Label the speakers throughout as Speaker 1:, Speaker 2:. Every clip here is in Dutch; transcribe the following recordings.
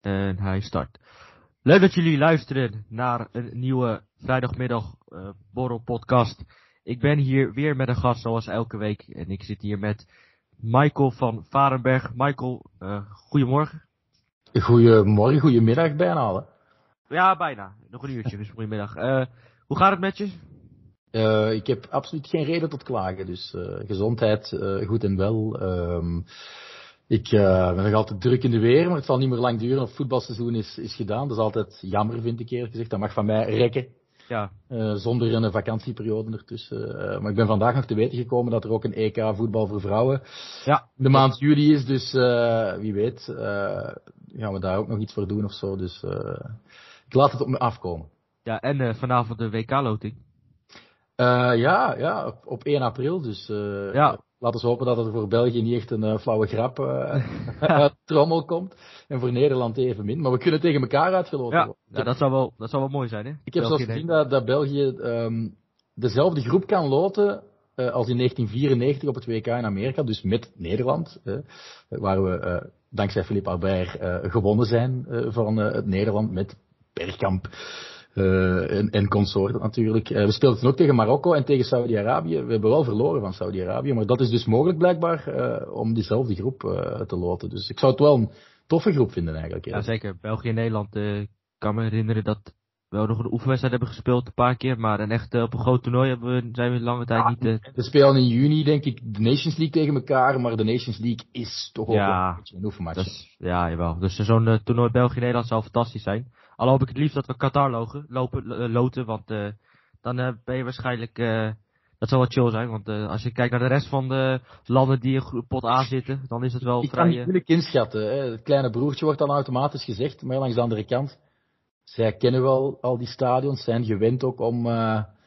Speaker 1: En hij start. Leuk dat jullie luisteren naar een nieuwe vrijdagmiddag uh, borrel podcast. Ik ben hier weer met een gast zoals elke week. En ik zit hier met Michael van Varenberg. Michael, uh, goedemorgen.
Speaker 2: Goedemorgen, goedemiddag bijna al.
Speaker 1: Ja, bijna. Nog een uurtje, dus goedemiddag. Uh, hoe gaat het met je?
Speaker 2: Uh, ik heb absoluut geen reden tot klagen. Dus uh, gezondheid uh, goed en wel. Ehm, ik ben nog altijd druk in de weer, maar het zal niet meer lang duren. Het voetbalseizoen is, is gedaan. Dat is altijd jammer, vind ik eerlijk gezegd. Dat mag van mij rekken. Ja. zonder een vakantieperiode ertussen. maar ik ben vandaag nog te weten gekomen dat er ook een EK voetbal voor vrouwen ja. de maand juli is. Dus wie weet gaan we daar ook nog iets voor doen of zo. Dus ik laat het op me afkomen.
Speaker 1: Ja, en vanavond de WK-loting.
Speaker 2: Uh, ja, ja, op, op 1 april. Dus uh, ja. laten we hopen dat het voor België niet echt een uh, flauwe grap uit trommel komt. En voor Nederland evenmin. Maar we kunnen tegen elkaar uitgeloten
Speaker 1: ja. Ja, dat zou wel, dat zou wel mooi zijn, hè?
Speaker 2: Ik heb zelfs gezien dat, dat België um, dezelfde groep kan loten als in 1994 op het WK in Amerika. Dus met Nederland. waar we dankzij Philippe Albert gewonnen zijn van het Nederland met Bergkamp. Uh, en, en consorten natuurlijk. Uh, we speelden ook tegen Marokko en tegen Saudi-Arabië. We hebben wel verloren van Saudi-Arabië, maar dat is dus mogelijk blijkbaar uh, om diezelfde groep te loten. Dus ik zou het wel een toffe groep vinden eigenlijk.
Speaker 1: Ja, zeker. België en Nederland kan me herinneren dat we wel nog een oefenwedstrijd hebben gespeeld een paar keer, maar een echt op een groot toernooi hebben we, zijn we lange tijd niet...
Speaker 2: We spelen in juni denk ik de Nations League tegen elkaar, maar de Nations League is toch ook een een oefenmatch.
Speaker 1: ja, jawel. Dus zo'n toernooi België-Nederland zou fantastisch zijn. Al hoop ik het liefst dat we Qatar logen, lopen, eh, loten, want uh, dan uh, ben je waarschijnlijk, dat zal wel chill zijn, want als je kijkt naar de rest van de landen die in pot A zitten, dan is het wel
Speaker 2: ik
Speaker 1: vrij...
Speaker 2: Ik kan moeilijk inschatten, hè. het kleine broertje wordt dan automatisch gezegd, maar langs de andere kant, zij kennen wel al die stadions, zijn gewend ook om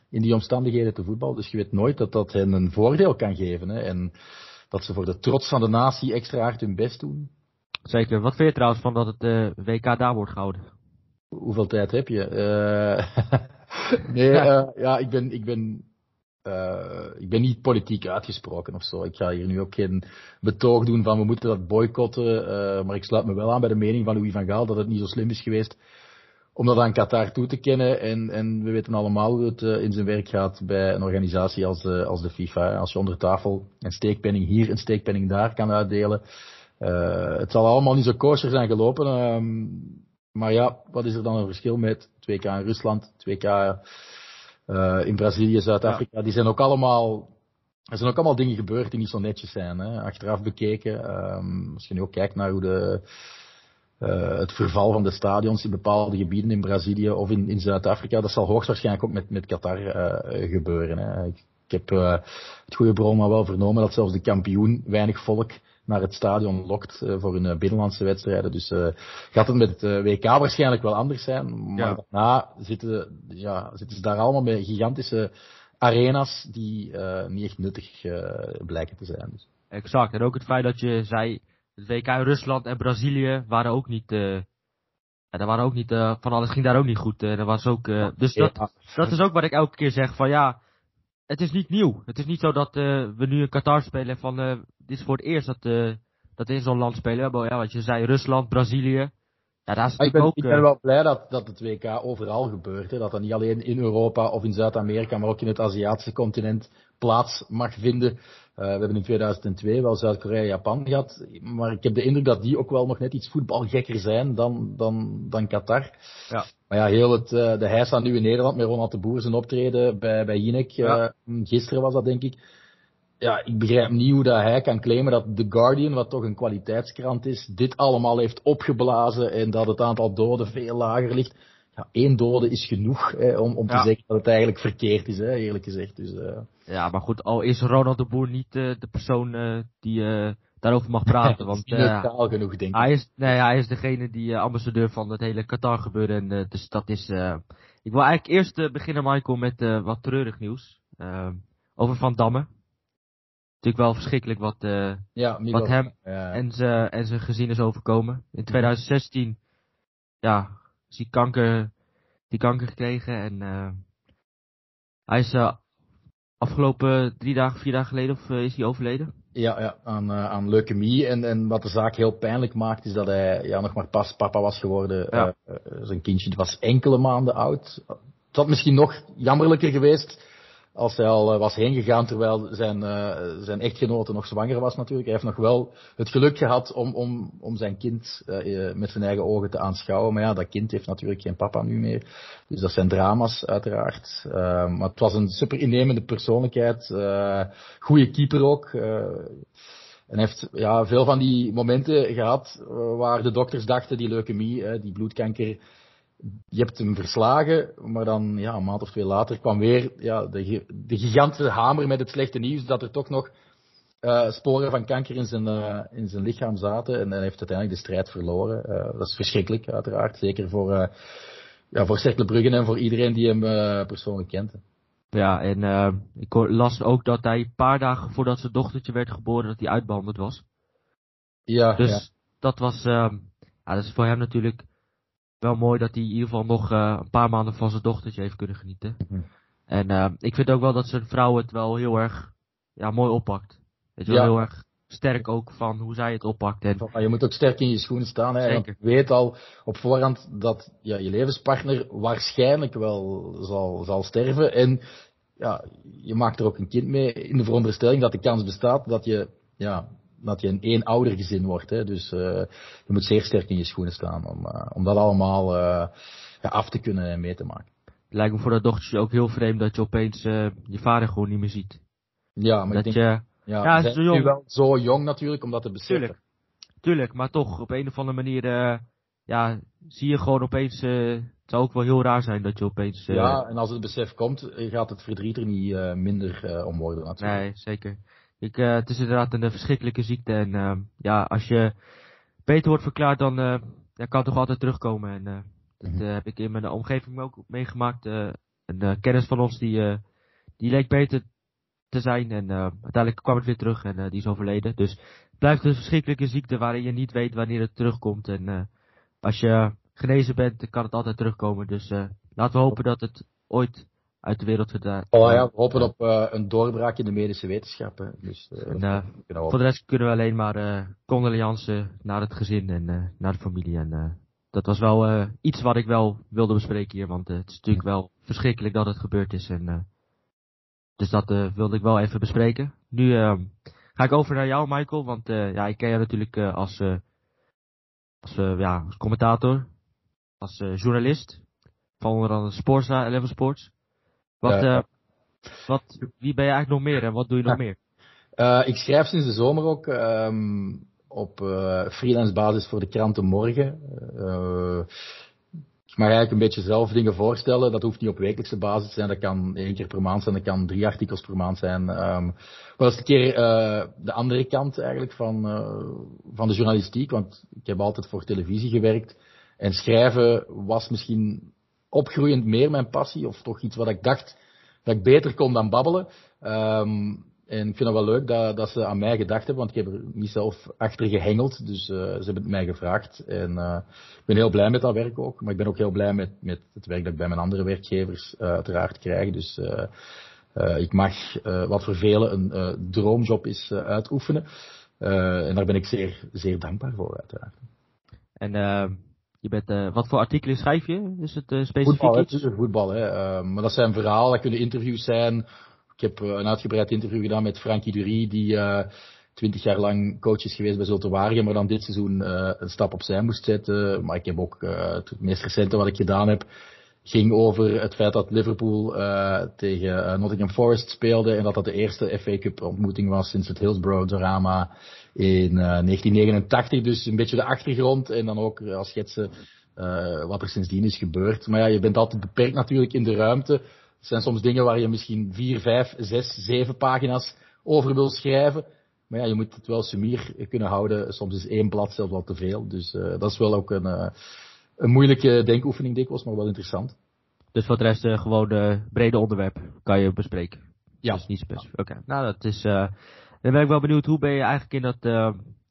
Speaker 2: in die omstandigheden te voetballen, dus je weet nooit dat dat hen een voordeel kan geven, hè. en dat ze voor de trots van de natie extra hard hun best doen.
Speaker 1: Zeker. Wat vind je trouwens van dat het WK daar wordt gehouden?
Speaker 2: Hoeveel tijd heb je? Uh, nee, uh, ja, ik ben, ik ben, uh, ik ben niet politiek uitgesproken of zo. Ik ga hier nu ook geen betoog doen van we moeten dat boycotten. maar ik sluit me wel aan bij de mening van Louis van Gaal dat het niet zo slim is geweest om dat aan Qatar toe te kennen. En, en we weten allemaal hoe het in zijn werk gaat bij een organisatie als de, als de FIFA. Als je onder tafel een steekpenning hier, een steekpenning daar kan uitdelen. het zal allemaal niet zo kosher zijn gelopen. Ehm, maar ja, wat is er dan een verschil met 2K in Rusland, 2K uh, in Brazilië, Zuid-Afrika? Die zijn ook allemaal, er zijn ook allemaal dingen gebeurd die niet zo netjes zijn. Hè? Achteraf bekeken, um, als je nu ook kijkt naar hoe de, uh, het verval van de stadions in bepaalde gebieden in Brazilië of in, in Zuid-Afrika, dat zal hoogstwaarschijnlijk ook met, met Qatar uh, gebeuren. Hè? Ik, ik heb het goede bron maar wel vernomen dat zelfs de kampioen weinig volk naar het stadion lokt uh, voor hun uh, binnenlandse wedstrijden. Dus uh, gaat het met het WK waarschijnlijk wel anders zijn. Maar ja. daarna zitten, ja, zitten ze daar allemaal met gigantische arena's die niet echt nuttig blijken te zijn. Dus.
Speaker 1: Exact. En ook het feit dat je zei, het WK in Rusland en Brazilië waren ook niet... Ja, daar waren ook niet, van alles ging daar ook niet goed. Uh, was ook, dus dat, dat is ook wat ik elke keer zeg van ja, het is niet nieuw. Het is niet zo dat uh, we nu in Qatar spelen van uh, dit is voor het eerst dat, uh, dat in zo'n land spelen. Maar ja, wat je zei, Rusland, Brazilië. Ja, daar is
Speaker 2: ik, ben, ook, ik ben wel blij dat, dat het WK overal gebeurt. Hè. Dat dat niet alleen in Europa of in Zuid-Amerika, maar ook in het Aziatische continent plaats mag vinden. we hebben in 2002 wel Zuid-Korea en Japan gehad. Maar ik heb de indruk dat die ook wel nog net iets voetbalgekker zijn dan, dan, dan Qatar. Ja. Maar ja, heel het, uh, de hijs nu in Nederland met Ronald de Boer zijn optreden bij, bij Jinek. Ja. Gisteren was dat denk ik. Ja, ik begrijp niet hoe dat hij kan claimen dat The Guardian, wat toch een kwaliteitskrant is, dit allemaal heeft opgeblazen en dat het aantal doden veel lager ligt. Ja, één dode is genoeg hè, om, om te zeggen dat het eigenlijk verkeerd is, hè, eerlijk gezegd. Dus, uh...
Speaker 1: Ja, maar goed, al is Ronald de Boer niet de persoon die daarover mag praten. want
Speaker 2: genoeg, denk ik.
Speaker 1: Hij is, nee, hij is degene die ambassadeur van het hele Qatar gebeuren. En, dus dat is. ik wil eigenlijk eerst beginnen, Michael, met wat treurig nieuws. over Van Damme. Natuurlijk wel verschrikkelijk wat, ja, wat hem ja. en zijn en zijn gezin is overkomen. In 2016 ja, is hij kanker, die kanker gekregen en hij is afgelopen drie dagen, vier dagen geleden, of is hij overleden?
Speaker 2: Ja, ja aan, aan leukemie. En, en wat de zaak heel pijnlijk maakt, is dat hij ja, nog maar pas papa was geworden. Ja. zijn kindje was enkele maanden oud. Het had misschien nog jammerlijker geweest als hij al was heen gegaan terwijl zijn, uh, zijn echtgenote nog zwanger was natuurlijk. Hij heeft nog wel het geluk gehad om, om, om zijn kind uh, met zijn eigen ogen te aanschouwen. Maar ja, dat kind heeft natuurlijk geen papa nu meer. Dus dat zijn drama's uiteraard. Maar het was een super innemende persoonlijkheid. goede keeper ook. En heeft ja, veel van die momenten gehad waar de dokters dachten die leukemie, die bloedkanker, je hebt hem verslagen, maar dan ja, een maand of twee later kwam weer ja, de, de gigantische hamer met het slechte nieuws dat er toch nog uh, sporen van kanker in zijn, uh, in zijn lichaam zaten. En hij heeft uiteindelijk de strijd verloren. Uh, dat is verschrikkelijk, uiteraard. Zeker voor, ja, voor Cercle Bruggen en voor iedereen die hem persoonlijk kent.
Speaker 1: Ja, en ik las ook dat hij een paar dagen voordat zijn dochtertje werd geboren, dat hij uitbehandeld was.
Speaker 2: Ja,
Speaker 1: dus
Speaker 2: ja.
Speaker 1: dat was, ja, dat is voor hem natuurlijk wel mooi dat hij in ieder geval nog uh, een paar maanden van zijn dochtertje heeft kunnen genieten. En uh, ik vind ook wel dat zijn vrouw het wel heel erg ja, mooi oppakt. Weet je wel, heel erg sterk ook van hoe zij het oppakt. En
Speaker 2: je moet ook sterk in je schoenen staan. Hè, je weet al op voorhand dat ja, je levenspartner waarschijnlijk wel zal, zal sterven. En ja, je maakt er ook een kind mee in de veronderstelling dat de kans bestaat dat je, ja, dat je een eenoudergezin wordt. Hè. Dus eh, je moet zeer sterk in je schoenen staan om, eh, om dat allemaal eh, ja, af te kunnen en mee te maken.
Speaker 1: het lijkt me voor dat dochtertje ook heel vreemd dat je opeens je vader gewoon niet meer ziet.
Speaker 2: Ja, maar
Speaker 1: dat
Speaker 2: ik denk,
Speaker 1: je,
Speaker 2: ja,
Speaker 1: jong.
Speaker 2: nu wel zo jong natuurlijk om dat te beseffen.
Speaker 1: Tuurlijk. tuurlijk, maar toch op een of andere manier, ja, zie je gewoon opeens, uh, het zou ook wel heel raar zijn dat je opeens... Uh,
Speaker 2: Ja, en als het besef komt, gaat het verdriet er niet uh, minder om worden natuurlijk.
Speaker 1: Nee, zeker. Ik, uh, het is inderdaad een verschrikkelijke ziekte en uh, ja, als je beter wordt verklaard, dan uh, ja, kan het toch altijd terugkomen. En dat
Speaker 2: Mhm.
Speaker 1: heb ik in mijn omgeving ook meegemaakt. Een kennis van ons die, die leek beter te zijn en uiteindelijk kwam het weer terug en die is overleden. Dus het blijft een verschrikkelijke ziekte waarin je niet weet wanneer het terugkomt. En als je genezen bent, kan het altijd terugkomen. Dus laten we hopen dat het ooit uit de wereld verdwijnt.
Speaker 2: Oh ja, we hopen op uh, een doorbraak in de medische wetenschappen. Dus,
Speaker 1: en, uh, voor de rest kunnen we alleen maar uh, condolences naar het gezin en naar de familie. En dat was wel iets wat ik wel wilde bespreken hier, want het is natuurlijk wel verschrikkelijk dat het gebeurd is. En, dus dat wilde ik wel even bespreken. Nu uh, ga ik over naar jou, Michael, want ja, ik ken je natuurlijk als, als, uh, ja, als commentator, als uh, journalist van onder andere Sportsa, Eleven Sports. Wat,
Speaker 2: Ja.
Speaker 1: uh, wat, wie ben je eigenlijk nog meer en wat doe je nog meer?
Speaker 2: Uh, ik schrijf sinds de zomer ook um, op freelance basis voor de kranten Morgen. Ik mag eigenlijk een beetje zelf dingen voorstellen. Dat hoeft niet op wekelijkse basis te zijn. Dat kan één keer per maand zijn. Dat kan drie artikels per maand zijn. Um, maar dat is een keer de andere kant eigenlijk van, van de journalistiek. Want ik heb altijd voor televisie gewerkt. En schrijven was misschien opgroeiend meer mijn passie. Of toch iets wat ik dacht dat ik beter kon dan babbelen. Um, en ik vind het wel leuk dat, dat ze aan mij gedacht hebben, want ik heb er niet zelf achter gehengeld. Dus uh, ze hebben het mij gevraagd. En uh, ik ben heel blij met dat werk ook. Maar ik ben ook heel blij met, met het werk dat ik bij mijn andere werkgevers uh, uiteraard krijg. Dus ik mag wat voor velen een droomjob is uitoefenen. en daar ben ik zeer, zeer dankbaar voor uiteraard.
Speaker 1: En je bent, wat voor artikelen schrijf je? Is het specifiek
Speaker 2: voetbal,
Speaker 1: iets?
Speaker 2: Het is voetbal, hè. maar dat zijn verhalen, dat kunnen interviews zijn. Ik heb uh, een uitgebreid interview gedaan met Frankie Dury, die uh, twintig jaar lang coach is geweest bij Zulte Waregem, maar dan dit seizoen uh, een stap opzij moest zetten. Maar ik heb ook het meest recente wat ik gedaan heb, ging over het feit dat Liverpool tegen Nottingham Forest speelde en dat dat de eerste FA Cup ontmoeting was sinds het Hillsborough drama in 1989. Dus een beetje de achtergrond en dan ook als schetsen wat er sindsdien is gebeurd. Maar ja, je bent altijd beperkt natuurlijk in de ruimte. Het zijn soms dingen waar je misschien vier, vijf, zes, zeven pagina's over wil schrijven. Maar ja, je moet het wel sumier kunnen houden. Soms is één blad zelfs wel te veel. Dus uh, dat is wel ook een, uh, een moeilijke denkoefening dikwijls, maar wel interessant.
Speaker 1: Dus voor de rest uh, gewoon de brede onderwerp kan je bespreken.
Speaker 2: Ja.
Speaker 1: Is niet specifiek. Oké. Okay. Nou, dat is. dan ben ik wel benieuwd hoe ben je eigenlijk in dat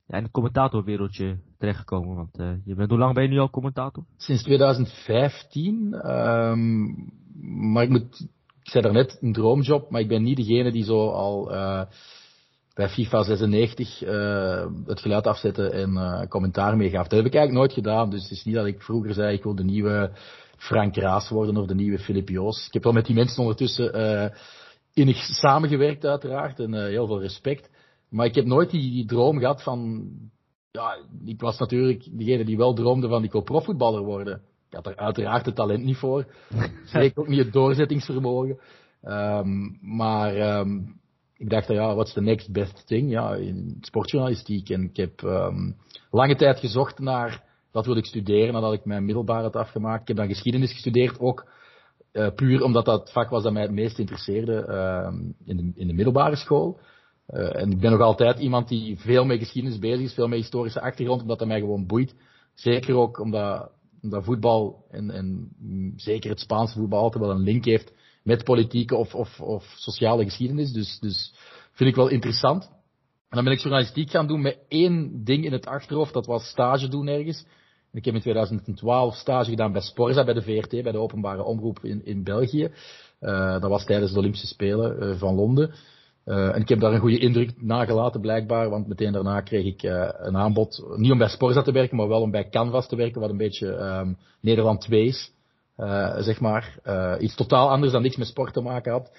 Speaker 1: ja, in het commentatorwereldje terechtgekomen? Want je bent, hoe lang ben je nu al commentator?
Speaker 2: Sinds 2015. Um, maar ik moet ik zei daarnet een droomjob, maar ik ben niet degene die zo al uh, bij FIFA 96 uh, het geluid afzetten en uh, commentaar meegaf. Dat heb ik eigenlijk nooit gedaan. Dus het is niet dat ik vroeger zei ik wil de nieuwe Frank Raas worden of de nieuwe Filip Joos. Ik heb wel met die mensen ondertussen uh, innig samengewerkt uiteraard en heel veel respect. Maar ik heb nooit die, die droom gehad van, ja, ik was natuurlijk degene die wel droomde van ik wil profvoetballer worden. Ik had er uiteraard het talent niet voor. Zeker ook niet het doorzettingsvermogen. Um, maar um, ik dacht, ja, what's the next best thing? Ja, in sportjournalistiek. En ik heb um, lange tijd gezocht naar dat wilde ik studeren nadat ik mijn middelbare had afgemaakt. Ik heb dan geschiedenis gestudeerd, ook uh, puur omdat dat vak was dat mij het meest interesseerde uh, in, de, in de middelbare school. Uh, en ik ben nog altijd iemand die veel met geschiedenis bezig is, veel met historische achtergrond, omdat dat mij gewoon boeit. Zeker ook omdat, voetbal en, en zeker het Spaanse voetbal altijd wel een link heeft met politieke of, of, of sociale geschiedenis. Dus, dus vind ik wel interessant. En dan ben ik journalistiek gaan doen met één ding in het achterhoofd, dat was stage doen ergens. Ik heb in 2012 stage gedaan bij Sporza, bij de VRT, bij de openbare omroep in, in België. Uh, dat was tijdens de Olympische Spelen uh, van Londen. Uh, en ik heb daar een goede indruk nagelaten blijkbaar, want meteen daarna kreeg ik een aanbod, niet om bij Sporza te werken, maar wel om bij Canvas te werken, wat een beetje um, Nederland 2 is, zeg maar. iets totaal anders dan niks met sport te maken had.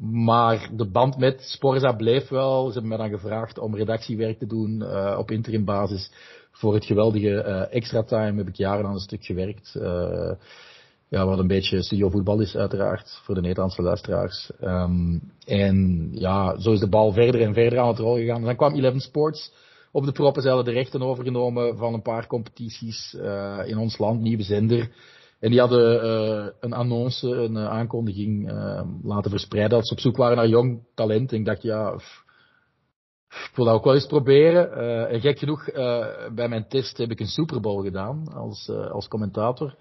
Speaker 2: Maar de band met Sporza bleef wel. Ze hebben mij dan gevraagd om redactiewerk te doen op interim basis voor het geweldige extra time heb ik jaren aan een stuk gewerkt. Ja, wat een beetje studio voetbal is uiteraard, voor de Nederlandse luisteraars. Um, en ja, zo is de bal verder en verder aan het rollen gegaan. Dan kwam Eleven Sports op de proppen. Ze de rechten overgenomen van een paar competities in ons land, nieuwe zender. En die hadden uh, een annonce, een uh, aankondiging uh, laten verspreiden dat ze op zoek waren naar jong talent. En ik dacht, ja, ik wil dat ook wel eens proberen. En gek genoeg, bij mijn test heb ik een Super Bowl gedaan als, als commentator.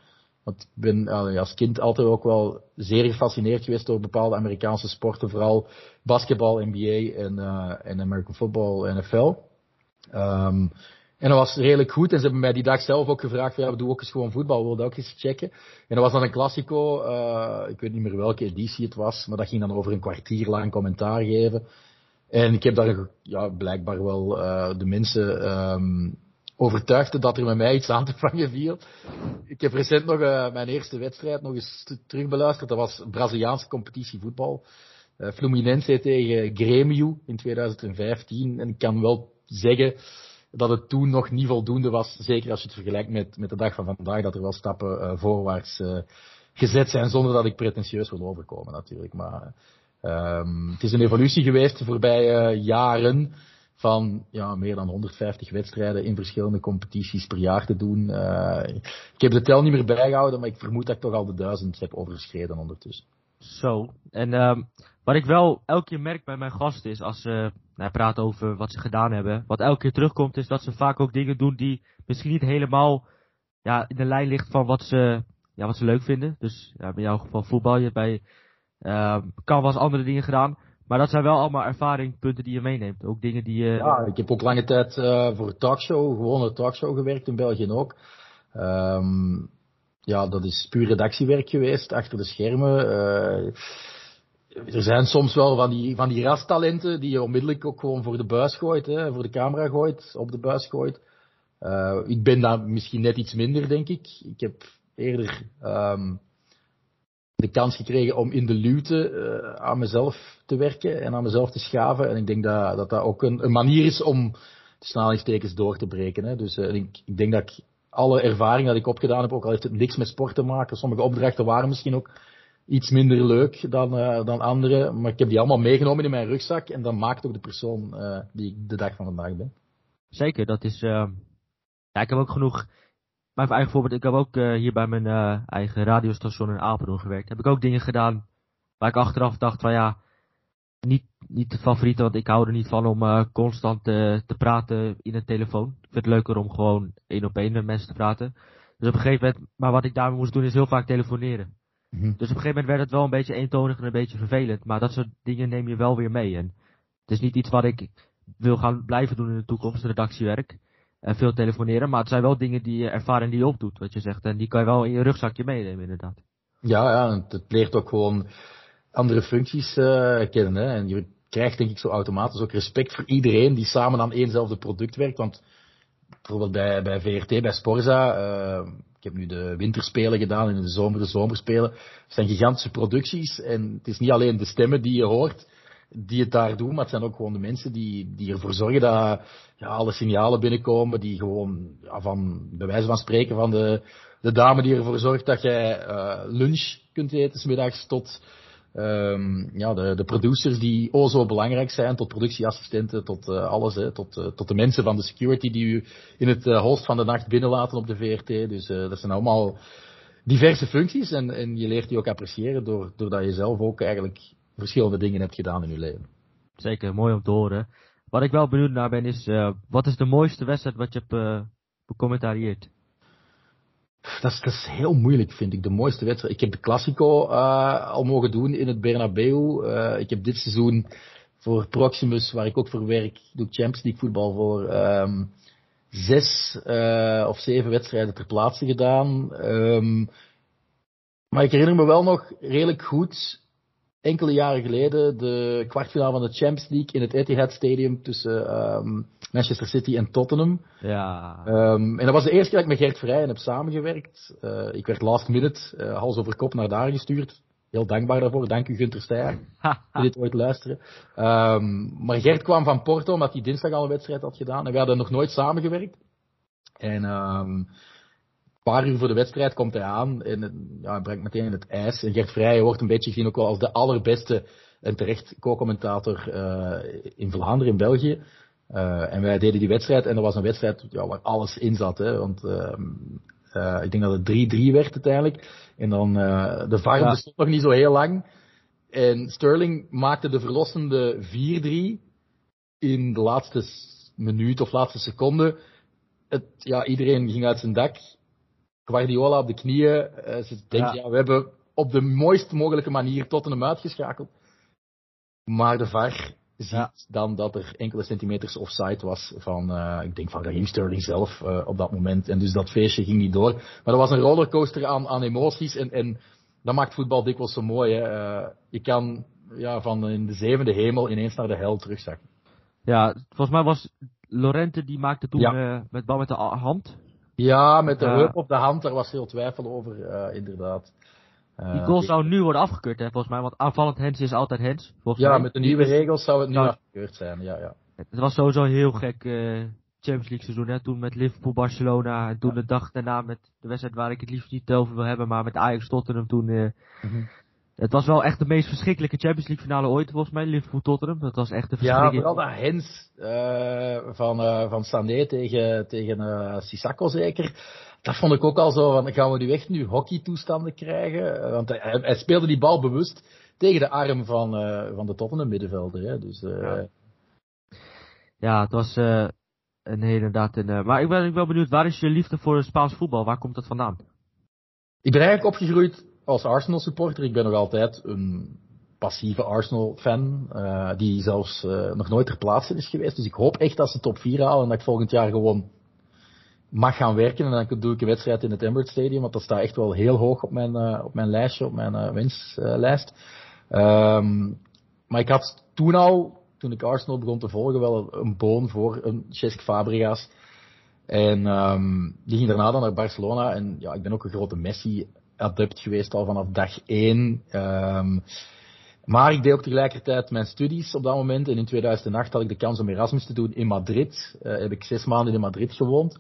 Speaker 2: Want ik ben als kind altijd ook wel zeer gefascineerd geweest door bepaalde Amerikaanse sporten. Vooral basketbal, NBA en, en American Football, NFL. Um, en dat was redelijk goed. En ze hebben mij die dag zelf ook gevraagd, ja, we doen ook eens gewoon voetbal, we wilden ook eens checken. En dat was dan een Classico, ik weet niet meer welke editie het was, maar dat ging dan over een kwartier lang commentaar geven. En ik heb daar ja, blijkbaar wel uh, de mensen um, overtuigd dat er met mij iets aan te vangen viel. Ik heb recent nog uh, mijn eerste wedstrijd nog eens terugbeluisterd. Dat was Braziliaanse competitie voetbal. Fluminense tegen Grêmio in 2015. En ik kan wel zeggen dat het toen nog niet voldoende was. Zeker als je het vergelijkt met, met de dag van vandaag. Dat er wel stappen voorwaarts gezet zijn zonder dat ik pretentieus wil overkomen natuurlijk. Maar Um, het is een evolutie geweest de voorbije jaren van ja, meer dan 150 wedstrijden in verschillende competities per jaar te doen. Ik heb de tel niet meer bijgehouden, maar ik vermoed dat ik toch al de duizend heb overschreden ondertussen.
Speaker 1: Zo, en um, wat ik wel elke keer merk bij mijn gasten is, als ze nou, praten over wat ze gedaan hebben, wat elke keer terugkomt is dat ze vaak ook dingen doen die misschien niet helemaal ja, in de lijn ligt van wat ze, ja, wat ze leuk vinden. Dus ja, in jouw geval voetbal, je hebt bij uh, wel eens andere dingen gedaan. Maar dat zijn wel allemaal ervaringpunten die je meeneemt. Ook dingen die je...
Speaker 2: Ja, ik heb ook lange tijd uh, voor een talkshow, gewoon een talkshow gewerkt in België ook. Um, ja, dat is puur redactiewerk geweest, achter de schermen. Uh, er zijn soms wel van die, van die rastalenten die je onmiddellijk ook gewoon voor de buis gooit, hè, voor de camera gooit, op de buis gooit. Uh, ik ben daar misschien net iets minder, denk ik. Ik heb eerder um, de kans gekregen om in de luwte uh, aan mezelf te werken en aan mezelf te schaven. En ik denk dat dat, dat ook een, manier is om de snelheidstekens door te breken. Hè. Dus uh, ik, ik, denk dat ik alle ervaring dat ik opgedaan heb, ook al heeft het niks met sport te maken, sommige opdrachten waren misschien ook iets minder leuk dan, uh, dan andere, maar ik heb die allemaal meegenomen in mijn rugzak en dat maakt ook de persoon die ik de dag van vandaag ben.
Speaker 1: Zeker, dat is... ja, ik heb ook genoeg mijn eigen voorbeeld, ik heb ook hier bij mijn eigen radiostation in Apeldoorn gewerkt. Heb ik ook dingen gedaan waar ik achteraf dacht van ja, niet, niet de want ik hou er niet van om constant te praten in een telefoon. Ik vind het leuker om gewoon één op één met mensen te praten. Dus op een gegeven moment, maar wat ik daarmee moest doen is heel vaak telefoneren. Mm -hmm. Dus op een gegeven moment werd het wel een beetje eentonig en een beetje vervelend. Maar dat soort dingen neem je wel weer mee. En het is niet iets wat ik wil gaan blijven doen in de toekomst, redactiewerk en veel telefoneren. Maar het zijn wel dingen die je ervaring die je opdoet, wat je zegt. En die kan je wel in je rugzakje meenemen, inderdaad.
Speaker 2: Ja, ja, het leert ook gewoon andere functies kennen. Hè. En je krijgt denk ik zo automatisch ook respect voor iedereen die samen aan éénzelfde product werkt. Want bijvoorbeeld bij, bij VRT, bij Sporza, ik heb nu de winterspelen gedaan en de zomer de zomerspelen. Het zijn gigantische producties en het is niet alleen de stemmen die je hoort die het daar doen, maar het zijn ook gewoon de mensen die, die ervoor zorgen dat ja, alle signalen binnenkomen, die gewoon ja, van, bij wijze van spreken, van de, de dame die ervoor zorgt dat jij uh, lunch kunt eten, smiddags, tot um, ja, de, de producers die o zo belangrijk zijn, tot productieassistenten, tot uh, alles, hè, tot, uh, tot de mensen van de security die u in het uh, van de nacht binnenlaten op de VRT. Dus dat zijn allemaal diverse functies en, en je leert die ook appreciëren door, doordat je zelf ook eigenlijk verschillende dingen hebt gedaan in je leven.
Speaker 1: Zeker, mooi om te horen. Wat ik wel benieuwd naar ben is, wat is de mooiste wedstrijd wat je hebt becommentarieerd?
Speaker 2: Dat is, heel moeilijk, vind ik. De mooiste wedstrijd. Ik heb de Classico uh, al mogen doen in het Bernabeu. Uh, ik heb dit seizoen voor Proximus, waar ik ook voor werk, doe Champions League voetbal voor, um, zes uh, of zeven wedstrijden ter plaatse gedaan. Um, maar ik herinner me wel nog redelijk goed enkele jaren geleden de kwartfinale van de Champions League in het Etihad Stadium tussen um, Manchester City en Tottenham.
Speaker 1: Ja.
Speaker 2: Um, en dat was de eerste keer dat ik met Gert Vrijen heb samengewerkt. Uh, ik werd last minute, uh, hals over kop, naar daar gestuurd. Heel dankbaar daarvoor. Dank u Gunter Steyer. die dit ooit luisteren. Um, maar Gert kwam van Porto, omdat hij dinsdag al een wedstrijd had gedaan. En we hadden nog nooit samengewerkt. En paar uur voor de wedstrijd komt hij aan en ja, brengt meteen het ijs. En Gert Vrijen wordt een beetje gezien ook wel als de allerbeste en terecht co-commentator uh, in Vlaanderen, in België. Uh, en wij deden die wedstrijd en dat was een wedstrijd ja, waar alles in zat. Hè, want uh, uh, ik denk dat het 3-3 werd uiteindelijk. En dan de VAR ja. bestond nog niet zo heel lang. En Sterling maakte de verlossende 4-3 in de laatste minuut of laatste seconde. Het, ja, iedereen ging uit zijn dak. Guardiola op de knieën. Uh, ze denkt, ja. ja. we hebben op de mooist mogelijke manier Tottenham uitgeschakeld. Maar de VAR ziet ja. dan dat er enkele centimeters offside was van, uh, ik denk van Raheem Sterling zelf uh, op dat moment. En dus dat feestje ging niet door. Maar dat was een rollercoaster aan, aan emoties en, en dat maakt voetbal dikwijls zo mooi. Hè. Je kan ja, van in de zevende hemel ineens naar de hel terugzakken.
Speaker 1: Ja, volgens mij was Lorente die maakte toen ja. met bal met de hand.
Speaker 2: Ja, met de heup op de hand, daar was heel twijfel over, uh, inderdaad.
Speaker 1: Uh, die goal zou nu worden afgekeurd, hè, volgens mij, want aanvallend Hens is altijd Hens.
Speaker 2: ja, mij. met de nieuwe regels zou het nu nou, afgekeurd zijn, ja, ja.
Speaker 1: Het was sowieso een heel gek uh, Champions League seizoen, hè. Toen met Liverpool, Barcelona, en toen ja. de dag daarna met de wedstrijd waar ik het liefst niet over wil hebben, maar met Ajax Tottenham toen... Uh, -hmm. Het was wel echt de meest verschrikkelijke Champions League finale ooit, volgens mij, Liverpool-Tottenham. Dat was echt de verschrikking.
Speaker 2: Ja, vooral dat Hens uh, van, uh, van Sané tegen, tegen uh, Sissako zeker. Dat vond ik ook al zo, van gaan we nu echt nu hockey-toestanden krijgen? Want hij, hij, speelde die bal bewust tegen de arm van, van de Tottenham middenvelder. Hè? Dus,
Speaker 1: ja. ja. het was een hele inderdaad een... maar ik ben, ik ben benieuwd, waar is je liefde voor Spaans voetbal? Waar komt dat vandaan?
Speaker 2: Ik ben eigenlijk opgegroeid als Arsenal supporter. Ik ben nog altijd een passieve Arsenal fan, uh, die zelfs uh, nog nooit ter plaatse is geweest. Dus ik hoop echt dat ze top 4 halen en dat ik volgend jaar gewoon mag gaan werken. En dan doe ik een wedstrijd in het Emirates Stadium, want dat staat echt wel heel hoog op mijn, uh, op mijn lijstje, op mijn wenslijst. Um, maar ik had toen al, toen ik Arsenal begon te volgen, wel een boon voor een Cesc Fabregas. En um, die ging daarna dan naar Barcelona. En ja, ik ben ook een grote Messi adept geweest al vanaf dag één. Um, maar ik deed ook tegelijkertijd mijn studies op dat moment. En in 2008 had ik de kans om Erasmus te doen in Madrid. Uh, heb ik zes maanden in Madrid gewoond.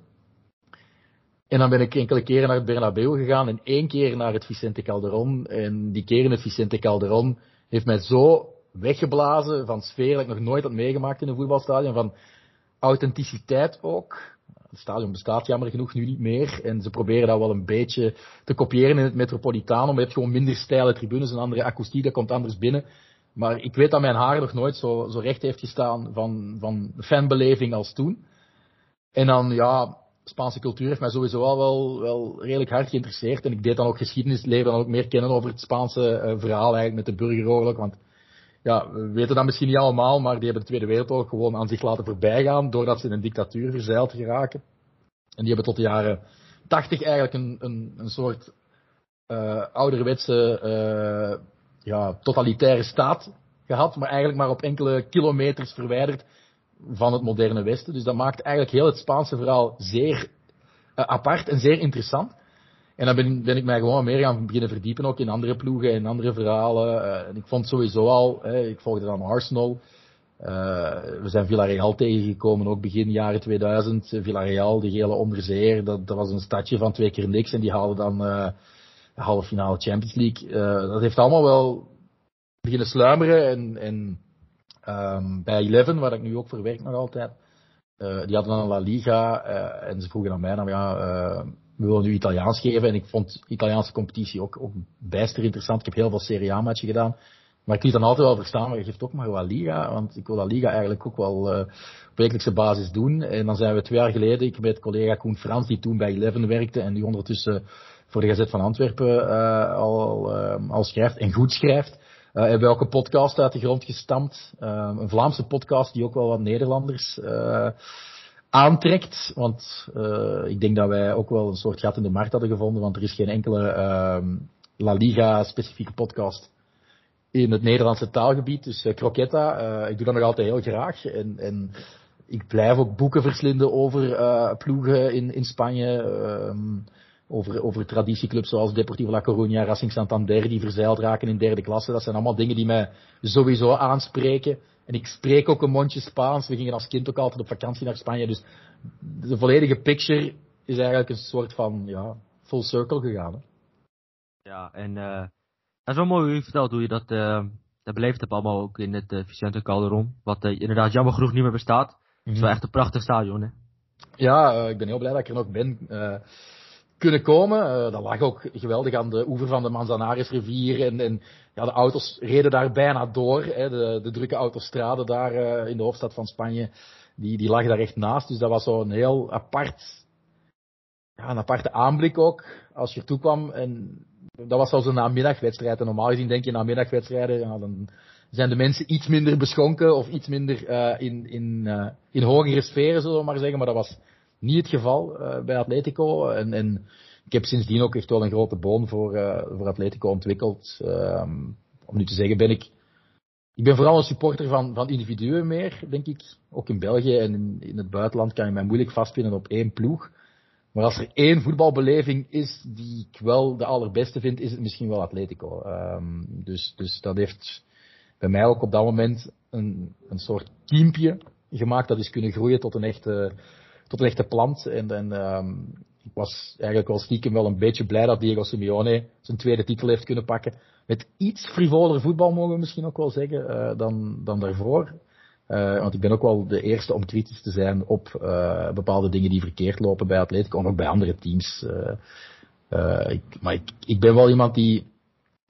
Speaker 2: En dan ben ik enkele keren naar het Bernabeu gegaan en één keer naar het Vicente Calderon. En die keer in het Vicente Calderon heeft mij zo weggeblazen van sfeer dat ik nog nooit had meegemaakt in een voetbalstadion. Van authenticiteit ook. Het stadion bestaat jammer genoeg nu niet meer. En ze proberen dat wel een beetje te kopiëren in het Metropolitano. Maar je hebt gewoon minder steile tribunes, een andere akoestiek, dat komt anders binnen. Maar ik weet dat mijn haar nog nooit zo, zo recht heeft gestaan van, van fanbeleving als toen. En dan, ja, Spaanse cultuur heeft mij sowieso al wel, wel redelijk hard geïnteresseerd. En ik deed dan ook geschiedenis, leerde dan ook meer kennen over het Spaanse uh, verhaal eigenlijk met de burgeroorlog. Want ja, we weten dat misschien niet allemaal, maar die hebben de Tweede Wereldoorlog gewoon aan zich laten voorbijgaan, doordat ze in een dictatuur verzeild geraken. En die hebben tot de jaren 80 eigenlijk een, een, een soort uh, ouderwetse uh, ja, totalitaire staat gehad, maar eigenlijk maar op enkele kilometers verwijderd van het moderne Westen. Dus dat maakt eigenlijk heel het Spaanse verhaal zeer uh, apart en zeer interessant. En dan ben, ben, ik mij gewoon meer gaan beginnen verdiepen ook in andere ploegen en andere verhalen. Uh, en ik vond sowieso al, hè, ik volgde dan Arsenal. Uh, we zijn Villarreal tegengekomen, ook begin jaren 2000. Villarreal, die gele onderzeer, dat, dat was een stadje van twee keer niks en die haalden dan uh, de halve finale Champions League. Dat heeft allemaal wel beginnen sluimeren en, en um, bij Eleven, waar ik nu ook voor werk nog altijd, die hadden dan La Liga en ze vroegen aan mij, nou ja, we willen nu Italiaans geven en ik vond Italiaanse competitie ook, ook bijster interessant. Ik heb heel veel Serie A matchen gedaan. Maar ik liet dan altijd wel verstaan, maar je geeft ook maar wel Liga, want ik wil dat Liga eigenlijk ook wel uh, op wekelijkse basis doen. En dan zijn we twee jaar geleden, ik met collega Koen Frans, die toen bij Eleven werkte en nu ondertussen voor de Gazet van Antwerpen uh, al, uh, al schrijft en goed schrijft. Uh, hebben we ook een podcast uit de grond gestampt. een Vlaamse podcast die ook wel wat Nederlanders aantrekt. Want ik denk dat wij ook wel een soort gat in de markt hadden gevonden, want er is geen enkele La Liga specifieke podcast in het Nederlandse taalgebied. Dus uh, croqueta, uh, ik doe dat nog altijd heel graag. En, en ik blijf ook boeken verslinden over uh, ploegen in, in Spanje. Over, over traditieclubs zoals Deportivo La Coruña, Racing Santander, die verzeild raken in derde klasse. Dat zijn allemaal dingen die mij sowieso aanspreken. En ik spreek ook een mondje Spaans. We gingen als kind ook altijd op vakantie naar Spanje. Dus de volledige picture is eigenlijk een soort van ja, full circle gegaan. Hè?
Speaker 1: Ja, en dat is wel mooi hoe je vertelt hoe je dat, uh, dat beleefd hebt allemaal ook in het uh, Vicente Calderon. Wat uh, inderdaad jammer genoeg niet meer bestaat. Het mm -hmm. is wel echt een prachtig stadion hè.
Speaker 2: Ja, ik ben heel blij dat ik er nog ben kunnen komen. dat lag ook geweldig aan de oever van de Manzanares rivier. En, en ja, de auto's reden daar bijna door. Hè. De, de drukke autostrade daar in de hoofdstad van Spanje. Die, die lag daar echt naast. Dus dat was zo'n heel apart ja, een aparte aanblik ook. Als je ertoe kwam en dat was zelfs een namiddagwedstrijd. En normaal gezien denk je namiddagwedstrijden, ja, dan zijn de mensen iets minder beschonken of iets minder uh, in, in, uh, in hogere sferen, zullen we maar zeggen. Maar dat was niet het geval uh, bij Atletico. En, en ik heb sindsdien ook echt wel een grote boon voor, voor Atletico ontwikkeld. Um, om nu te zeggen, ben ik. Ik ben vooral een supporter van, van individuen meer, denk ik. Ook in België en in, het buitenland kan je mij moeilijk vastpinnen op één ploeg. Maar als er één voetbalbeleving is die ik wel de allerbeste vind, is het misschien wel Atletico. Um, dus, dus dat heeft bij mij ook op dat moment een, een soort kiempje gemaakt dat is kunnen groeien tot een echte, tot een echte plant. En, en um, ik was eigenlijk wel stiekem wel een beetje blij dat Diego Simeone zijn tweede titel heeft kunnen pakken. Met iets frivoler voetbal mogen we misschien ook wel zeggen uh, dan, dan daarvoor. Uh, want ik ben ook wel de eerste om kritisch te zijn op uh, bepaalde dingen die verkeerd lopen bij Atletico en ook bij andere teams. Ik, maar ik, ik ben wel iemand die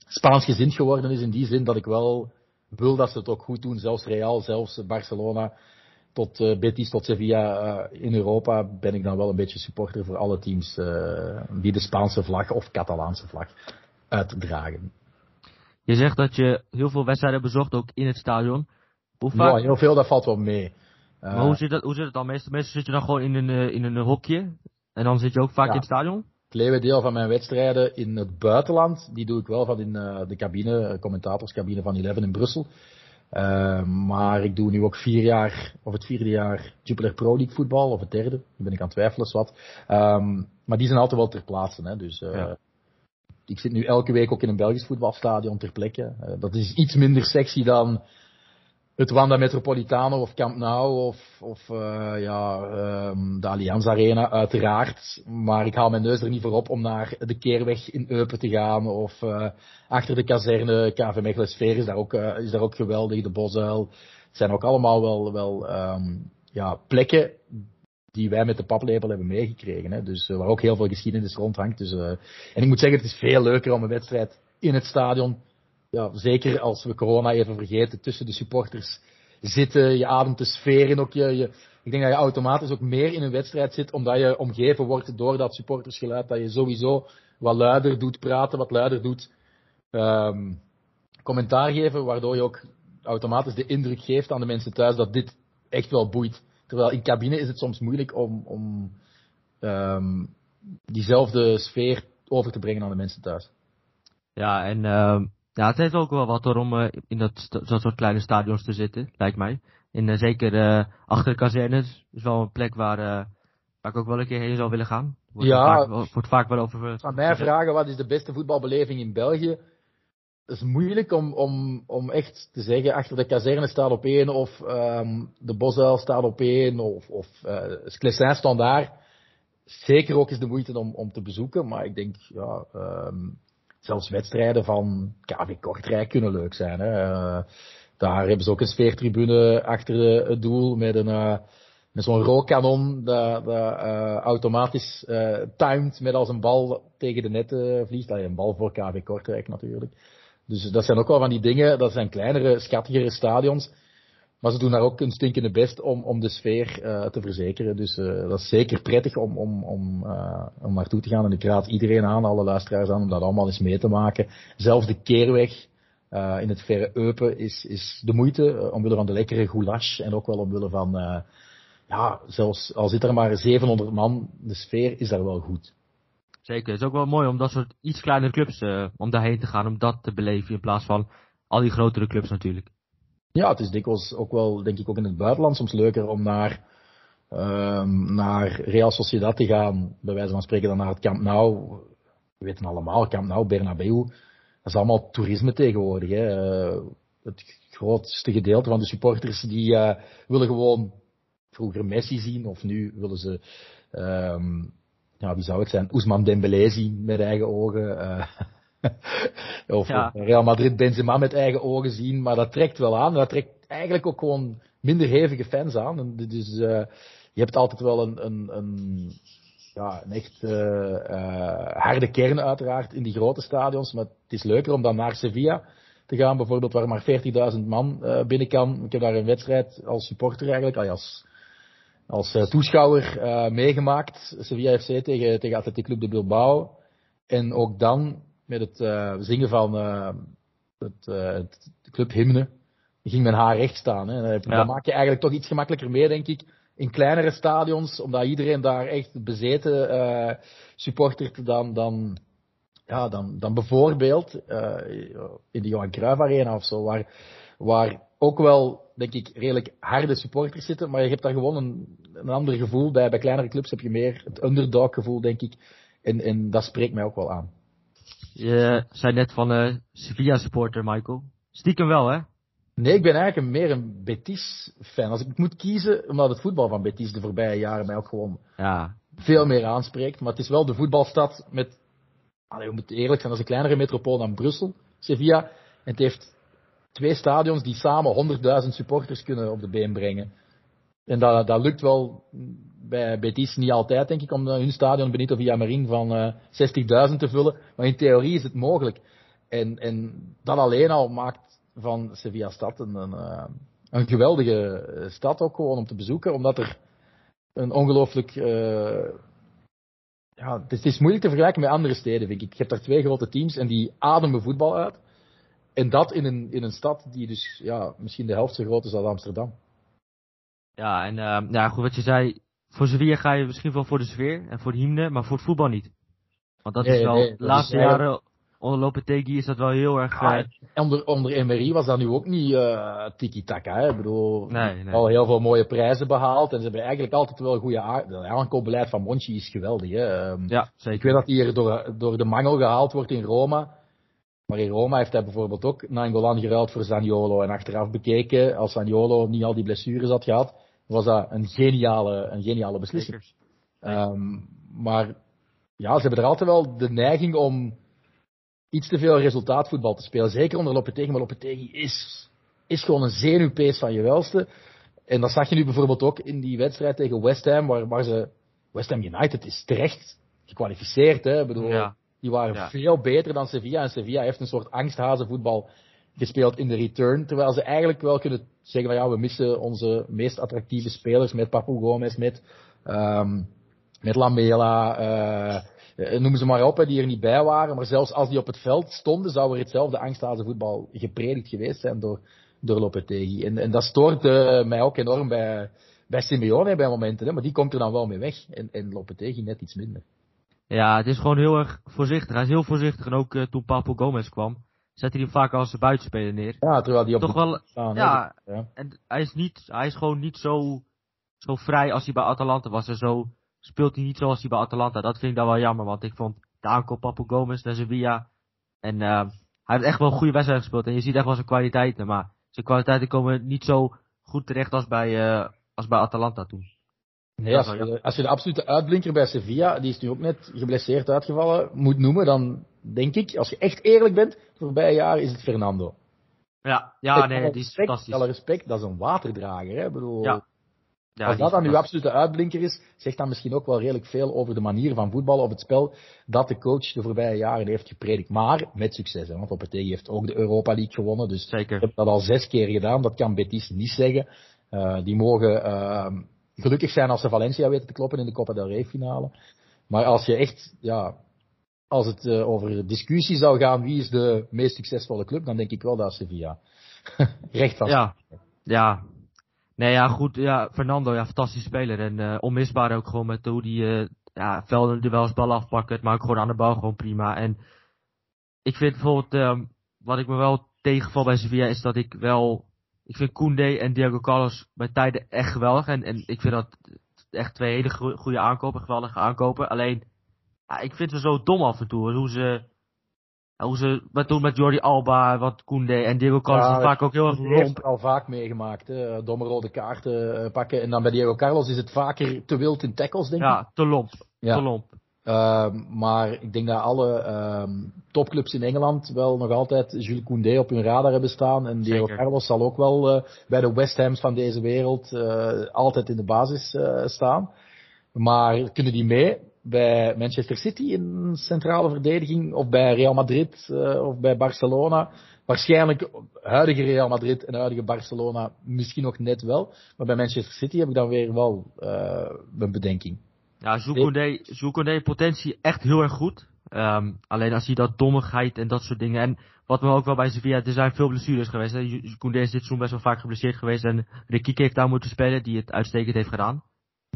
Speaker 2: Spaans gezind geworden is in die zin dat ik wel wil dat ze het ook goed doen. Zelfs Real, zelfs Barcelona, tot Betis, tot Sevilla in Europa ben ik dan wel een beetje supporter voor alle teams die de Spaanse vlag of Catalaanse vlag uitdragen.
Speaker 1: Je zegt dat je heel veel wedstrijden bezocht, ook in het stadion.
Speaker 2: Hoe vaak... Ja, heel veel, dat valt wel mee.
Speaker 1: Maar hoe, zit dat, hoe zit het dan? Meestal, meestal zit je dan gewoon in een, eh, in een hokje. En dan zit je ook vaak in het stadion?
Speaker 2: Het leeuwendeel van mijn wedstrijden in het buitenland, die doe ik wel van in uh, de cabine, commentatorscabine van Eleven in Brussel. Uh, maar ik doe nu ook vier jaar, of het vierde jaar Jupiler Pro League voetbal, of het derde. Daar ben ik aan het twijfelen, wat. Um, maar die zijn altijd wel ter plaatse. Hè. Dus uh, ja. ik zit nu elke week ook in een Belgisch voetbalstadion ter plekke. Uh, dat is iets minder sexy dan het Wanda Metropolitano of Camp Nou of, of uh, ja, um, de Allianz Arena uiteraard. Maar ik haal mijn neus er niet voor op om naar de Keerweg in Eupen te gaan of uh, achter de kazerne KV Mechelen Sfeer is daar ook, uh, is daar ook geweldig, de Bosuil. Het zijn ook allemaal wel, wel um, ja, plekken die wij met de paplepel hebben meegekregen. Hè. Dus waar ook heel veel geschiedenis rondhangt. Dus, en ik moet zeggen, het is veel leuker om een wedstrijd in het stadion ja, zeker als we corona even vergeten, tussen de supporters zitten. Je ademt de sfeer in ook. Je, je, ik denk dat je automatisch ook meer in een wedstrijd zit, omdat je omgeven wordt door dat supportersgeluid. Dat je sowieso wat luider doet praten, wat luider doet um, commentaar geven, waardoor je ook automatisch de indruk geeft aan de mensen thuis dat dit echt wel boeit. Terwijl in cabine is het soms moeilijk om, om um, diezelfde sfeer over te brengen aan de mensen thuis.
Speaker 1: Ja, en uh, Ja, het heeft ook wel wat hoor, om uh, in dat, dat soort kleine stadions te zitten, lijkt mij. En uh, zeker uh, achter de kazernes is wel een plek waar, waar ik ook wel een keer heen zou willen gaan. Wordt
Speaker 2: ja,
Speaker 1: vaak, wordt vaak wel over...
Speaker 2: Aan mij vragen, wat is de beste voetbalbeleving in België? Het is moeilijk om, om, om echt te zeggen, achter de kazerne staat op één, of um, de Bosuil staat op één, of, of uh, Sclessin staat daar. Zeker ook is de moeite om, om te bezoeken, maar ik denk, ja, um, zelfs wedstrijden van KV Kortrijk kunnen leuk zijn. Hè. Uh, daar hebben ze ook een sfeertribune achter het doel met een uh, met zo'n rookkanon dat, dat uh, automatisch uh, timed met als een bal tegen de net uh, vliegt. Dat een bal voor KV Kortrijk natuurlijk. Dus dat zijn ook wel van die dingen, dat zijn kleinere, schattigere stadions. Maar ze doen daar ook een stinkende best om, om de sfeer uh, te verzekeren. Dus uh, dat is zeker prettig om, om, om, uh, om naartoe te gaan. En ik raad iedereen aan, alle luisteraars aan, om dat allemaal eens mee te maken. Zelfs de keerweg in het verre Eupen is, is de moeite, omwille van de lekkere goulash. En ook wel omwille van, ja, zelfs al zit er maar 700 man, de sfeer is daar wel goed.
Speaker 1: Zeker, het is ook wel mooi om dat soort iets kleinere clubs, om daarheen te gaan, om dat te beleven in plaats van al die grotere clubs natuurlijk.
Speaker 2: Ja, het is dikwijls ook wel, denk ik, ook in het buitenland soms leuker om naar, um, naar Real Sociedad te gaan, bij wijze van spreken, dan naar het Camp Nou. We weten allemaal, Camp Nou, Bernabeu, dat is allemaal toerisme tegenwoordig. Hè. Uh, het grootste gedeelte van de supporters die uh, willen gewoon vroeger Messi zien, of nu willen ze, um, ja, wie zou het zijn, Ousmane Dembélé zien met eigen ogen. Uh, of ja. Real Madrid Benzema met eigen ogen zien, maar dat trekt wel aan. Dat trekt eigenlijk ook gewoon minder hevige fans aan. En dus uh, je hebt altijd wel een, een, een ja, een echt uh, uh, harde kern uiteraard in die grote stadions. Maar het is leuker om dan naar Sevilla te gaan, bijvoorbeeld, waar maar 40.000 man binnen kan. Ik heb daar een wedstrijd als supporter eigenlijk, als, als toeschouwer meegemaakt. Sevilla FC tegen, tegen Athletic Club de Bilbao. En ook dan met het uh, zingen van uh, het, uh, het clubhymne ging mijn haar recht staan. Hè. Dan ja. maak je eigenlijk toch iets gemakkelijker mee, denk ik. In kleinere stadions, omdat iedereen daar echt bezeten uh, supportert dan, dan, ja, dan, dan bijvoorbeeld in de Johan Cruijff Arena of zo, waar, waar ook wel, denk ik, redelijk harde supporters zitten, maar je hebt daar gewoon een, een ander gevoel bij. Bij kleinere clubs heb je meer het underdog gevoel, denk ik. En, en dat spreekt mij ook wel aan.
Speaker 1: Je zei net van uh, Sevilla supporter, Michael. Stiekem wel, hè?
Speaker 2: Nee, ik ben eigenlijk meer een Betis-fan. Als ik moet kiezen, omdat het voetbal van Betis de voorbije jaren mij ook gewoon
Speaker 1: ja.
Speaker 2: veel meer aanspreekt. Maar het is wel de voetbalstad met, allee, we moeten eerlijk zijn, dat is een kleinere metropool dan Brussel, Sevilla. En het heeft twee stadions die samen 100.000 supporters kunnen op de been brengen. En dat, lukt wel bij Betis niet altijd, denk ik, om hun stadion Benito Villamarin van uh, 60.000 te vullen. Maar in theorie is het mogelijk. En, en dat alleen al maakt van Sevilla stad een, een, uh, een geweldige stad ook gewoon om te bezoeken. Omdat er een ongelooflijk... Ja, het is, het is moeilijk te vergelijken met andere steden, vind ik. Je hebt daar twee grote teams en die ademen voetbal uit. En dat in een, in een stad die dus ja, misschien de helft zo groot is als Amsterdam.
Speaker 1: Ja, en uh, ja, goed wat je zei. Voor Sevilla ga je misschien wel voor de sfeer en voor de hymne, maar voor het voetbal niet. Want dat nee, is wel, nee, de laatste jaren onder Lopetegui is dat wel heel erg...
Speaker 2: Ja, uh, onder, onder Emery was dat nu ook niet uh, tiki-taka. Ik bedoel, nee, al heel veel mooie prijzen behaald. En ze hebben eigenlijk altijd wel een goede aankoopbeleid van Monchi is geweldig. Hè. Um,
Speaker 1: ja, zeker.
Speaker 2: Ik weet dat hij hier door, door de mangel gehaald wordt in Roma. Maar in Roma heeft hij bijvoorbeeld ook Nangolan geruild voor Zaniolo. En achteraf bekeken, als Zaniolo niet al die blessures had gehad, was dat een geniale, een geniale beslissing. Um, maar ja, ze hebben er altijd wel de neiging om iets te veel resultaatvoetbal te spelen. Zeker onder Lopetegui, maar Lopetegui is, is gewoon een zenuwpees van je welste. En dat zag je nu bijvoorbeeld ook in die wedstrijd tegen West Ham, waar, waar ze, West Ham United is terecht gekwalificeerd, hè. Ik bedoel, ja. die waren ja. veel beter dan Sevilla. En Sevilla heeft een soort angsthazenvoetbal gespeeld in de return. Terwijl ze eigenlijk wel kunnen zeggen van ja, we missen onze meest attractieve spelers met Papu Gomez, met, um, met Lamela, uh, noem ze maar op, hè, die er niet bij waren. Maar zelfs als die op het veld stonden, zou er hetzelfde angsthaze voetbal gepredikt geweest zijn door, door Lopetegui. En, en dat stoort uh, mij ook enorm bij, bij Simeone bij momenten, hè, maar die komt er dan wel mee weg. En, en Lopetegui net iets minder.
Speaker 1: Ja, het is gewoon heel erg voorzichtig. Hij is heel voorzichtig. En ook toen Papu Gomez kwam, zet hij hem vaak als buitenspeler neer.
Speaker 2: Ja, terwijl die op
Speaker 1: Toch
Speaker 2: de
Speaker 1: wel,
Speaker 2: staan,
Speaker 1: ja,
Speaker 2: Ja.
Speaker 1: en hij is niet, hij is gewoon niet zo, zo vrij als hij bij Atalanta was. En zo speelt hij niet zoals hij bij Atalanta. Dat vind ik dan wel jammer, want ik vond de aankoop Papu Gomez naar Sevilla. En eh, hij heeft echt wel een goede wedstrijd gespeeld. En je ziet echt wel zijn kwaliteiten. Maar zijn kwaliteiten komen niet zo goed terecht als bij, eh, als bij Atalanta toen.
Speaker 2: Nee,
Speaker 1: Ja,
Speaker 2: als, je, als je de absolute uitblinker bij Sevilla, die is nu ook net geblesseerd uitgevallen, moet noemen, dan denk ik, als je echt eerlijk bent, de voorbije jaren is het Fernando.
Speaker 1: Ja, ja nee, die is
Speaker 2: respect,
Speaker 1: fantastisch.
Speaker 2: Alle respect, dat is een waterdrager. Hè? Ik bedoel,
Speaker 1: Ja. Ja,
Speaker 2: als dat dan uw absolute uitblinker is, zegt dan misschien ook wel redelijk veel over de manier van voetballen of het spel dat de coach de voorbije jaren heeft gepredikt. Maar met succes, hè? want Lopetegui heeft ook de Europa League gewonnen, dus
Speaker 1: Zeker.
Speaker 2: ik heb dat al zes keer gedaan, dat kan Betis niet zeggen. Eh, die mogen ehm, gelukkig zijn als ze Valencia weten te kloppen in de Copa del Rey finale. Maar als je echt, ja, als het eh, over discussie zou gaan wie is de meest succesvolle club, dan denk ik wel dat Sevilla. Recht vast.
Speaker 1: Ja, ja. Nee, ja, goed. Ja, Fernando, ja, fantastisch speler. En eh, onmisbaar ook gewoon met hoe die eh ja, velden eens bal afpakken, maar ook gewoon aan de bal gewoon prima. En ik vind bijvoorbeeld, ehm, wat ik me wel tegenval bij Sevilla is dat ik wel, ik vind Koundé en Diego Carlos bij tijden echt geweldig. En, en ik vind dat echt twee hele goe- goede aankopen, geweldige aankopen. Alleen, ja, ik vind ze zo dom af en toe. Hoe ze, hoe ze, wat doen met Jordi Alba, wat Koundé en Diego Carlos
Speaker 2: Ja,
Speaker 1: is vaak ook heel erg lomp.
Speaker 2: al vaak meegemaakt. Hè. Domme rode kaarten eh, pakken. En dan bij Diego Carlos is het vaker te wild in tackles, denk ik.
Speaker 1: Ja, te lomp.
Speaker 2: Ja.
Speaker 1: Te lomp.
Speaker 2: Ehm, maar ik denk dat alle ehm, topclubs in Engeland wel nog altijd Jules Koundé op hun radar hebben staan. En Diego. Carlos zal ook wel eh, bij de West Hams van deze wereld eh, altijd in de basis eh, staan. Maar kunnen die mee bij Manchester City in centrale verdediging of bij Real Madrid of bij Barcelona? Waarschijnlijk huidige Real Madrid en huidige Barcelona misschien nog net wel. Maar bij Manchester City heb ik dan weer wel mijn bedenking.
Speaker 1: Ja, Jules Koundé potentie echt heel erg goed. Ehm, alleen als hij dat dommigheid en dat soort dingen. En wat me ook wel bij Sevilla, er zijn veel blessures geweest. Koundé is dit seizoen best wel vaak geblesseerd geweest. En Rikieke heeft daar moeten spelen, die het uitstekend heeft gedaan.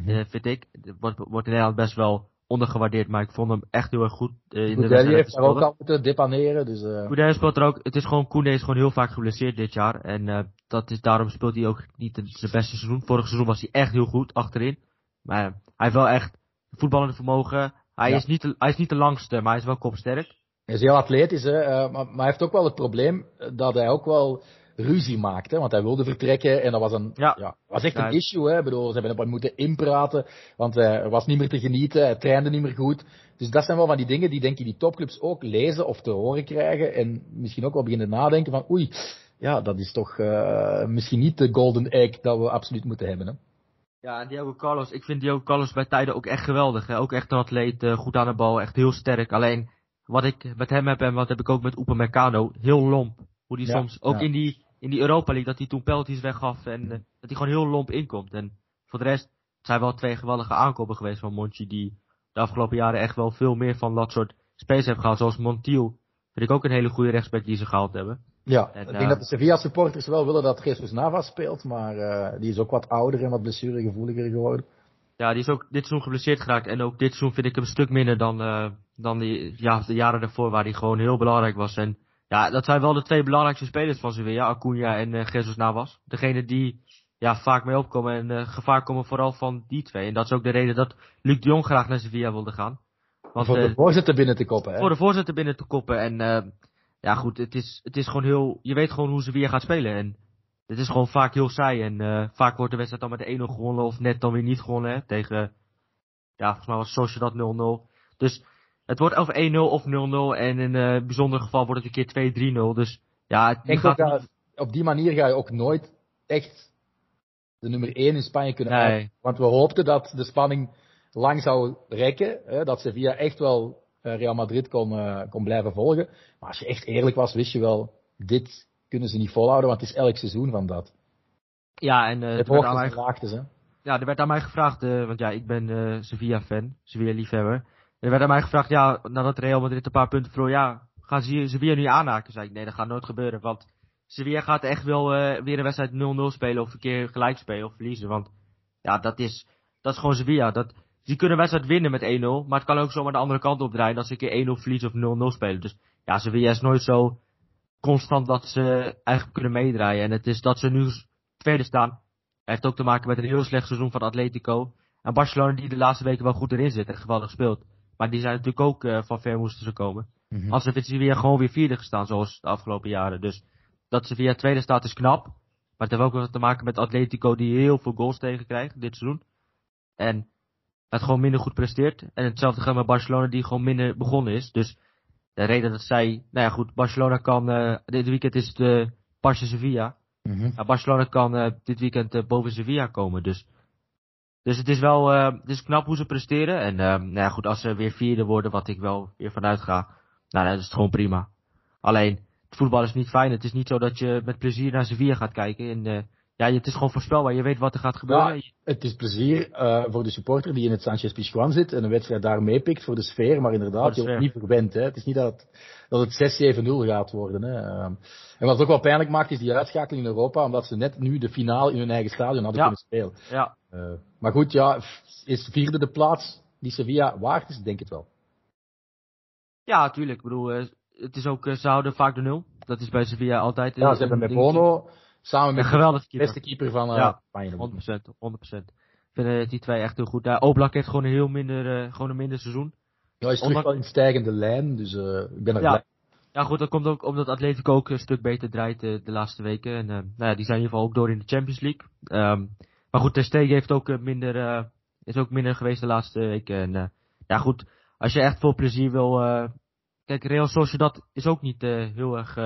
Speaker 1: Eh, vind ik. Wordt, wordt in Nederland best wel ondergewaardeerd, maar ik vond hem echt heel erg goed eh, in de wedstrijd.
Speaker 2: heeft daar ook al moeten depaneren. Dus,
Speaker 1: Koundé speelt er ook, het is gewoon, Koundé is gewoon heel vaak geblesseerd dit jaar. En dat is, daarom speelt hij ook niet het- zijn beste seizoen. Vorig seizoen was hij echt heel goed achterin. Maar eh, hij heeft wel echt voetballende vermogen. Hij,
Speaker 2: Ja.
Speaker 1: is niet de, hij is niet de langste, maar hij is wel kopsterk.
Speaker 2: Hij is heel atletisch, hè, eh, maar, maar hij heeft ook wel het probleem dat hij ook wel ruzie maakt. Hè, want hij wilde vertrekken en dat was, een,
Speaker 1: Ja.
Speaker 2: ja. was echt
Speaker 1: Ja.
Speaker 2: een issue. Hè. Ik bedoel, ze hebben hem moeten inpraten, want hij was niet meer te genieten, hij trainde niet meer goed. Dus dat zijn wel van die dingen die denk ik die topclubs ook lezen of te horen krijgen. En misschien ook wel beginnen nadenken van oei, ja, dat is toch eh, misschien niet de golden egg dat we absoluut moeten hebben. Hè.
Speaker 1: Ja, en Diogo Carlos, ik vind Diogo Carlos bij tijden ook echt geweldig. Hè? Ook echt een atleet, eh, goed aan de bal, echt heel sterk. Alleen, wat ik met hem heb en wat heb ik ook met Upamecano, heel lomp. Hoe die
Speaker 2: Ja,
Speaker 1: soms, ook
Speaker 2: ja.
Speaker 1: in, die, in die Europa League, dat hij toen penalties weggaf en eh, dat hij gewoon heel lomp inkomt. En voor de rest, het zijn wel twee geweldige aankopen geweest van Monchi, die de afgelopen jaren echt wel veel meer van dat soort spelers hebben gehaald. Zoals Montiel, vind ik ook een hele goede rechtsback die ze gehaald hebben.
Speaker 2: Ja,
Speaker 1: En,
Speaker 2: ik denk
Speaker 1: eh,
Speaker 2: dat de Sevilla supporters wel willen dat Jesus Navas speelt, maar eh, die is ook wat ouder en wat blessuregevoeliger geworden.
Speaker 1: Ja, die is ook dit seizoen geblesseerd geraakt. En ook dit seizoen vind ik hem een stuk minder dan, eh, dan die, ja, de jaren daarvoor, waar hij gewoon heel belangrijk was. En ja, dat zijn wel de twee belangrijkste spelers van Sevilla, Acuna en eh Jesus Navas. Degene die ja, vaak mee opkomen en gevaar komen vooral van die twee. En dat is ook de reden dat Luc de Jong graag naar Sevilla wilde gaan. Want
Speaker 2: voor de voorzitter binnen te koppen. Hè?
Speaker 1: voor de voorzitter binnen te koppen. En ja, goed, het is, het is gewoon heel. Je weet gewoon hoe Sevilla gaat spelen. En het is gewoon vaak heel saai. En eh, vaak wordt de wedstrijd dan met 1-0 gewonnen. Of net dan weer niet gewonnen. Hè, tegen. Ja, volgens mij was Sociedad 0-0. Dus het wordt of 1-0 of 0-0. En in een bijzonder geval wordt het een keer 2-3-0. Dus ja, het
Speaker 2: Ik denk
Speaker 1: gaat
Speaker 2: ook dat op die manier ga je ook nooit echt de nummer 1 in Spanje kunnen
Speaker 1: Nee.
Speaker 2: uit. Want we hoopten dat de spanning lang zou rekken. Hè, dat Sevilla echt wel eh, Real Madrid kon, eh, kon blijven volgen. Maar als je echt eerlijk was, wist je wel, dit kunnen ze niet volhouden, want het is elk seizoen van dat.
Speaker 1: Ja, en eh,
Speaker 2: Het
Speaker 1: werd aan mij
Speaker 2: en laagtes, hè.
Speaker 1: ja, er werd aan mij gevraagd, eh, want ja, ik ben eh Sevilla-fan, Sevilla-liefhebber. Er werd aan mij gevraagd, ja, nadat Real Madrid een paar punten verloor, ja, gaan ze Sevilla nu aanhaken? Zei ik, nee, dat gaat nooit gebeuren, want Sevilla gaat echt wel eh, weer een wedstrijd 0-0 spelen of een keer gelijk spelen of verliezen, want ja, dat is, dat is gewoon Sevilla. Dat, die kunnen een wedstrijd winnen met 1-0, maar het kan ook zomaar de andere kant op draaien, dat ze een keer 1-0 verliezen of 0-0 spelen. Dus ja, Sevilla is nooit zo, constant dat ze eigenlijk kunnen meedraaien. En het is dat ze nu tweede staan. heeft ook te maken met een heel slecht seizoen van Atletico. En Barcelona die de laatste weken wel goed erin zit en geweldig speelt. Maar die zijn natuurlijk ook uh, van ver moesten ze komen. Mm -hmm. Als ze weer gewoon weer vierde gestaan zoals de afgelopen jaren. Dus dat ze via tweede staat is knap. Maar het heeft ook wat te maken met Atletico die heel veel goals tegenkrijgt dit seizoen. En het gewoon minder goed presteert. En hetzelfde gaat met Barcelona die gewoon minder begonnen is. Dus de reden dat zij, nou ja goed, Barcelona kan, uh, dit weekend is het uh, Barça Sevilla. Mm -hmm. Barcelona kan uh, dit weekend boven Sevilla komen. Dus, dus het is wel, het is knap hoe ze presteren. En nou ja, goed, als ze weer vierde worden, wat ik wel weer vanuit ga, nou dan is het gewoon prima. Alleen, het voetbal is niet fijn. Het is niet zo dat je met plezier naar Sevilla gaat kijken. En ja, het is gewoon voorspelbaar. Je weet wat er gaat gebeuren.
Speaker 2: Ja, het is plezier uh, voor de supporter die in het Sanchez Pizjuan zit en een wedstrijd daar meepikt voor de sfeer. Maar inderdaad, je wordt niet verwend. Hè. Het is niet dat het, dat het 6-7-0 gaat worden. Hè. Uh, en wat het ook wel pijnlijk maakt, is die uitschakeling in Europa, omdat ze net nu de finale in hun eigen stadion hadden
Speaker 1: ja.
Speaker 2: kunnen spelen.
Speaker 1: Ja.
Speaker 2: Uh, maar goed, ja, is vierde de plaats die Sevilla waard is? Denk het wel.
Speaker 1: Ja, tuurlijk. Ik bedoel, het is ook, ze houden vaak de nul. Dat is bij Sevilla altijd.
Speaker 2: Ja, ze hebben met Bono Samen met
Speaker 1: een geweldige
Speaker 2: de beste keeper van uh,
Speaker 1: ja, Spanje. 100%, 100%. Ik vind die twee echt heel goed. Uh, Oblak heeft gewoon een heel minder, uh, gewoon een minder seizoen.
Speaker 2: Ja, hij is terug wel in stijgende lijn, dus uh, ik ben er
Speaker 1: ja.
Speaker 2: blij.
Speaker 1: Ja goed, dat komt ook omdat Atletico ook een stuk beter draait de laatste weken. En nou ja, die zijn in ieder geval ook door in de Champions League. Um, maar goed, Ter Stegen heeft ook minder, is ook minder geweest de laatste weken. En ja goed, als je echt veel plezier wil... kijk, Real Sociedad is ook niet heel erg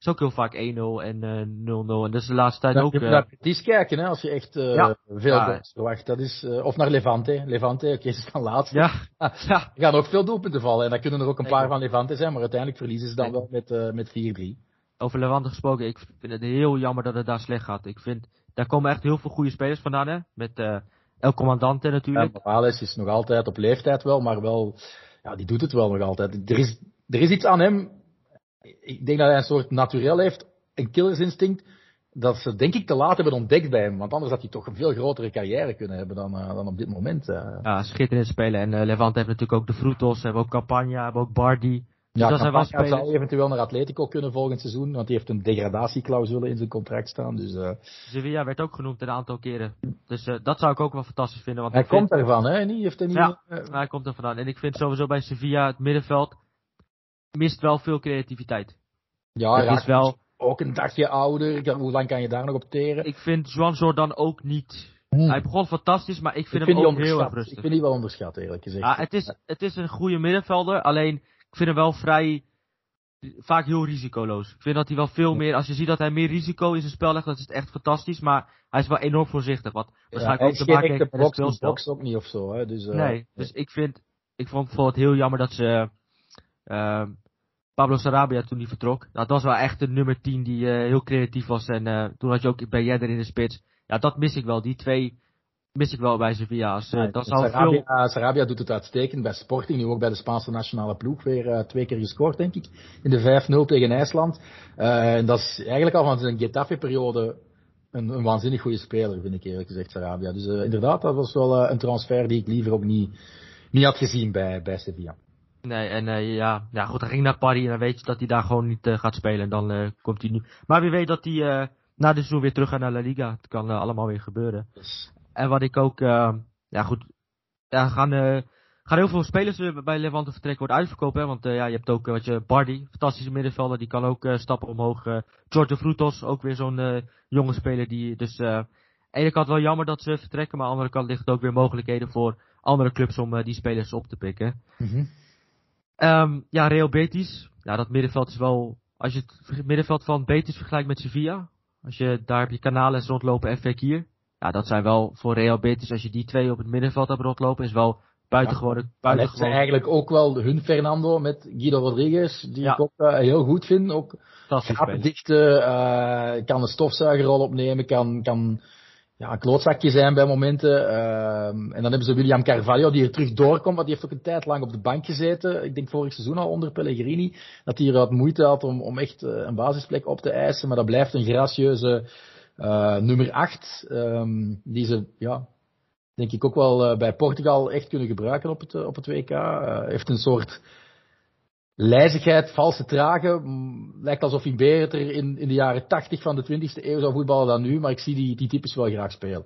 Speaker 1: is ook heel vaak 1-0 en 0-0. Uh, en dat is de laatste tijd
Speaker 2: ja,
Speaker 1: ook...
Speaker 2: Je moet naar Betis kijken, hè, als je echt uh,
Speaker 1: ja.
Speaker 2: veel
Speaker 1: ja.
Speaker 2: goals verwacht. Dat is, uh, of naar Levante. Levante, oké, okay, ze staan laatst.
Speaker 1: Ja. ja.
Speaker 2: Er gaan ook veel doelpunten vallen. En dan kunnen er ook een paar van Levante zijn, maar uiteindelijk verliezen ze dan wel met, uh, met 4-3.
Speaker 1: Over Levante gesproken, ik vind het heel jammer dat het daar slecht gaat. Ik vind, daar komen echt heel veel goede spelers vandaan, hè. Met El Comandante natuurlijk.
Speaker 2: Ja, Morales is nog altijd op leeftijd wel, maar wel... Ja, die doet het wel nog altijd. Er is, er is iets aan hem... Ik denk dat hij een soort naturel heeft een killersinstinct dat ze denk ik te laat hebben ontdekt bij hem. Want anders had hij toch een veel grotere carrière kunnen hebben dan, uh, dan op dit moment. Uh.
Speaker 1: Ja, schitterend spelen. En uh, Levante heeft natuurlijk ook de Frutos, hebben ook Campagna, hebben ook Bardi. Dus
Speaker 2: ja,
Speaker 1: dat
Speaker 2: zijn wel spelers. zou eventueel naar Atletico kunnen volgend seizoen, want die heeft een degradatieclausule in zijn contract staan. Dus.
Speaker 1: Sevilla werd ook genoemd een aantal keren. Dus dat zou ik ook wel fantastisch vinden. Want
Speaker 2: hij komt ervan, hè? Heeft hij niet,
Speaker 1: ja, hij komt er vandaan. En ik vind sowieso bij Sevilla het middenveld mist wel veel creativiteit.
Speaker 2: Ja,
Speaker 1: het is wel
Speaker 2: ook een dagje ouder. Hoe lang kan je daar nog op teren?
Speaker 1: Ik vind Juan Jordan ook niet.
Speaker 2: Hmm.
Speaker 1: Hij begon fantastisch, maar ik vind
Speaker 2: ik
Speaker 1: hem ook heel erg rustig.
Speaker 2: Ik vind die wel onderschat, eerlijk gezegd.
Speaker 1: Ja, het, is, het is een goede middenvelder, alleen ik vind hem wel vrij. vaak heel risicoloos. Ik vind dat hij wel veel meer. Als je ziet dat hij meer risico in zijn spel legt, dan is het echt fantastisch. Maar hij is wel enorm voorzichtig. Wat waarschijnlijk
Speaker 2: ja,
Speaker 1: ook te maken heeft
Speaker 2: met het speelstijl. box ook niet of zo, hè? Dus, uh,
Speaker 1: nee, dus ik vind. Ik vond bijvoorbeeld heel jammer dat ze. Uh, Pablo Sarabia toen hij vertrok. Dat was wel echt een nummer 10 die uh, heel creatief was. En uh, toen had je ook bij Jedder in de spits. Ja, dat mis ik wel. Die twee mis ik wel bij Sevilla. Uh,
Speaker 2: ja,
Speaker 1: dat
Speaker 2: Sarabia,
Speaker 1: veel...
Speaker 2: Sarabia doet het uitstekend bij Sporting. Nu ook bij de Spaanse nationale ploeg. Weer twee keer gescoord, denk ik. In de 5-0 tegen IJsland. en dat is eigenlijk al van zijn Getafe-periode een, een, waanzinnig goede speler, vind ik eerlijk gezegd, Sarabia. Dus inderdaad, dat was wel een transfer die ik liever ook niet, niet had gezien bij, bij Sevilla.
Speaker 1: Nee, en uh, ja, ja, goed, hij ging naar Paris en dan weet je dat hij daar gewoon niet uh, gaat spelen. En dan uh, komt hij nu. Maar wie weet dat hij na dit seizoen weer terug gaat naar La Liga. Het kan allemaal weer gebeuren.
Speaker 2: Yes.
Speaker 1: En wat ik ook, ja goed, ja, gaan, gaan heel veel spelers bij Levante vertrekken worden uitverkoop. Hè, want ja, je hebt ook wat je, Bardi, fantastische middenvelder, die kan ook stappen omhoog. George Frutos, ook weer zo'n jonge speler. die Dus aan de ene kant wel jammer dat ze vertrekken, maar aan de andere kant ligt het ook weer mogelijkheden voor andere clubs om die spelers op te pikken.
Speaker 2: Mm -hmm.
Speaker 1: Um, ja, Real Betis. Ja, dat middenveld is wel. Als je het middenveld van Betis vergelijkt met Sevilla. Als je daar heb je Canales rondlopen en Fekir. Ja, dat zijn wel voor Real Betis. Als je die twee op het middenveld hebt rondlopen, is wel buitengewoon.
Speaker 2: Ja,
Speaker 1: buitengewoon.
Speaker 2: zijn eigenlijk ook wel hun Fernando met Guido Rodriguez. Die
Speaker 1: ja.
Speaker 2: ik ook uh, heel goed vind. Ook dichte, uh, kan een stofzuigerrol opnemen, kan, kan ja, een klootzakje zijn bij momenten. Uh, en dan hebben ze William Carvalho die er terug doorkomt, want die heeft ook een tijd lang op de bank gezeten. Ik denk vorig seizoen al onder Pellegrini. Dat hij er wat moeite had om, om echt uh, een basisplek op te eisen. Maar dat blijft een gracieuze uh, nummer 8. Um, die ze, ja, denk ik ook wel bij Portugal echt kunnen gebruiken op het, op het WK. heeft een soort lijzigheid, valse tragen. Lijkt alsof hij beter in, in de jaren 80 van de 20e eeuw zou voetballen dan nu, maar ik zie die, die types wel graag spelen.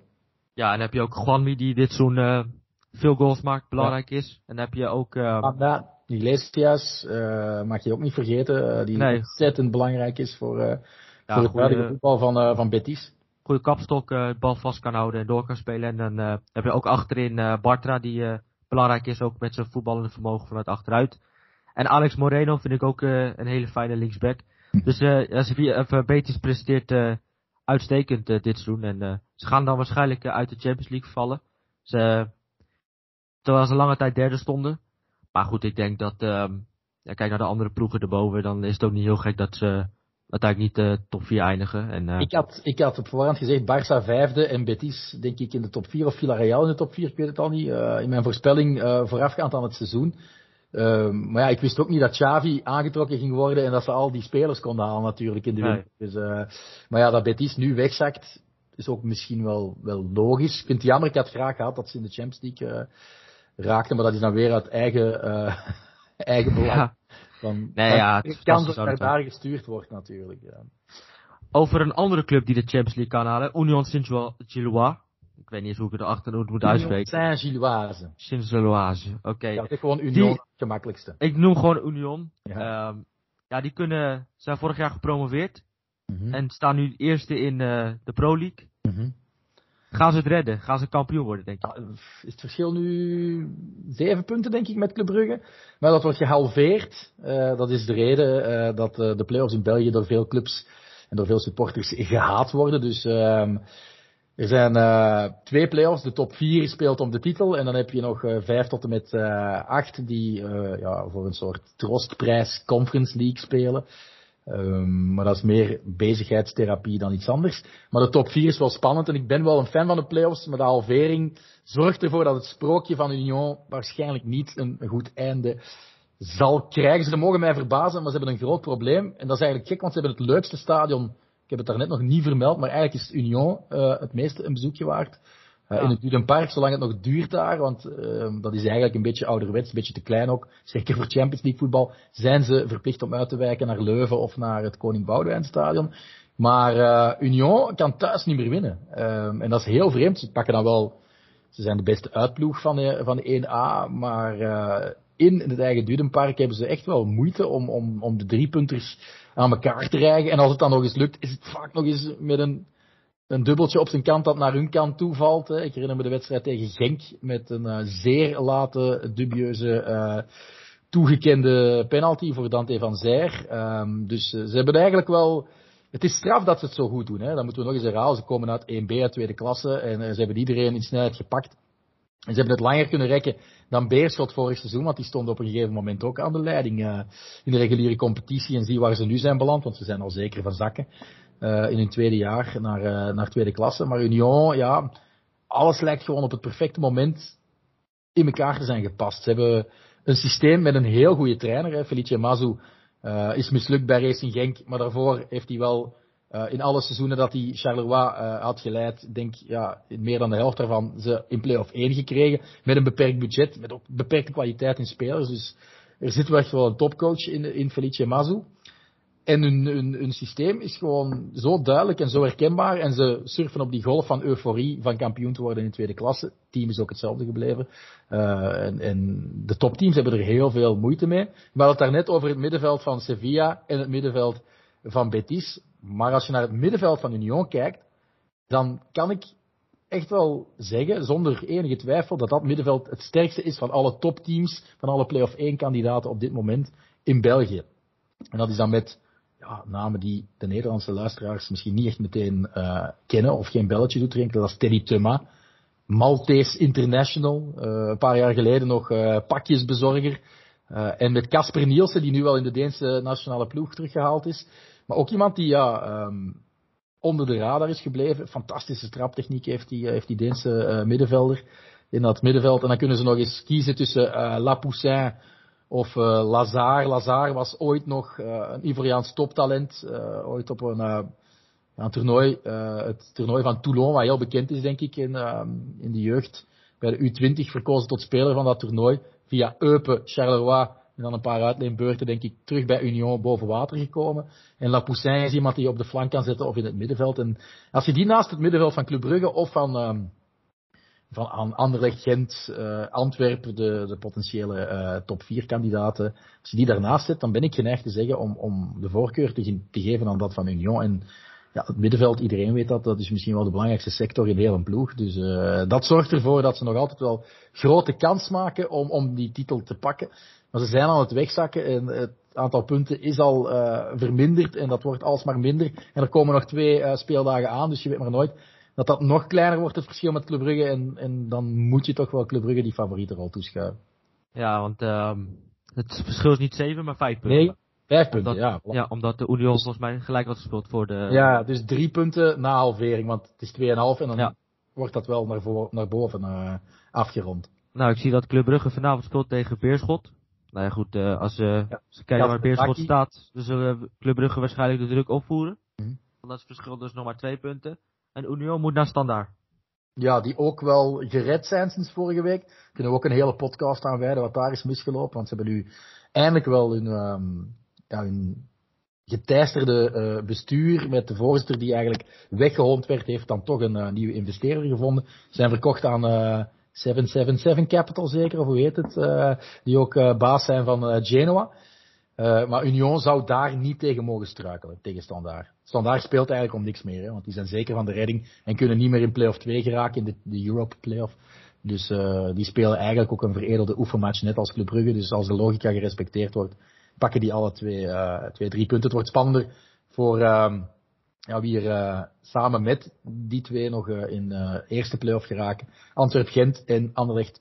Speaker 1: Ja, en heb je ook Juanmi die dit zo'n uh, veel goals maakt, belangrijk is. En heb je ook... Uh,
Speaker 2: Amanda Iglesias, uh, mag je ook niet vergeten, die nee. ontzettend belangrijk is voor, ja, voor het huidige voetbal van, van Betis.
Speaker 1: Goede kapstok, het bal vast kan houden en door kan spelen. En dan heb je ook achterin Bartra die belangrijk is, ook met zijn voetballende vermogen vanuit achteruit. En Alex Moreno vind ik ook uh, een hele fijne linksback. Dus uh, even Betis presteert uh, uitstekend dit seizoen. En ze gaan dan waarschijnlijk uit de Champions League vallen. Ze, terwijl ze lange tijd derde stonden. Maar goed, ik denk dat, um, ja, kijk naar de andere ploegen erboven, dan is het ook niet heel gek dat ze uiteindelijk niet uh, top 4 eindigen. En, uh...
Speaker 2: ik, had, ik had op voorhand gezegd Barça vijfde en Betis denk ik in de top 4 of Villarreal in de top 4, ik weet het al niet. Uh, in mijn voorspelling voorafgaand aan het seizoen. Ehm, maar ja, ik wist ook niet dat Xavi aangetrokken ging worden en dat ze al die spelers konden halen natuurlijk in de winter. Dus, maar ja, dat Betis nu wegzakt is ook misschien wel, wel logisch. Ik vind het jammer, ik had graag gehad dat ze in de Champions League raakten, maar dat is dan weer uit eigen, eigen belang. Ja.
Speaker 1: Dan, nee, ja, het
Speaker 2: kan dat er daar gestuurd wordt natuurlijk. Ja.
Speaker 1: Over een andere club die de Champions League kan halen, Union Saint-Gilloise. Ik weet niet eens hoe ik het erachter moet uitspreken.
Speaker 2: Saint-Gilloise.
Speaker 1: Saint-Gilloise, oké. Okay.
Speaker 2: Ja, gewoon Union, het gemakkelijkste.
Speaker 1: Ik noem gewoon Union. Ja, um, ja die kunnen, zijn vorig jaar gepromoveerd. Mm -hmm. En staan nu eerste in uh, de Pro League. Mm -hmm. Gaan ze het redden? Gaan ze kampioen worden, denk ik?
Speaker 2: is het verschil nu zeven punten, denk ik, met Club Brugge. Maar dat wordt gehalveerd. Uh, dat is de reden uh, dat de play-offs in België door veel clubs en door veel supporters gehaat worden. Dus ehm, er zijn twee play-offs. De top vier speelt om de titel. En dan heb je nog vijf tot en met acht die ja, voor een soort trostprijs Conference League spelen. Um, maar dat is meer bezigheidstherapie dan iets anders. Maar de top 4 is wel spannend en ik ben wel een fan van de playoffs, maar de halvering zorgt ervoor dat het sprookje van Union waarschijnlijk niet een goed einde zal krijgen. Ze mogen mij verbazen, maar ze hebben een groot probleem. En dat is eigenlijk gek, want ze hebben het leukste stadion. Ik heb het daarnet nog niet vermeld, maar eigenlijk is Union uh, het meeste een bezoekje waard. Uh, In het Dudenpark, zolang het nog duurt daar, want uh, dat is eigenlijk een beetje ouderwets, een beetje te klein ook. Zeker voor Champions League voetbal zijn ze verplicht om uit te wijken naar Leuven of naar het Koning Boudewijn Stadion. Maar uh, Union kan thuis niet meer winnen. Um, en dat is heel vreemd. Ze pakken dan wel, ze zijn de beste uitploeg van de, van de 1A, maar in het eigen Dudenpark hebben ze echt wel moeite om, om, om de drie punters aan elkaar te rijgen. En als het dan nog eens lukt, is het vaak nog eens met een een dubbeltje op zijn kant dat naar hun kant toevalt. Hè. Ik herinner me de wedstrijd tegen Genk met een uh, zeer late, dubieuze, uh, toegekende penalty voor Dante van Zijr. Um, dus uh, ze hebben eigenlijk wel... Het is straf dat ze het zo goed doen. Hè. Dat moeten we nog eens herhalen. Ze komen uit 1B, uit tweede klasse. En ze hebben iedereen in snelheid gepakt. En ze hebben het langer kunnen rekken dan Beerschot vorig seizoen, want die stonden op een gegeven moment ook aan de leiding uh, in de reguliere competitie. En zie waar ze nu zijn beland, want ze zijn al zeker van zakken uh, in hun tweede jaar naar, uh, naar tweede klasse. Maar Union, ja, alles lijkt gewoon op het perfecte moment in elkaar te zijn gepast. Ze hebben een systeem met een heel goede trainer. Hè. Felice Mazu is mislukt bij Racing Genk, maar daarvoor heeft hij wel uh, in alle seizoenen dat hij Charleroi uh, had geleid, denk ja, meer dan de helft daarvan ze in play-off 1 gekregen. Met een beperkt budget, met ook beperkte kwaliteit in spelers. Dus er zit wel echt wel een topcoach in, in Felice Mazu. En hun, hun, systeem is gewoon zo duidelijk en zo herkenbaar. En ze surfen op die golf van euforie van kampioen te worden in de tweede klasse. Het team is ook hetzelfde gebleven. En, en, de topteams hebben er heel veel moeite mee. We hadden het daarnet over het middenveld van Sevilla en het middenveld van Betis. Maar als je naar het middenveld van Union kijkt, dan kan ik echt wel zeggen, zonder enige twijfel, dat dat middenveld het sterkste is van alle topteams, van alle play-off 1 kandidaten op dit moment in België. En dat is dan met ja, namen die de Nederlandse luisteraars misschien niet echt meteen uh, kennen of geen belletje doet drinken. Dat is Teddy Thuma, Maltese International, uh, een paar jaar geleden nog uh, pakjesbezorger. en met Casper Nielsen, die nu wel in de Deense nationale ploeg teruggehaald is. Maar ook iemand die ja, um, onder de radar is gebleven. Fantastische traptechniek heeft die, heeft die Deense middenvelder in dat middenveld. En dan kunnen ze nog eens kiezen tussen La Poussin of uh, Lazar. Lazar was ooit nog uh, een Ivoriaans toptalent. Uh, ooit op een, een toernooi, het toernooi van Toulon, wat heel bekend is denk ik in, in de jeugd. Bij de U20 verkozen tot speler van dat toernooi. Via Eupen, Charleroi En dan een paar uitleenbeurten, denk ik, terug bij Union boven water gekomen. En Lapoussin is iemand die je op de flank kan zetten of in het middenveld. En als je die naast het middenveld van Club Brugge of van, um, van Anderlecht, Gent, uh, Antwerpen, de, de potentiële uh, top 4 kandidaten, als je die daarnaast zet, dan ben ik geneigd te zeggen om, om de voorkeur te, geven aan dat van Union. En ja, het middenveld, iedereen weet dat, dat is misschien wel de belangrijkste sector in de hele ploeg. Dus uh, dat zorgt ervoor dat ze nog altijd wel grote kans maken om, om die titel te pakken. Maar ze zijn aan het wegzakken en het aantal punten is al uh, verminderd en dat wordt alsmaar minder. En er komen nog twee uh, speeldagen aan, dus je weet maar nooit dat dat nog kleiner wordt, het verschil met Club Brugge. En, en dan moet je toch wel Club Brugge die favoriete rol toeschuiven.
Speaker 1: Ja, want uh, het verschil is niet 7, maar 5 punten.
Speaker 2: Nee, Vijf punten,
Speaker 1: omdat,
Speaker 2: ja.
Speaker 1: Ja, omdat de Union volgens mij gelijk had gespeeld voor de...
Speaker 2: Ja, dus drie punten na halvering, want het is 2,5 en dan ja. wordt dat wel naar, voor, naar boven uh, afgerond.
Speaker 1: Nou, ik zie dat Club Brugge vanavond speelt tegen Beerschot. Nou ja, goed, uh, als uh, ja. ze kijken waar Beerschot staat, dan zullen Club Brugge waarschijnlijk de druk opvoeren. Mm -hmm. Want dat is verschil dus nog maar twee punten. En Union moet naar standaard.
Speaker 2: Ja, die ook wel gered zijn sinds vorige week. Kunnen we ook een hele podcast aan wijden wat daar is misgelopen. Want ze hebben nu eindelijk wel hun, um, ja, hun geteisterde uh, bestuur met de voorzitter die eigenlijk weggehoond werd, heeft dan toch een uh, nieuwe investeerder gevonden. Ze zijn verkocht aan uh, 777 Capital zeker, of hoe heet het, die ook baas zijn van Genoa. maar Union zou daar niet tegen mogen struikelen, tegen Standaard. Standaard speelt eigenlijk om niks meer, hè, want die zijn zeker van de redding en kunnen niet meer in play-off 2 geraken, in de, de Europe play-off. Dus die spelen eigenlijk ook een veredelde oefenmatch, net als Club Brugge. Dus als de logica gerespecteerd wordt, pakken die alle twee, twee drie punten. Het wordt spannender voor uh, ja, wie er uh, samen met die twee nog uh, in uh, eerste play-off geraken. Antwerp Gent en Anderlecht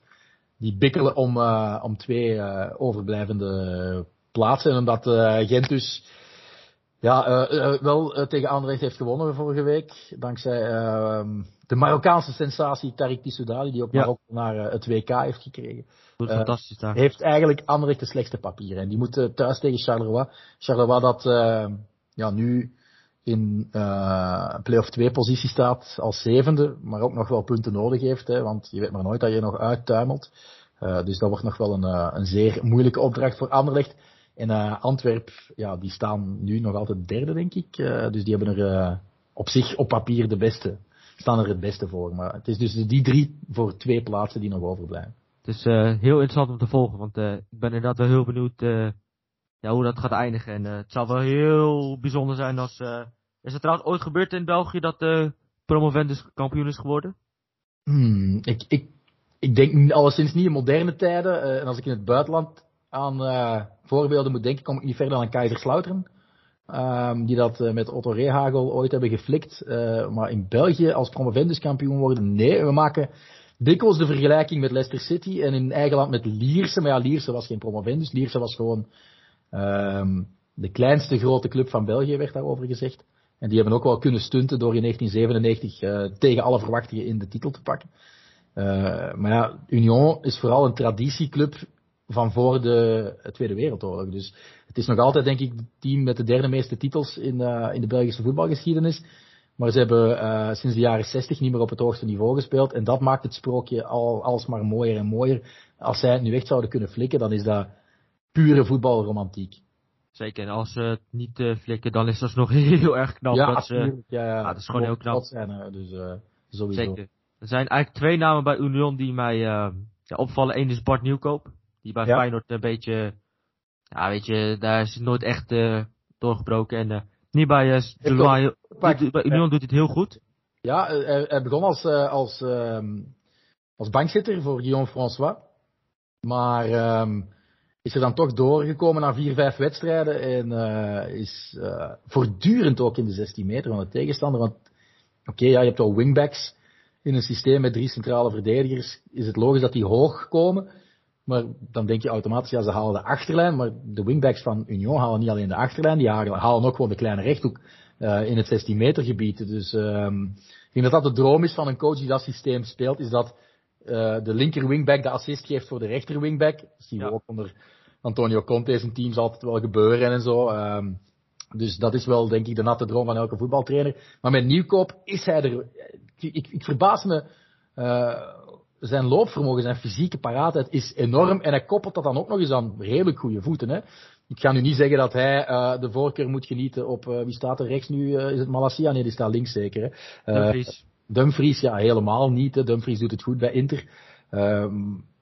Speaker 2: die bikkelen om, om twee overblijvende plaatsen. En omdat Gent dus ja, wel tegen Anderlecht heeft gewonnen vorige week. Dankzij uh, de Marokkaanse sensatie Tariq Tissoudali, die ook ja. Marokko naar het WK heeft gekregen.
Speaker 1: Doet uh, fantastisch daar.
Speaker 2: Heeft eigenlijk Anderlecht de slechtste papieren. En die moet thuis tegen Charleroi. Charleroi dat ja, nu in uh, play-off 2 positie staat als zevende, maar ook nog wel punten nodig heeft. Hè, want je weet maar nooit dat je nog uittuimelt. Uh, dus dat wordt nog wel een, uh, een zeer moeilijke opdracht voor Anderlecht. En uh, Antwerp, ja, die staan nu nog altijd derde, denk ik. Dus die hebben er op zich op papier de beste, staan er het beste voor. Maar het is dus die drie voor twee plaatsen die nog overblijven.
Speaker 1: Het is uh, heel interessant om te volgen, want ik ben inderdaad wel heel benieuwd ja, hoe dat gaat eindigen. En het zal wel heel bijzonder zijn als... is het trouwens ooit gebeurd in België dat de promovendus kampioen is geworden?
Speaker 2: Hmm, ik, ik, ik denk alleszins niet in moderne tijden. en als ik in het buitenland aan voorbeelden moet denken, kom ik niet verder dan Kaiserslautern. Um, die dat met Otto Rehagel ooit hebben geflikt. Maar in België als promovendus kampioen worden, nee, we maken dikwijls de vergelijking met Leicester City en in eigen land met Lierse. Maar ja, Lierse was geen promovendus. Lierse was gewoon um, de kleinste grote club van België, werd daarover gezegd. En die hebben ook wel kunnen stunten door in 1997 uh, tegen alle verwachtingen in de titel te pakken. maar ja, Union is vooral een traditieclub van voor de Tweede Wereldoorlog. Dus het is nog altijd, denk ik, het team met de derde meeste titels in, in de Belgische voetbalgeschiedenis. Maar ze hebben sinds de jaren 60 niet meer op het hoogste niveau gespeeld. En dat maakt het sprookje al, alsmaar mooier en mooier. Als zij het nu echt zouden kunnen flikken, dan is dat pure voetbalromantiek.
Speaker 1: Zeker, en als ze het niet uh, flikken, dan is dat nog heel erg knap.
Speaker 2: Ja,
Speaker 1: dat
Speaker 2: ze, ja, ja.
Speaker 1: ja, dat is gewoon heel knap.
Speaker 2: Zijn, dus, uh, sowieso.
Speaker 1: Zeker. Er zijn eigenlijk twee namen bij Union die mij uh, ja, opvallen. Eén is Bart Nieuwkoop. Die bij ja. Feyenoord een beetje, ja weet je, daar is het nooit echt doorgebroken. En niet bij, uh, de bij, Union doet het heel goed.
Speaker 2: Ja, hij, hij begon als, als, uh, als bankzitter voor Guillaume François. Maar um, is er dan toch doorgekomen na vier, vijf wedstrijden. En uh, is uh, voortdurend ook in de 16 meter van de tegenstander. Want oké, okay, ja, je hebt wel wingbacks. In een systeem met drie centrale verdedigers is het logisch dat die hoog komen. Maar dan denk je automatisch, ja, ze halen de achterlijn. Maar de wingbacks van Union halen niet alleen de achterlijn, die halen ook gewoon de kleine rechthoek uh, in het 16 meter gebied. Dus um, ik denk dat dat de droom is van een coach die dat systeem speelt, is dat de linker wingback de assist geeft voor de rechter wingback. Dat zien we ja. ook onder Antonio Conte zijn teams altijd wel gebeuren en zo. Um, dus dat is wel, denk ik, de natte droom van elke voetbaltrainer. Maar met Nieuwkoop is hij er. Ik, ik, ik verbaas me uh, zijn loopvermogen, zijn fysieke paraatheid is enorm. En hij koppelt dat dan ook nog eens aan redelijk goede voeten. Hè. Ik ga nu niet zeggen dat hij uh, de voorkeur moet genieten op, uh, wie staat er rechts nu? Is het Malassia? Nee, die staat links zeker. Hè.
Speaker 1: Dumfries.
Speaker 2: Dumfries, ja, helemaal niet. Hè. Dumfries doet het goed bij Inter. Ehm,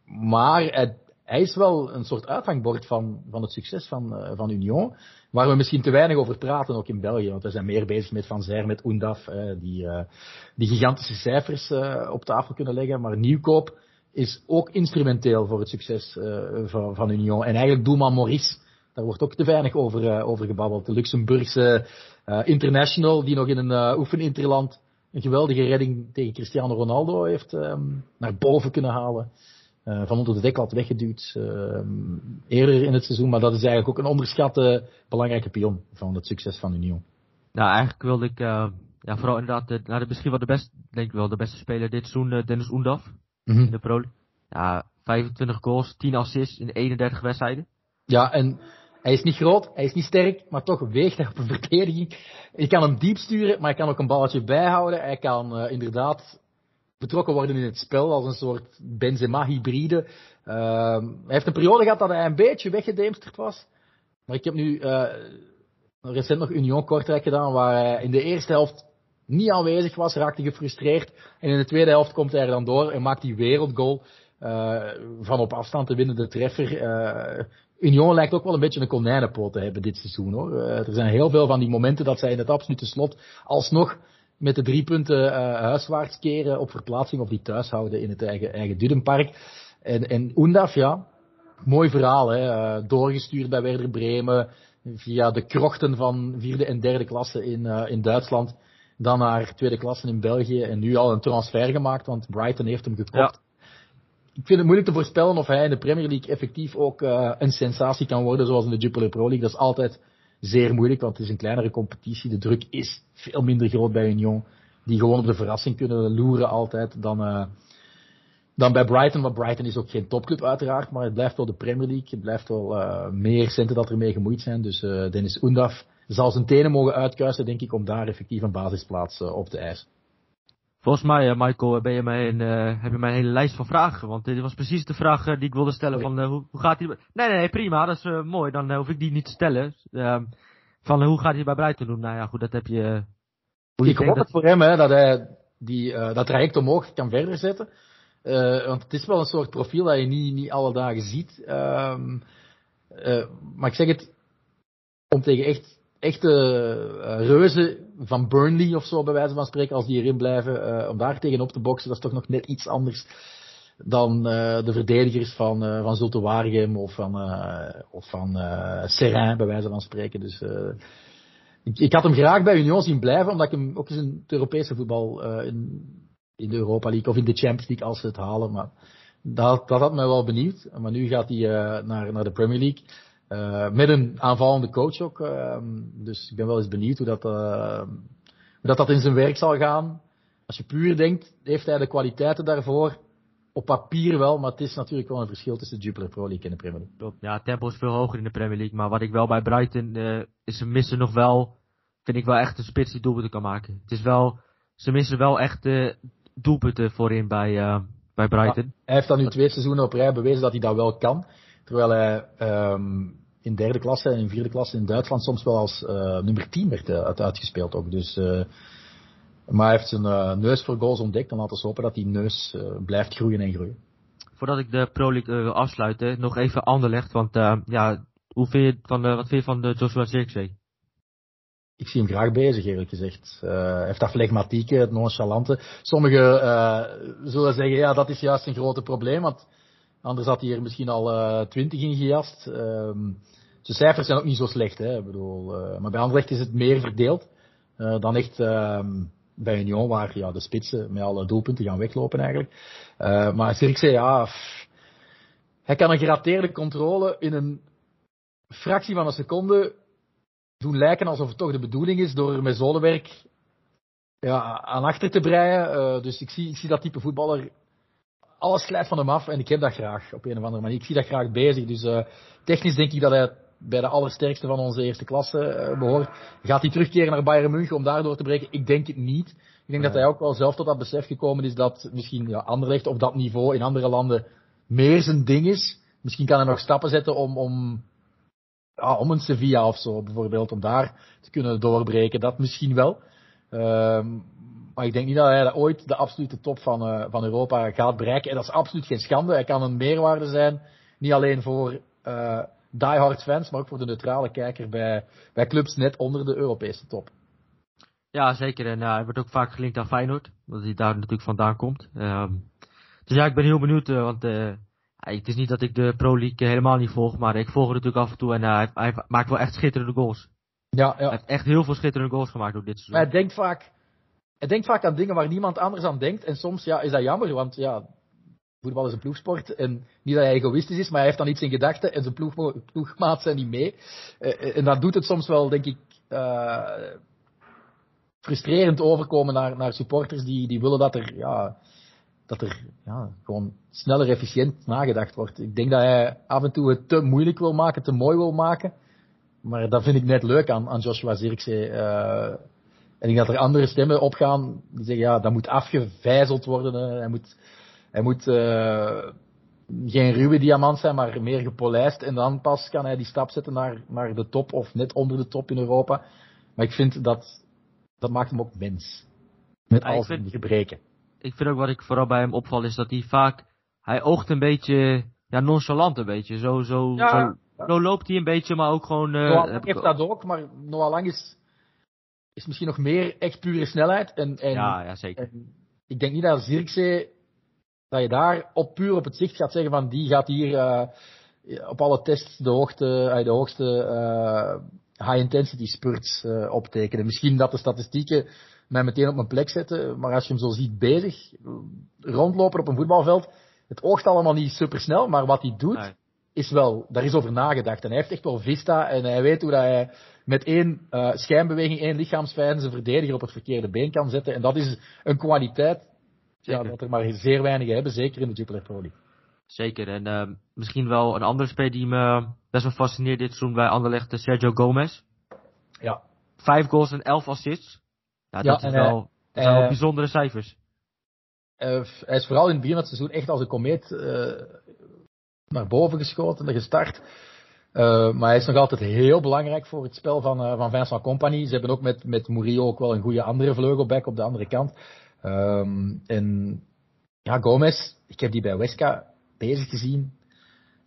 Speaker 2: maar hij, hij, is wel een soort uithangbord van, van het succes van, van Union. Waar we misschien te weinig over praten, ook in België. Want we zijn meer bezig met Van Zer, met Oendaf, die, die gigantische cijfers op tafel kunnen leggen. Maar Nieuwkoop is ook instrumenteel voor het succes van, van Union. En eigenlijk doelman Maurice daar wordt ook te weinig over, over gebabbeld. De Luxemburgse international die nog in een oefeninterland een geweldige redding tegen Cristiano Ronaldo heeft um, naar boven kunnen halen. Van onder de dek had weggeduwd ehm, eerder in het seizoen. Maar dat is eigenlijk ook een onderschatte belangrijke pion van het succes van Union.
Speaker 1: Nou, eigenlijk wilde ik ja, vooral inderdaad de, nou, de, misschien wel de beste, denk ik wel, de beste speler dit seizoen, Dennis Oendaf.
Speaker 2: Mm -hmm.
Speaker 1: In de Pro Ja, 25 goals, 10 assists in 31 wedstrijden.
Speaker 2: Ja, en hij is niet groot, hij is niet sterk, maar toch weegt hij op een verdediging. Je kan hem diep sturen, maar hij kan ook een balletje bijhouden. Hij kan uh, inderdaad betrokken worden in het spel als een soort Benzema-hybride. Uh, hij heeft een periode gehad dat hij een beetje weggedemsterd was. Maar ik heb nu uh, recent nog Union Kortrijk gedaan, waar hij in de eerste helft niet aanwezig was, raakte gefrustreerd. En in de tweede helft komt hij er dan door en maakt die wereldgoal. Uh, van op afstand te winnen de treffer. Uh, Union lijkt ook wel een beetje een konijnenpoot te hebben dit seizoen hoor. Er zijn heel veel van die momenten dat zij in het absolute slot alsnog met de drie punten uh, huiswaarts keren op verplaatsing of die thuis houden in het eigen, eigen Dudenpark. En, en Oendaf, ja, mooi verhaal hè. Uh, doorgestuurd bij Werder Bremen via de krochten van vierde en derde klasse in, in Duitsland. Dan naar tweede klasse in België en nu al een transfer gemaakt, want Brighton heeft hem gekocht.
Speaker 1: Ja
Speaker 2: ik vind het moeilijk te voorspellen of hij in de Premier League effectief ook uh, een sensatie kan worden, zoals in de Jupiler Pro League. Dat is altijd zeer moeilijk, want het is een kleinere competitie. De druk is veel minder groot bij Union, die gewoon op de verrassing kunnen loeren altijd dan, uh, dan bij Brighton. Maar Brighton is ook geen topclub uiteraard, maar het blijft wel de Premier League. Het blijft wel uh, meer centen dat er mee gemoeid zijn. Dus Dennis Oendaf zal zijn tenen mogen uitkuisen, denk ik, om daar effectief een basisplaats op te eisen.
Speaker 1: Volgens mij, uh, Michael, ben je mij een, uh, heb je mij een hele lijst van vragen. Want dit was precies de vraag uh, die ik wilde stellen. Van, hoe, hoe gaat hij... Nee, nee, nee, prima. Dat is mooi. Dan hoef ik die niet te stellen. Ehm, van hoe gaat hij bij Brighton doen? Nou ja, goed, dat heb je...
Speaker 2: ik hoop het voor hem, hè, dat hij die, dat traject omhoog kan verder zetten. want het is wel een soort profiel dat je niet, niet alle dagen ziet. Ehm, maar ik zeg het, om tegen echt echte uh, reuzen van Burnley of zo, bij wijze van spreken, als die erin blijven, uh, om daar tegenop te boksen, dat is toch nog net iets anders dan uh, de verdedigers van, uh, van Zulte of van, of van Serrain, bij wijze van spreken. Dus ik, ik, had hem graag bij Union zien blijven, omdat ik hem ook eens in het Europese voetbal in, in de Europa League of in de Champions League als ze het halen. Maar dat, dat had mij wel benieuwd. Maar nu gaat hij naar, naar de Premier League. Uh, met een aanvallende coach ook. Uh, dus ik ben wel eens benieuwd hoe dat, uh, hoe dat, dat in zijn werk zal gaan. Als je puur denkt, heeft hij de kwaliteiten daarvoor? Op papier wel, maar het is natuurlijk wel een verschil tussen de Jupiler Pro League en de Premier League.
Speaker 1: Klopt. Ja, het tempo is veel hoger in de Premier League. Maar wat ik wel bij Brighton is, ze missen nog wel, vind ik wel echt een spits die doelpunten kan maken. Het is wel, ze missen wel echt doelpunten voorin bij, bij Brighton. Ja,
Speaker 2: hij heeft dan nu twee seizoenen op rij bewezen dat hij dat wel kan. Terwijl hij um, in derde klasse en in vierde klasse in Duitsland soms wel als uh, nummer 10 werd uh, uitgespeeld ook. Dus, uh, maar hij heeft zijn neus voor goals ontdekt en laten we hopen dat die neus blijft groeien en groeien.
Speaker 1: Voordat ik de Pro League wil afsluiten, nog even Anderlecht. Want ja, hoe vind je van, wat vind je van de Joshua Zirkzee?
Speaker 2: Ik zie hem graag bezig, eerlijk gezegd. hij heeft dat flegmatieke, het nonchalante. Sommigen zullen zeggen, ja, dat is juist een grote probleem, want Anders had hij er misschien al uh, 20 in gejast. Um, zijn cijfers zijn ook niet zo slecht. Hè. Ik bedoel, uh, maar bij Anderlecht is het meer verdeeld uh, dan echt um, bij Union, waar ja, de spitsen met alle doelpunten gaan weglopen eigenlijk. Maar Zirkzee, ja, hij kan een gerateerde controle in een fractie van een seconde doen lijken alsof het toch de bedoeling is door met zolenwerk ja, aan achter te breien. dus ik zie, ik zie dat type voetballer alles glijdt van hem af en ik heb dat graag op een of andere manier. Ik zie dat graag bezig. Dus uh, technisch denk ik dat hij bij de allersterkste van onze eerste klasse uh, behoort. Gaat hij terugkeren naar Bayern München om daardoor te breken? Ik denk het niet. Ik denk dat hij ook wel zelf tot dat besef gekomen is dat misschien ja, Anderlecht op dat niveau in andere landen meer zijn ding is. Misschien kan hij nog stappen zetten om, om, ja, om een Sevilla of zo bijvoorbeeld, om daar te kunnen doorbreken. Dat misschien wel. Ehm, maar ik denk niet dat hij ooit de absolute top van, uh, van Europa gaat bereiken. En dat is absoluut geen schande. Hij kan een meerwaarde zijn. Niet alleen voor uh, diehard fans, maar ook voor de neutrale kijker bij, bij clubs net onder de Europese top.
Speaker 1: Ja, zeker. En uh, hij wordt ook vaak gelinkt aan Feyenoord. Omdat hij daar natuurlijk vandaan komt. Um, dus ja, ik ben heel benieuwd. Want het is niet dat ik de Pro League helemaal niet volg. Maar ik volg het natuurlijk af en toe. En hij, hij, maakt wel echt schitterende goals.
Speaker 2: Ja, ja.
Speaker 1: Hij heeft echt heel veel schitterende goals gemaakt door dit seizoen.
Speaker 2: Maar hij denkt vaak, hij denkt vaak aan dingen waar niemand anders aan denkt. En soms ja, is dat jammer. Want ja, voetbal is een ploegsport. En niet dat hij egoïstisch is, maar hij heeft dan iets in gedachten. En zijn ploeg, ploegmaat zijn niet mee. en dat doet het soms wel, denk ik frustrerend overkomen naar, naar supporters die, die willen dat er, ja, dat er ja, gewoon sneller efficiënt nagedacht wordt. Ik denk dat hij af en toe het te moeilijk wil maken, te mooi wil maken. Maar dat vind ik net leuk aan, aan Joshua Zirkzee. Uh, en ik denk dat er andere stemmen opgaan die zeggen, ja, dat moet afgevijzeld worden. Hij moet, hij moet uh, geen ruwe diamant zijn, maar meer gepolijst. En dan pas kan hij die stap zetten naar, naar de top of net onder de top in Europa. Maar ik vind dat dat maakt hem ook mens. Met al zijn gebreken.
Speaker 1: Ik vind ook wat ik vooral bij hem opval is dat hij vaak, hij oogt een beetje, ja, nonchalant een beetje. Zo, zo, zo, zo, loopt hij een beetje, maar ook gewoon... Uh,
Speaker 2: Noah Lang heeft dat ook, maar Noah Lang is, is misschien nog meer echt pure snelheid. En, en,
Speaker 1: ja, ja, zeker.
Speaker 2: ik denk niet dat Zirkzee, dat je daar op puur op het zicht gaat zeggen van die gaat hier uh, op alle tests de, hoogte, uh, de hoogste high-intensity spurts uh, optekenen. Misschien dat de statistieken mij meteen op mijn plek zetten, maar als je hem zo ziet bezig, rondlopen op een voetbalveld, het oogt allemaal niet super snel, maar wat hij doet, is wel, daar is over nagedacht. En hij heeft echt wel vista en hij weet hoe dat hij met één uh, schijnbeweging, één lichaamsfijn zijn verdediger op het verkeerde been kan zetten. En dat is een kwaliteit ja, dat er maar zeer weinig hebben, zeker in de Jupiler Pro League.
Speaker 1: Zeker. En uh, misschien wel een andere speler die me best wel fascineert dit seizoen bij Anderlecht, Sergio Gomez.
Speaker 2: Ja.
Speaker 1: Vijf goals en elf assists. Ja, dat, is, wel, dat zijn wel bijzondere cijfers.
Speaker 2: Uh, hij is vooral in het begin van het seizoen echt als een komeet uh, naar boven geschoten en gestart. Uh, maar hij is nog altijd heel belangrijk voor het spel van, uh, van Vincent Company. Ze hebben ook met, met Murillo ook wel een goede andere vleugelback op de andere kant. Um, en ja, Gomez, ik heb die bij Weska bezig gezien.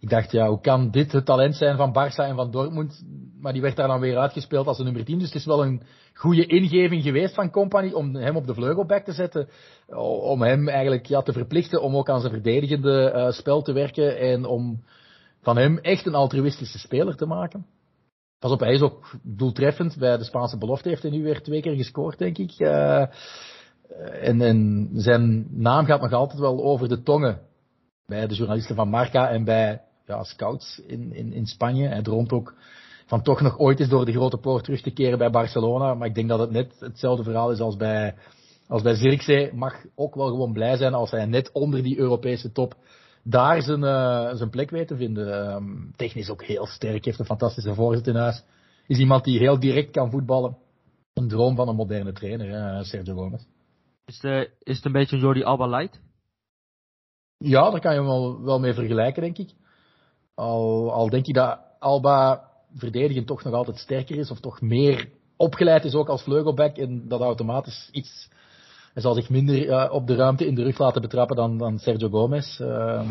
Speaker 2: Ik dacht, ja, hoe kan dit het talent zijn van Barça en van Dortmund? Maar die werd daar dan weer uitgespeeld als een nummer 10. Dus het is wel een goede ingeving geweest van Company om hem op de vleugelback te zetten. Om hem eigenlijk ja, te verplichten om ook aan zijn verdedigende uh, spel te werken. En om van hem echt een altruïstische speler te maken. Pas op, hij is ook doeltreffend bij de Spaanse belofte. Heeft hij nu weer twee keer gescoord, denk ik. Uh, en, en zijn naam gaat nog altijd wel over de tongen bij de journalisten van Marca en bij ja, scouts in, in, in Spanje. Hij droomt ook van toch nog ooit eens door de grote poort terug te keren bij Barcelona. Maar ik denk dat het net hetzelfde verhaal is als bij, als bij Zirkzee. Mag ook wel gewoon blij zijn als hij net onder die Europese top daar zijn, uh, zijn plek weet te vinden. Um, technisch ook heel sterk, heeft een fantastische voorzet in huis. Is iemand die heel direct kan voetballen. Een droom van een moderne trainer, hè, Sergio Gomez.
Speaker 1: Is, de, is het een beetje een Jordi Alba light?
Speaker 2: Ja, daar kan je hem wel, wel mee vergelijken, denk ik. Al, al denk ik dat Alba verdedigend toch nog altijd sterker is, of toch meer opgeleid is ook als vleugelback, en dat automatisch iets... Hij zal zich minder uh, op de ruimte in de rug laten betrappen dan, dan Sergio Gomez. Uh,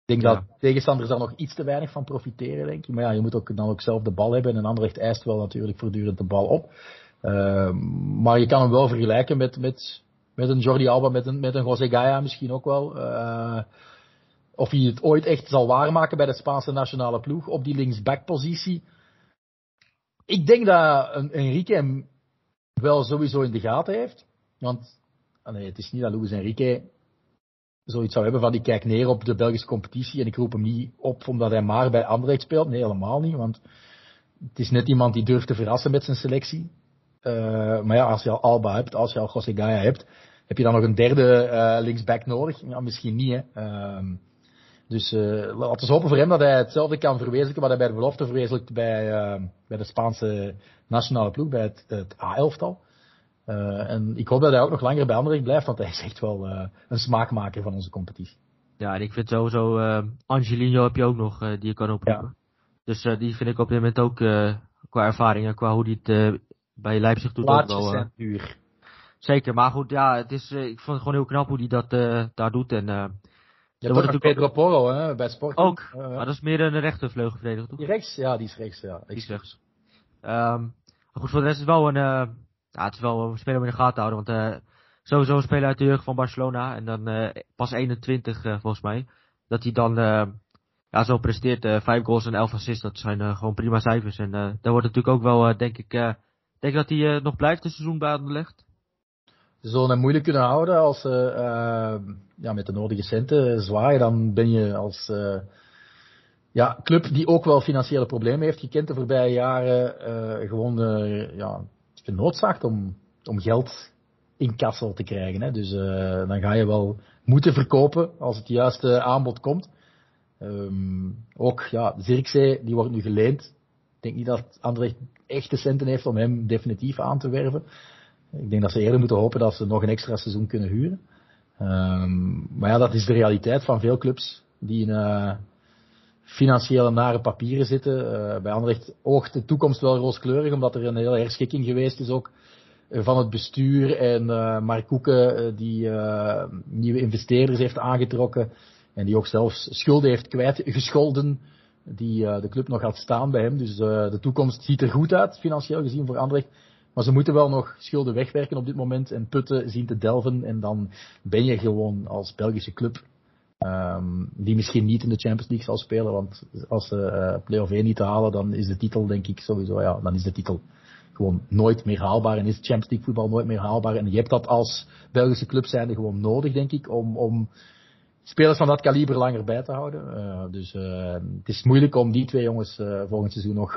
Speaker 2: ik denk ja. dat tegenstanders daar nog iets te weinig van profiteren, denk ik. Maar ja, je moet ook, dan ook zelf de bal hebben. En Anderlecht eist wel natuurlijk voortdurend de bal op. Uh, maar je kan hem wel vergelijken met, met met een Jordi Alba, met een, met een José Gaia misschien ook wel. Uh, of hij het ooit echt zal waarmaken bij de Spaanse nationale ploeg op die linksback-positie. Ik denk dat Enrique hem wel sowieso in de gaten heeft. Want nee, het is niet dat Luis Enrique zoiets zou hebben van ik kijk neer op de Belgische competitie en ik roep hem niet op omdat hij maar bij Anderlecht speelt. Nee, helemaal niet. Want het is net iemand die durft te verrassen met zijn selectie. Uh, maar ja, als je al Alba hebt, als je al José Gaia hebt, heb je dan nog een derde uh, linksback nodig? Ja, misschien niet. Hè. Uh, dus uh, laten we hopen voor hem dat hij hetzelfde kan verwezenlijken wat hij bij de belofte verwezenlijkt bij, bij de Spaanse nationale ploeg, bij het, het A-elftal. en ik hoop dat hij ook nog langer bij Anderlecht blijft, want hij is echt wel een smaakmaker van onze competitie.
Speaker 1: Ja, en ik vind sowieso, Angelino heb je ook nog, die je kan oproepen. Dus die vind ik op dit moment ook qua ervaring en qua hoe die het bij Leipzig doet
Speaker 2: Laatste ook wel. duur.
Speaker 1: Zeker, maar goed, ja, het is, ik vond het gewoon heel knap hoe hij dat daar doet. En
Speaker 2: je hebt ook Pedro Porro hè, bij Sport.
Speaker 1: Ook, uh, maar dat is meer een rechtervleugelverdediger, toch?
Speaker 2: Die rechts? Ja, die is rechts, ja.
Speaker 1: Die is rechts. Um, maar goed, voor de rest is het wel een, uh, ja, het is wel een speler om in de gaten te houden, want uh, sowieso een speler uit de jeugd van Barcelona, en dan uh, pas 21 volgens mij, dat hij dan ja, zo presteert, 5 goals en 11 assists, dat zijn gewoon prima cijfers. En daar wordt natuurlijk ook wel, denk ik, denk dat hij nog blijft het seizoen bij Anderlecht
Speaker 2: ze zullen hem moeilijk kunnen houden als ze uh, ja, met de nodige centen zwaaien. Dan ben je als uh, ja, club die ook wel financiële problemen heeft gekend de voorbije jaren uh, gewoon ja, genoodzaakt om, om geld in kassel te krijgen. Hè. Dus dan ga je wel moeten verkopen als het juiste aanbod komt. Um, ook ja, Zirkzee, die wordt nu geleend. Ik denk niet dat Anderlecht echte centen heeft om hem definitief aan te werven. Ik denk dat ze eerder moeten hopen dat ze nog een extra seizoen kunnen huren. Um, maar ja, dat is de realiteit van veel clubs die in uh, financiële nare papieren zitten. Uh, bij Anderlecht oogt de toekomst wel rooskleurig, omdat er een hele herschikking geweest is ook van het bestuur. En uh, Mark Koeken, die nieuwe investeerders heeft aangetrokken. En die ook zelfs schulden heeft kwijtgescholden die de club nog had staan bij hem. Dus de toekomst ziet er goed uit, financieel gezien voor Anderlecht. Maar ze moeten wel nog schulden wegwerken op dit moment en putten zien te delven. En dan ben je gewoon als Belgische club, um, die misschien niet in de Champions League zal spelen. Want als ze uh, play-off 1 niet halen, dan is de titel denk ik sowieso, ja, dan is de titel gewoon nooit meer haalbaar. En is Champions League voetbal nooit meer haalbaar. En je hebt dat als Belgische club zijnde gewoon nodig, denk ik, om, om spelers van dat kaliber langer bij te houden. Uh, dus uh, het is moeilijk om die twee jongens volgend seizoen nog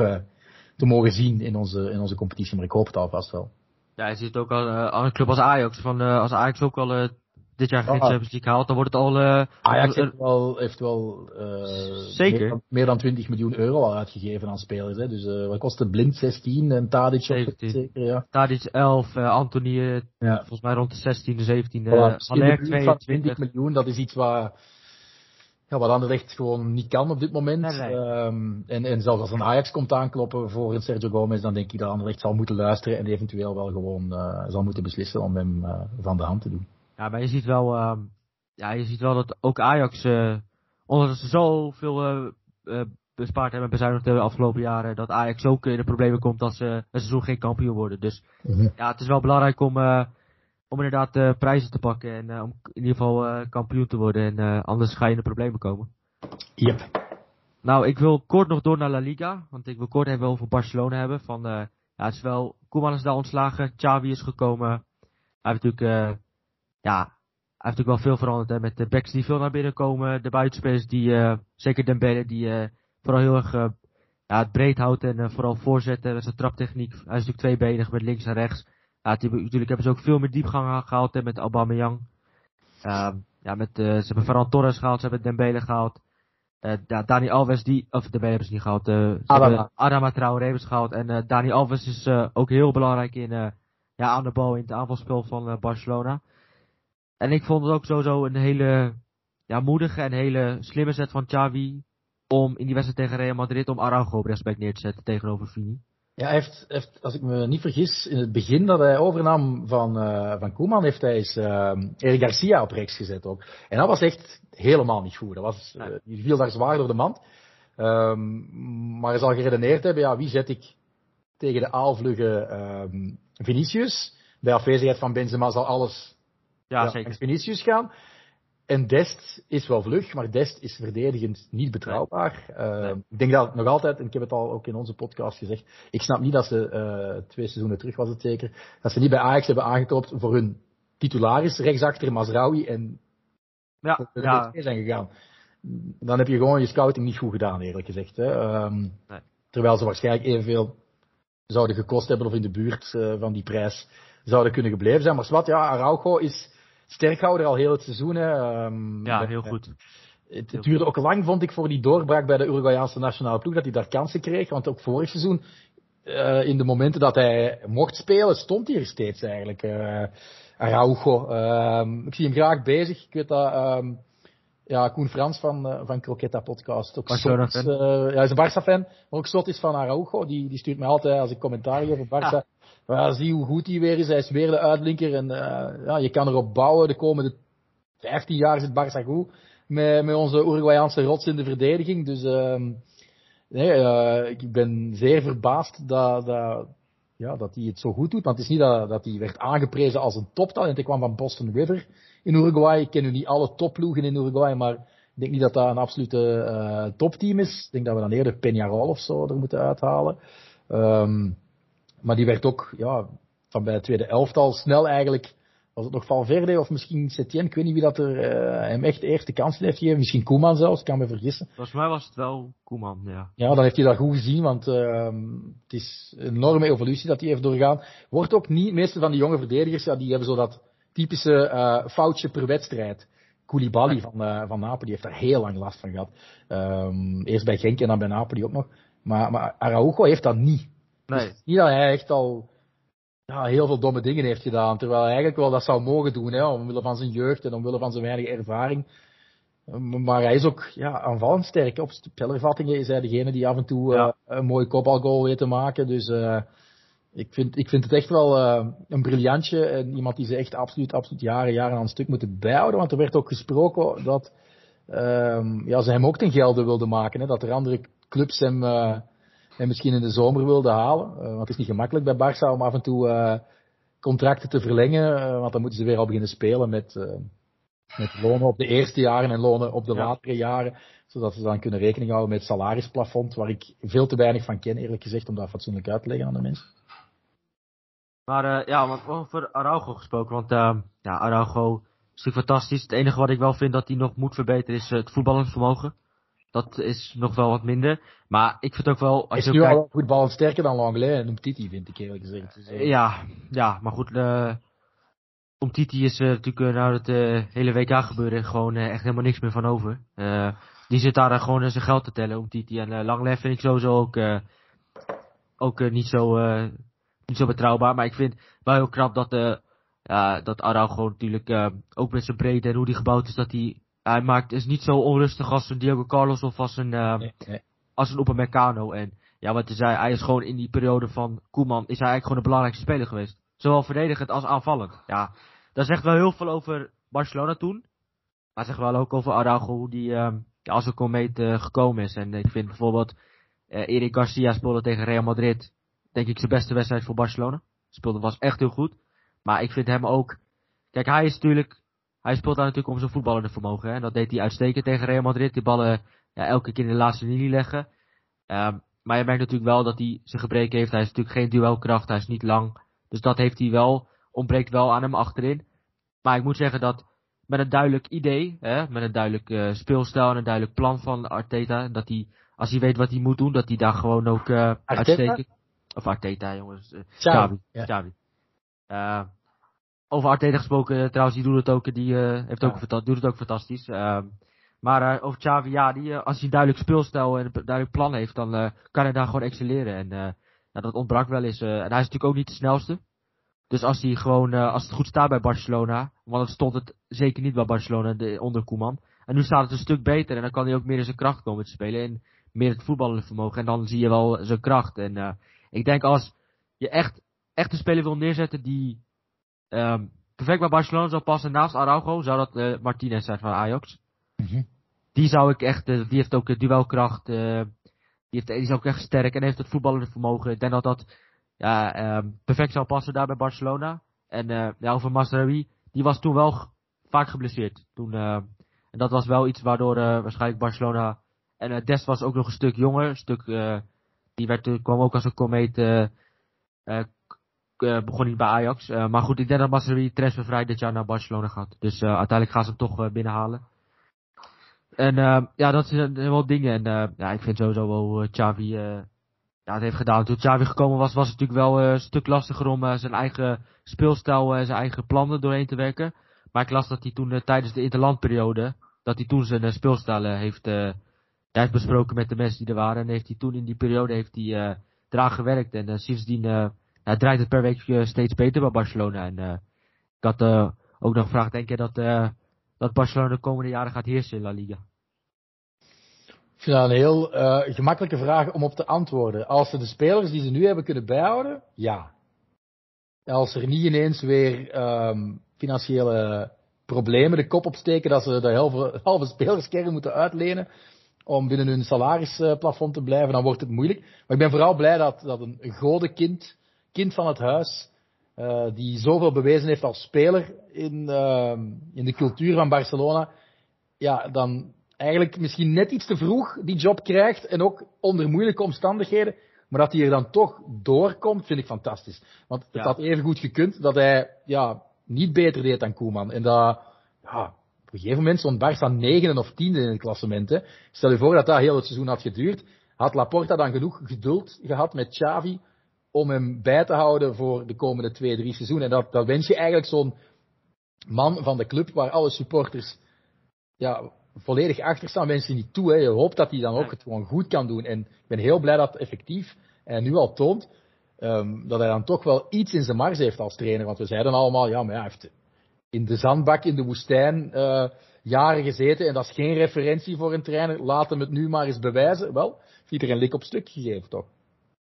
Speaker 2: te mogen zien in onze, in onze competitie. Maar ik hoop het alvast wel.
Speaker 1: Ja, je ziet ook al uh, een club als Ajax. Van, uh, als Ajax ook al uh, dit jaar geen oh, Champions League haalt, dan wordt het al...
Speaker 2: Ajax heeft wel, heeft wel
Speaker 1: zeker.
Speaker 2: Meer dan, meer, dan 20 miljoen euro al uitgegeven aan spelers. Hè. Dus wat kost het? Blind 16 en Tadic
Speaker 1: 17.
Speaker 2: zeker, ja.
Speaker 1: Tadic 11, Anthony ja. volgens mij rond de 16, 17. Voilà,
Speaker 2: Haller 22 miljoen, dat is iets waar ja, wat Anderlecht gewoon niet kan op dit moment. Nee, Um, en, en zelfs als een Ajax komt aankloppen voor een Sergio Gomez, dan denk ik dat Anderlecht zal moeten luisteren en eventueel wel gewoon uh, zal moeten beslissen om hem uh, van de hand te doen.
Speaker 1: Ja, maar je ziet wel, uh, ja, je ziet wel dat ook Ajax, omdat ze zoveel bespaard hebben en bezuinigd de afgelopen jaren, dat Ajax ook in de problemen komt dat ze een seizoen geen kampioen worden. Dus mm -hmm. ja, het is wel belangrijk om om inderdaad uh, prijzen te pakken en uh, om in ieder geval uh, kampioen te worden. En anders ga je in de problemen komen.
Speaker 2: Yep.
Speaker 1: Nou, ik wil kort nog door naar La Liga. Want ik wil kort even over Barcelona hebben. Van, ja, het is wel, Koeman is daar ontslagen. Xavi is gekomen. Hij heeft natuurlijk, ja, hij heeft natuurlijk wel veel veranderd. Hè, met de backs die veel naar binnen komen. De buitenspelers die, zeker Dembele, die vooral heel erg ja, het breed houdt. En vooral voorzetten met zijn traptechniek. Hij is natuurlijk tweebenig met links en rechts. Ja, natuurlijk hebben ze ook veel meer diepgang gehaald hè, met Aubameyang. Uh, ja, met, uh, ze hebben Ferran Torres gehaald, ze hebben Dembele gehaald. Uh, Dani Alves, die, of Dembele hebben ze niet gehaald. Uh, ze Adama. Traoré hebben ze gehaald. En uh, Dani Alves is uh, ook heel belangrijk in, ja, aan de bal in het aanvalspel van Barcelona. En ik vond het ook sowieso een hele ja, moedige en hele slimme set van Xavi om in die wedstrijd tegen Real Madrid om Araujo op respect neer te zetten tegenover Vini.
Speaker 2: Ja, hij heeft, heeft, als ik me niet vergis, in het begin dat hij overnam van, uh, van Koeman, heeft hij eens uh, Eric Garcia op rechts gezet ook. En dat was echt helemaal niet goed. Dat was, uh, die viel daar zwaar door de mand. Um, maar hij zal geredeneerd hebben, ja, wie zet ik tegen de aalvlugge um, Vinicius? Bij afwezigheid van Benzema zal alles
Speaker 1: ja, ja zeker.
Speaker 2: Vinicius gaan. En Dest is wel vlug, maar Dest is verdedigend niet betrouwbaar. Uh, Ik denk dat nog altijd, en ik heb het al ook in onze podcast gezegd, ik snap niet dat ze uh, twee seizoenen terug was het zeker, dat ze niet bij Ajax hebben aangeklopt voor hun titularis rechtsachter Mazraoui en
Speaker 1: ja, ja.
Speaker 2: zijn gegaan. Dan heb je gewoon je scouting niet goed gedaan, eerlijk gezegd. Hè. Um, nee. Terwijl ze waarschijnlijk evenveel zouden gekost hebben of in de buurt uh, van die prijs zouden kunnen gebleven zijn. Maar wat, ja, Araujo is sterkhouder al heel het seizoen. Hè.
Speaker 1: Um, ja, heel goed.
Speaker 2: Het, het duurde ook lang, vond ik, voor die doorbraak bij de Uruguayaanse nationale ploeg, dat hij daar kansen kreeg. Want ook vorig seizoen in de momenten dat hij mocht spelen, stond hij er steeds eigenlijk. Araujo. Ehm, ik zie hem graag bezig. Ik weet dat ehm, ja, Koen Frans van, uh, van Croquetta Podcast ook zot, uh, ja, hij is een Barça-fan, maar ook zot is van Araujo. Die, die stuurt mij altijd als ik commentaar geef op Barça. Ja. zie hoe goed hij weer is. Hij is weer de uitblinker. En uh, ja, je kan erop bouwen. De komende 15 jaar zit Barça goed. Met, met onze Uruguayaanse rots in de verdediging. Dus uh, nee, ik ben zeer verbaasd dat, dat, ja, dat hij het zo goed doet. Want het is niet dat, dat hij werd aangeprezen als een toptalent. Hij kwam van Boston River in Uruguay. Ik ken nu niet alle topploegen in Uruguay, maar ik denk niet dat dat een absolute uh, topteam is. Ik denk dat we dan eerder Peñarol of zo er moeten uithalen. Um, maar die werd ook ja, van bij het tweede elftal snel eigenlijk was het nog Valverde of misschien Setien, ik weet niet wie dat er uh, hem echt de eerste kans heeft gegeven. Misschien Koeman zelfs, ik kan me vergissen.
Speaker 1: Volgens mij was het wel Koeman, ja.
Speaker 2: Ja, dan heeft hij dat goed gezien, want uh, het is een enorme evolutie dat hij heeft doorgaan. Wordt ook niet, de meeste van die jonge verdedigers, ja, die hebben zo dat typische uh, foutje per wedstrijd. Koulibaly van, uh, van Napoli heeft daar heel lang last van gehad. Um, eerst bij Genk en dan bij Napoli ook nog. Maar, maar Araujo heeft dat niet.
Speaker 1: Nee. Dus
Speaker 2: niet dat hij echt al ja, heel veel domme dingen heeft gedaan. Terwijl hij eigenlijk wel dat zou mogen doen, hè, omwille van zijn jeugd en omwille van zijn weinig ervaring. Maar hij is ook ja, aanvallend sterk. Op spellervattingen is hij degene die af en toe ja. uh, een mooie kopbalgoal weet te maken. Dus uh, ik, vind, ik vind het echt wel uh, een briljantje. En iemand die ze echt absoluut, absoluut jaren, jaren aan een stuk moeten bijhouden. Want er werd ook gesproken dat ehm, ja, ze hem ook ten gelde wilden maken. Hè, dat er andere clubs hem en misschien in de zomer wilde halen. Uh, want het is niet gemakkelijk bij Barça om af en toe uh, contracten te verlengen. Uh, want dan moeten ze weer al beginnen spelen met, met lonen op de eerste jaren en lonen op de ja. latere jaren. Zodat ze dan kunnen rekening houden met het salarisplafond. Waar ik veel te weinig van ken eerlijk gezegd om dat fatsoenlijk uit te leggen aan de mensen.
Speaker 1: Maar ja, want over Araujo gesproken. Want ja, Araujo is natuurlijk fantastisch. Het enige wat ik wel vind dat hij nog moet verbeteren is het voetballend vermogen. Dat is nog wel wat minder. Maar ik vind ook wel...
Speaker 2: Als is je nu kijkt... al voetbal sterker dan Langley en Titi vind ik eerlijk gezegd. Dus,
Speaker 1: uh... Ja, ja, maar goed. Uh, om Titi is uh, natuurlijk nou het hele WK gebeuren gewoon echt helemaal niks meer van over. die zit daar gewoon zijn geld te tellen om Titi. En Langley vind ik sowieso ook, ook niet, zo, niet zo betrouwbaar. Maar ik vind wel heel knap dat, ja, dat Araujo natuurlijk ook met zijn breedte en hoe die gebouwd is, dat hij hij maakt, is niet zo onrustig als een Diego Carlos of als een, uh, nee, nee. als een Upamecano. En ja, wat je zei, hij is gewoon in die periode van Koeman, is hij eigenlijk gewoon de belangrijkste speler geweest. Zowel verdedigend als aanvallend. Ja, dat zegt wel heel veel over Barcelona toen. Maar zegt wel ook over Araujo, hoe die uh, ja, als een komeet uh, gekomen is. En ik vind bijvoorbeeld, uh, Eric Garcia speelde tegen Real Madrid, denk ik zijn beste wedstrijd voor Barcelona. Speelde was echt heel goed. Maar ik vind hem ook, kijk hij is natuurlijk hij speelt daar natuurlijk om zijn voetballende vermogen. Hè. En dat deed hij uitstekend tegen Real Madrid. Die ballen ja, elke keer in de laatste linie leggen. Um, maar je merkt natuurlijk wel dat hij zijn gebreken heeft. Hij is natuurlijk geen duelkracht. Hij is niet lang. Dus dat heeft hij wel. Ontbreekt wel aan hem achterin. Maar ik moet zeggen dat met een duidelijk idee. Hè, met een duidelijk uh, speelstijl en een duidelijk plan van Arteta. Dat hij, als hij weet wat hij moet doen, dat hij daar gewoon ook uh, uitstekend... Of Arteta, jongens. Uh, Xavi. Xavi. Ja. Over Arteta gesproken, eh, trouwens, die doet het ook, die uh, heeft ook, ja. doet het ook fantastisch. Uh, maar uh, over Xavi, ja, die, als hij een duidelijk speelstijl en een duidelijk plan heeft, dan kan hij daar gewoon excelleren. En ja, dat ontbrak wel eens. en hij is natuurlijk ook niet de snelste. Dus als hij gewoon, als het goed staat bij Barcelona, want het stond het zeker niet bij Barcelona de, onder Koeman. En nu staat het een stuk beter en dan kan hij ook meer in zijn kracht komen te spelen. En meer het voetballende vermogen. En dan zie je wel zijn kracht. En ik denk als je echt, echt een speler wil neerzetten die Um, perfect bij Barcelona zou passen naast Araujo, zou dat uh, Martinez zijn van Ajax. Mm -hmm. Die zou ik echt, uh, die heeft ook uh, duelkracht, die, heeft, die is ook echt sterk en heeft het voetballende vermogen. Ik denk dat dat ja, um, perfect zou passen daar bij Barcelona. En ja, over Masraoui, die was toen wel vaak geblesseerd. Toen, en dat was wel iets waardoor waarschijnlijk Barcelona, en Dest was ook nog een stuk jonger, een stuk, die werd, kwam ook als een komeet uh, begon niet bij Ajax. Uh, maar goed, ik denk dat Masri transfervrij dit jaar naar Barcelona gaat. Dus uh, uiteindelijk gaan ze hem toch binnenhalen. En ja, dat zijn wel dingen. En ja, ik vind sowieso wel Xavi ja, het heeft gedaan. Toen Xavi gekomen was, was het natuurlijk wel een stuk lastiger om zijn eigen speelstijl en zijn eigen plannen doorheen te werken. Maar ik las dat hij toen tijdens de interlandperiode, dat hij toen zijn speelstijl heeft, heeft besproken met de mensen die er waren. En heeft hij toen in die periode heeft hij eraan gewerkt. En sindsdien nou, draait het per week steeds beter bij Barcelona. En ik had ook nog gevraagd, denk je dat, dat Barcelona de komende jaren gaat heersen in La Liga?
Speaker 2: Ik vind dat een heel gemakkelijke vraag om op te antwoorden. Als ze de spelers die ze nu hebben kunnen bijhouden, ja. Als er niet ineens weer um, financiële problemen de kop opsteken dat ze de halve, halve spelerskern moeten uitlenen om binnen hun salarisplafond te blijven, dan wordt het moeilijk. Maar ik ben vooral blij dat, dat een, grote kind, van het huis, uh, die zoveel bewezen heeft als speler in, uh, in de cultuur van Barcelona, ja, dan eigenlijk misschien net iets te vroeg die job krijgt en ook onder moeilijke omstandigheden, maar dat hij er dan toch doorkomt, vind ik fantastisch. Want het had even goed gekund dat hij ja, niet beter deed dan Koeman. En dat, ja, op een gegeven moment stond Barça negende of tiende in het klassement. Hè. Stel je voor dat dat heel het seizoen had geduurd. Had Laporta dan genoeg geduld gehad met Xavi om hem bij te houden voor de komende twee, drie seizoenen. En dat, dat wens je eigenlijk zo'n man van de club waar alle supporters ja, volledig achter staan, wens je niet toe. Hè. Je hoopt dat hij dan ook het gewoon goed kan doen. En ik ben heel blij dat effectief en nu al toont um, dat hij dan toch wel iets in zijn mars heeft als trainer. Want we zeiden allemaal, ja, maar hij heeft in de zandbak in de woestijn uh, jaren gezeten en dat is geen referentie voor een trainer. Laat hem het nu maar eens bewijzen. Wel, heeft er een lik op stuk gegeven, toch?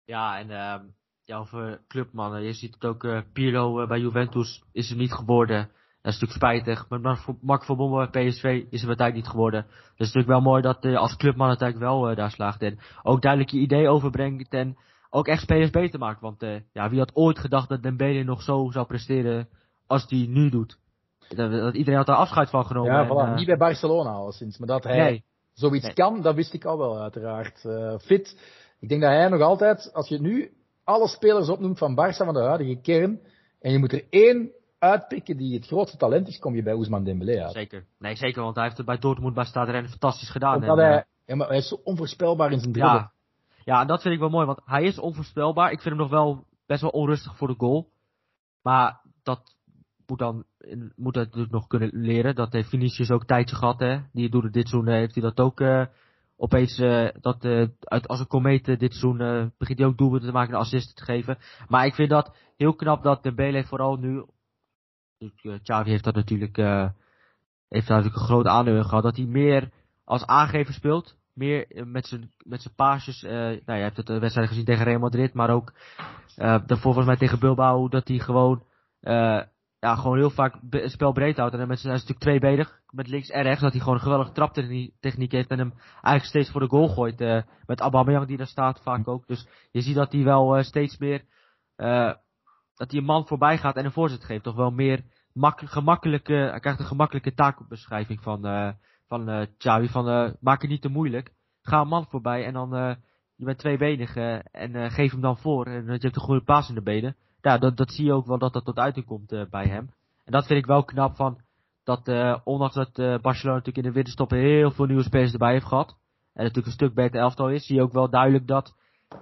Speaker 1: Ja, en uh, ja, over clubmannen. Je ziet het ook, uh, Pirlo uh, bij Juventus is er niet geworden. Dat is natuurlijk spijtig. Met Mark van Bommel bij PSV is het uiteindelijk niet geworden. Dus het is natuurlijk wel mooi dat uh, als clubman uiteindelijk wel daar slaagt. En ook duidelijk je idee overbrengt en ook echt spelers beter maakt. Want ja, wie had ooit gedacht dat Dembele nog zo zou presteren als hij nu doet. Dat, dat, iedereen had daar afscheid van genomen.
Speaker 2: Ja, voilà. En, niet bij Barcelona al sinds. Maar dat hij nee. zoiets nee. kan, dat wist ik al wel uiteraard. fit. Ik denk dat hij nog altijd, als je nu alle spelers opnoemt van Barça van de huidige kern. En je moet er één uitpikken die het grootste talent is, kom je bij Ousmane Dembélé uit.
Speaker 1: Zeker. Nee, zeker, want hij heeft het bij Dortmund bij Stade fantastisch gedaan.
Speaker 2: Omdat en, hij, eh, ja, maar hij is zo onvoorspelbaar in zijn dribbel.
Speaker 1: Ja. ja, en dat vind ik wel mooi, want hij is onvoorspelbaar. Ik vind hem nog wel best wel onrustig voor de goal. Maar dat moet dan moet het natuurlijk nog kunnen leren. Dat heeft Vinicius ook tijdje gehad, hè. Die doet het dit seizoen, heeft hij dat ook uh, opeens uh, dat uh, uit, als een komeet dit seizoen begint hij ook doelpunten te maken en assisten te geven. Maar ik vind dat heel knap dat Dembele vooral nu Xavi heeft dat natuurlijk, heeft daar natuurlijk een groot aandeel gehad. Dat hij meer als aangever speelt. Meer met zijn, met zijn paasjes. Nou, je hebt het de wedstrijd gezien tegen Real Madrid. Maar ook daarvoor volgens mij tegen Bilbao. Dat hij gewoon, ja, gewoon heel vaak het spel breed houdt. En dan met zijn, natuurlijk tweebenig. Met links en rechts. Dat hij gewoon een geweldige traptechniek heeft. En hem eigenlijk steeds voor de goal gooit. Uh, met Aubameyang die daar staat vaak ook. Dus je ziet dat hij wel uh, steeds meer... Uh, dat hij een man voorbij gaat en een voorzet geeft. Toch wel meer gemakkelijke, hij krijgt een gemakkelijke taakbeschrijving van, van Xavi. Van maak het niet te moeilijk. Ga een man voorbij en dan je bent tweebenig en geef hem dan voor. En je hebt een goede paas in de benen. Ja, dat, dat zie je ook wel dat dat tot uiting komt bij hem. En dat vind ik wel knap van dat ondanks dat Barcelona natuurlijk in de winterstop heel veel nieuwe spelers erbij heeft gehad. En natuurlijk een stuk beter elftal is, zie je ook wel duidelijk dat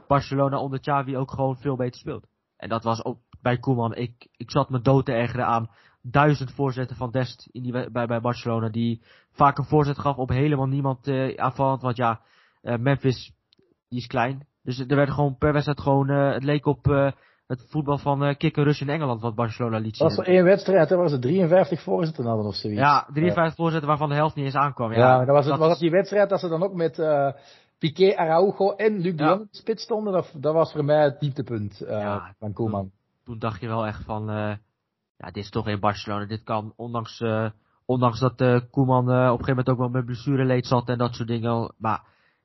Speaker 1: Barcelona onder Xavi ook gewoon veel beter speelt. En dat was ook bij Koeman. Ik, ik zat me dood te ergeren aan duizend voorzetten van Dest in die, bij, bij Barcelona. Die vaak een voorzet gaf op helemaal niemand uh. Want ja, Memphis, die is klein. Dus er werd gewoon per wedstrijd gewoon, het leek op het voetbal van uh, Kikker Rush in Engeland wat Barcelona liet zien.
Speaker 2: Was er één wedstrijd, er was het 53 voorzetten hadden of zoiets.
Speaker 1: Ja, 53 ja. voorzetten waarvan de helft niet eens aankwam. Ja,
Speaker 2: ja dat was, het, was dat die wedstrijd dat ze dan ook met Piqué, Araujo en Luc de Jong spits stonden. Dat, dat was voor mij het dieptepunt ja, van Koeman.
Speaker 1: Toen, toen dacht je wel echt van ja, dit is toch in Barcelona. Dit kan, ondanks, uh, ondanks dat uh, Koeman uh, op een gegeven moment ook wel met blessureleed zat en dat soort dingen. Maar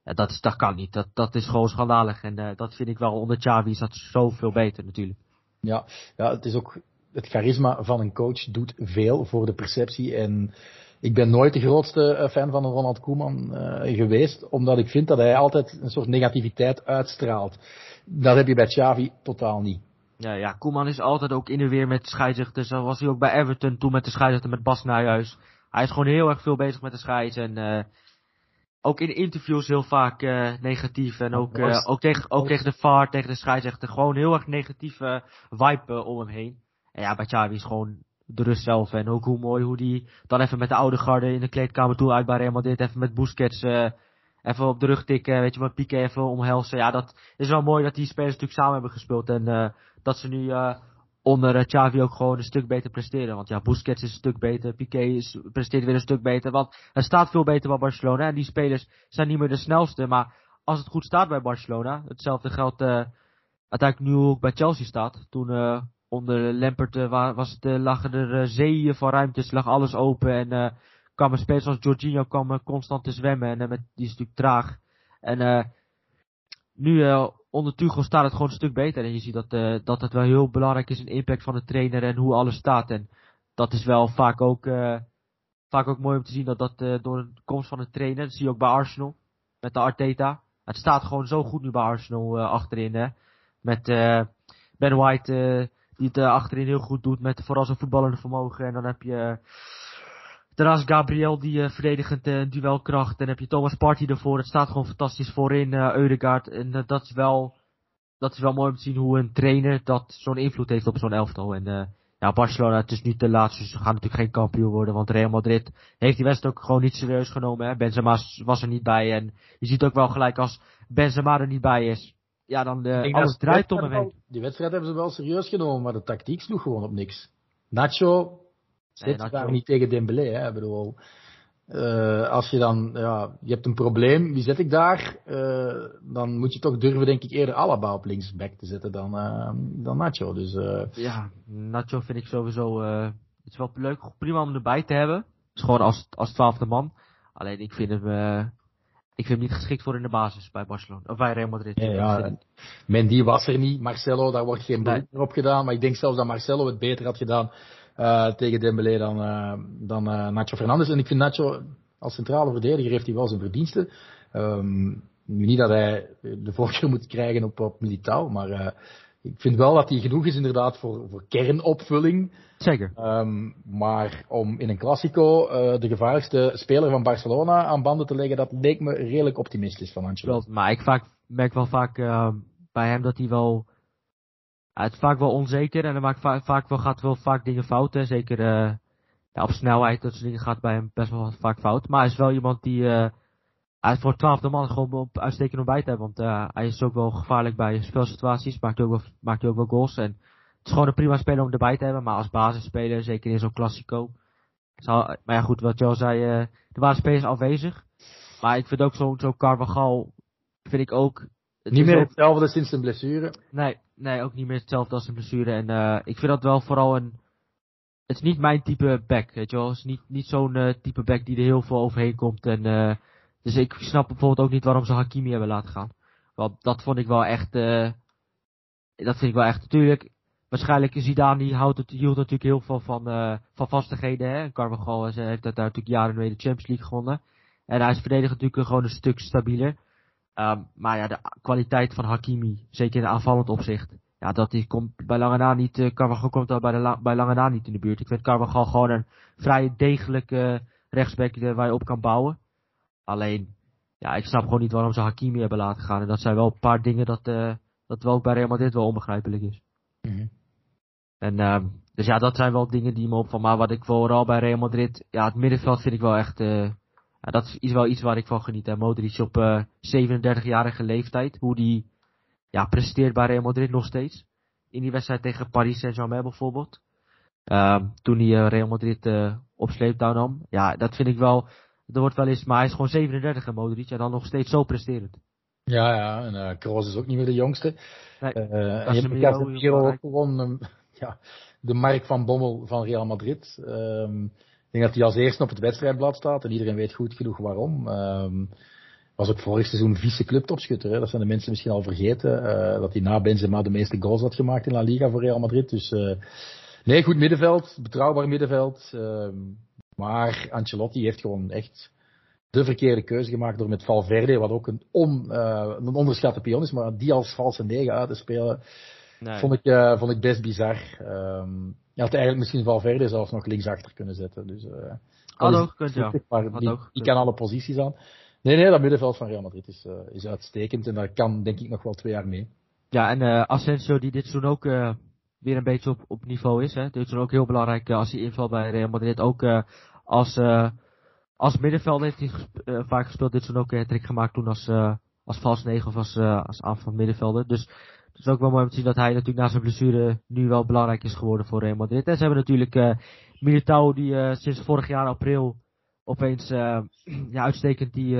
Speaker 1: ja, dat, is, dat kan niet. Dat, dat is gewoon schandalig. En dat vind ik wel onder Xavi is dat zoveel beter natuurlijk.
Speaker 2: Ja, ja, het is ook het charisma van een coach doet veel voor de perceptie. En ik ben nooit de grootste fan van Ronald Koeman geweest, omdat ik vind dat hij altijd een soort negativiteit uitstraalt. Dat heb je bij Xavi totaal niet.
Speaker 1: Ja, ja, Koeman is altijd ook in de weer met scheidsrechters. Zo was hij ook bij Everton toen met de scheidsrechter met Bas Nijhuis. Hij is gewoon heel erg veel bezig met de scheids en uh, ook in interviews heel vaak uh, negatief. En ook, uh, ook, tegen, ook tegen de VAR, tegen de scheidsrechter. Gewoon heel erg negatieve vibe om hem heen. En ja, Xavi is gewoon de rust zelf. En ook hoe mooi hoe die dan even met de oude garde in de kleedkamer toe uit bij Real Madrid even met Busquets even even op de rug tikken, weet je, met Piqué even omhelzen. Ja, dat is wel mooi dat die spelers natuurlijk samen hebben gespeeld. En dat ze nu onder Xavi ook gewoon een stuk beter presteren. Want ja, Busquets is een stuk beter, Piqué is, presteert weer een stuk beter. Want het staat veel beter bij Barcelona. En die spelers zijn niet meer de snelste, maar als het goed staat bij Barcelona, hetzelfde geldt uiteindelijk nu ook bij Chelsea staat. Toen onder Lampert uh, was het, uh, lagen er uh, zeeën van ruimtes, lag alles open en uh, kwamen spelers als Jorginho constant te zwemmen en met, die is natuurlijk traag. En nu onder Tuchel staat het gewoon een stuk beter en je ziet dat, dat het wel heel belangrijk is, een impact van de trainer en hoe alles staat. En dat is wel vaak ook, vaak ook mooi om te zien dat dat door de komst van de trainer, dat zie je ook bij Arsenal, met de Arteta. Het staat gewoon zo goed nu bij Arsenal achterin, hè. Met Ben White die het achterin heel goed doet met vooral zijn voetballende vermogen. En dan heb je daarnaast Gabriel die uh, verdedigend uh, duelkracht. En dan heb je Thomas Party ervoor. Het staat gewoon fantastisch voorin, uh, Eudegaard. En dat is wel dat is wel mooi om te zien hoe een trainer dat zo'n invloed heeft op zo'n elftal. En ja, Barcelona, het is niet de laatste, dus ze gaan natuurlijk geen kampioen worden. Want Real Madrid heeft die wedstrijd ook gewoon niet serieus genomen. Hè. Benzema was er niet bij. En je ziet ook wel gelijk als Benzema er niet bij is ja, dan alles draait om een
Speaker 2: Die wedstrijd hebben ze wel serieus genomen, maar de tactiek sloeg gewoon op niks. Nacho zit nee, daar niet tegen Dembélé, hè. Ik bedoel, uh, als je dan, ja, je hebt een probleem, wie zet ik daar? Uh, dan moet je toch durven, denk ik, eerder Alaba op linksback te zetten dan, uh, dan Nacho. Dus,
Speaker 1: ja, Nacho vind ik sowieso, het is wel leuk, prima om erbij te hebben. Is gewoon als, als twaalfde man. Alleen ik vind hem, ik vind hem niet geschikt voor in de basis bij Barcelona. Of bij Real Madrid.
Speaker 2: Ja, ja. Mendy was er niet. Marcelo, daar wordt geen beroep meer op gedaan. Maar ik denk zelfs dat Marcelo het beter had gedaan tegen Dembélé dan, uh, dan uh, Nacho Fernandes. En ik vind Nacho als centrale verdediger heeft hij wel zijn verdiensten. Um, nu niet dat hij de voorkeur moet krijgen op, op Militao, maar ik vind wel dat hij genoeg is inderdaad voor, voor kernopvulling.
Speaker 1: Zeker.
Speaker 2: Um, maar om in een Classico uh, de gevaarlijkste speler van Barcelona aan banden te leggen, dat leek me redelijk optimistisch van Ancelotti.
Speaker 1: Maar ik vaak, merk wel vaak uh, bij hem dat hij wel... Het is vaak wel onzeker en hij maakt vaak, vaak wel, gaat wel vaak dingen fout. Hè. Zeker uh, ja, op snelheid, dat soort dingen gaat bij hem best wel vaak fout. Maar hij is wel iemand die hij is voor twaalfde man gewoon op uitstekend ontbijt hebben. Want uh, hij is ook wel gevaarlijk bij spelsituaties. Maakt hij ook wel, maakt ook wel goals. En het is gewoon een prima speler om erbij te hebben. Maar als basisspeler, zeker in zo'n klassico. maar ja goed, wat Joe zei, uh, de basisspeler is afwezig. Maar ik vind ook zo'n zo Carvajal, vind ik ook...
Speaker 2: niet meer hetzelfde sinds zijn blessure?
Speaker 1: Nee, nee, ook niet meer hetzelfde als zijn blessure. En uh, ik vind dat wel vooral een... Het is niet mijn type back, weet je wel. Het is niet, niet zo'n uh, type back die er heel veel overheen komt en... uh, dus ik snap bijvoorbeeld ook niet waarom ze Hakimi hebben laten gaan. Want dat vond ik wel echt, dat vind ik wel echt, natuurlijk, waarschijnlijk Zidane die houdt het, hield natuurlijk heel veel van, van vastigheden, hè. Carvajal heeft daar natuurlijk jaren mee de Champions League gewonnen. En hij is verdedigend natuurlijk gewoon een stuk stabieler. Um, maar ja, de kwaliteit van Hakimi, zeker in aanvallend opzicht, ja, dat die komt bij lange na niet, uh, Carvajal komt daar bij, de la, bij lange na niet in de buurt. Ik vind Carvajal gewoon een vrij degelijke rechtsback waar je op kan bouwen. Alleen, ja, ik snap gewoon niet waarom ze Hakimi hebben laten gaan. En dat zijn wel een paar dingen dat, uh, dat wel ook bij Real Madrid wel onbegrijpelijk is. Mm En, uh, dus ja, dat zijn wel dingen die me opvallen. Maar wat ik vooral bij Real Madrid, ja, het middenveld vind ik wel echt, uh, ja, dat is wel iets waar ik van geniet. En Modric op uh, 37-jarige leeftijd, hoe die, ja, presteert bij Real Madrid nog steeds. In die wedstrijd tegen Paris Saint-Germain bijvoorbeeld. Uh, toen hij Real Madrid uh, op sleeptouw nam. Ja, dat vind ik wel, er wordt wel eens, maar hij is gewoon 37 en Modric en dan nog steeds zo presterend.
Speaker 2: Ja, ja, en Kroos is ook niet meer de jongste. Nee, en je hebt Casemiro gewoon um, ja, de Mark van Bommel van Real Madrid. Um, denk dat hij als eerste op het wedstrijdblad staat en iedereen weet goed genoeg waarom. Um, was ook vorig seizoen vice clubtopschutter. Hè? Dat zijn de mensen misschien al vergeten. Uh, dat hij na Benzema de meeste goals had gemaakt in La Liga voor Real Madrid. Dus uh, nee, goed middenveld, betrouwbaar middenveld. Uh, maar Ancelotti heeft gewoon echt de verkeerde keuze gemaakt door met Valverde, wat ook een, on, uh, een onderschatte pion is, maar die als valse negen uit te spelen, nee. vond, ik, vond ik best bizar. Um, je had eigenlijk misschien Valverde zelfs nog linksachter kunnen zetten. Dus, uh,
Speaker 1: Had ook gekund, ja.
Speaker 2: Maar die, die kan alle posities aan. Nee, nee, dat middenveld van Real Madrid is, uh, is uitstekend en daar kan denk ik nog wel twee jaar mee.
Speaker 1: Ja, en uh, Asensio die dit seizoen ook uh, weer een beetje op, op niveau is. Hè. Dit is ook heel belangrijk als hij invalt bij Real Madrid. Ook als, als middenvelder heeft hij gesp vaak gespeeld. Dit is ook een trick gemaakt toen als, als vals 9 of als, als aanval middenvelder. Dus het is ook wel mooi om te zien dat hij natuurlijk na zijn blessure nu wel belangrijk is geworden voor Real Madrid. En ze hebben natuurlijk uh, Militao die sinds vorig jaar april opeens ja, uitstekend die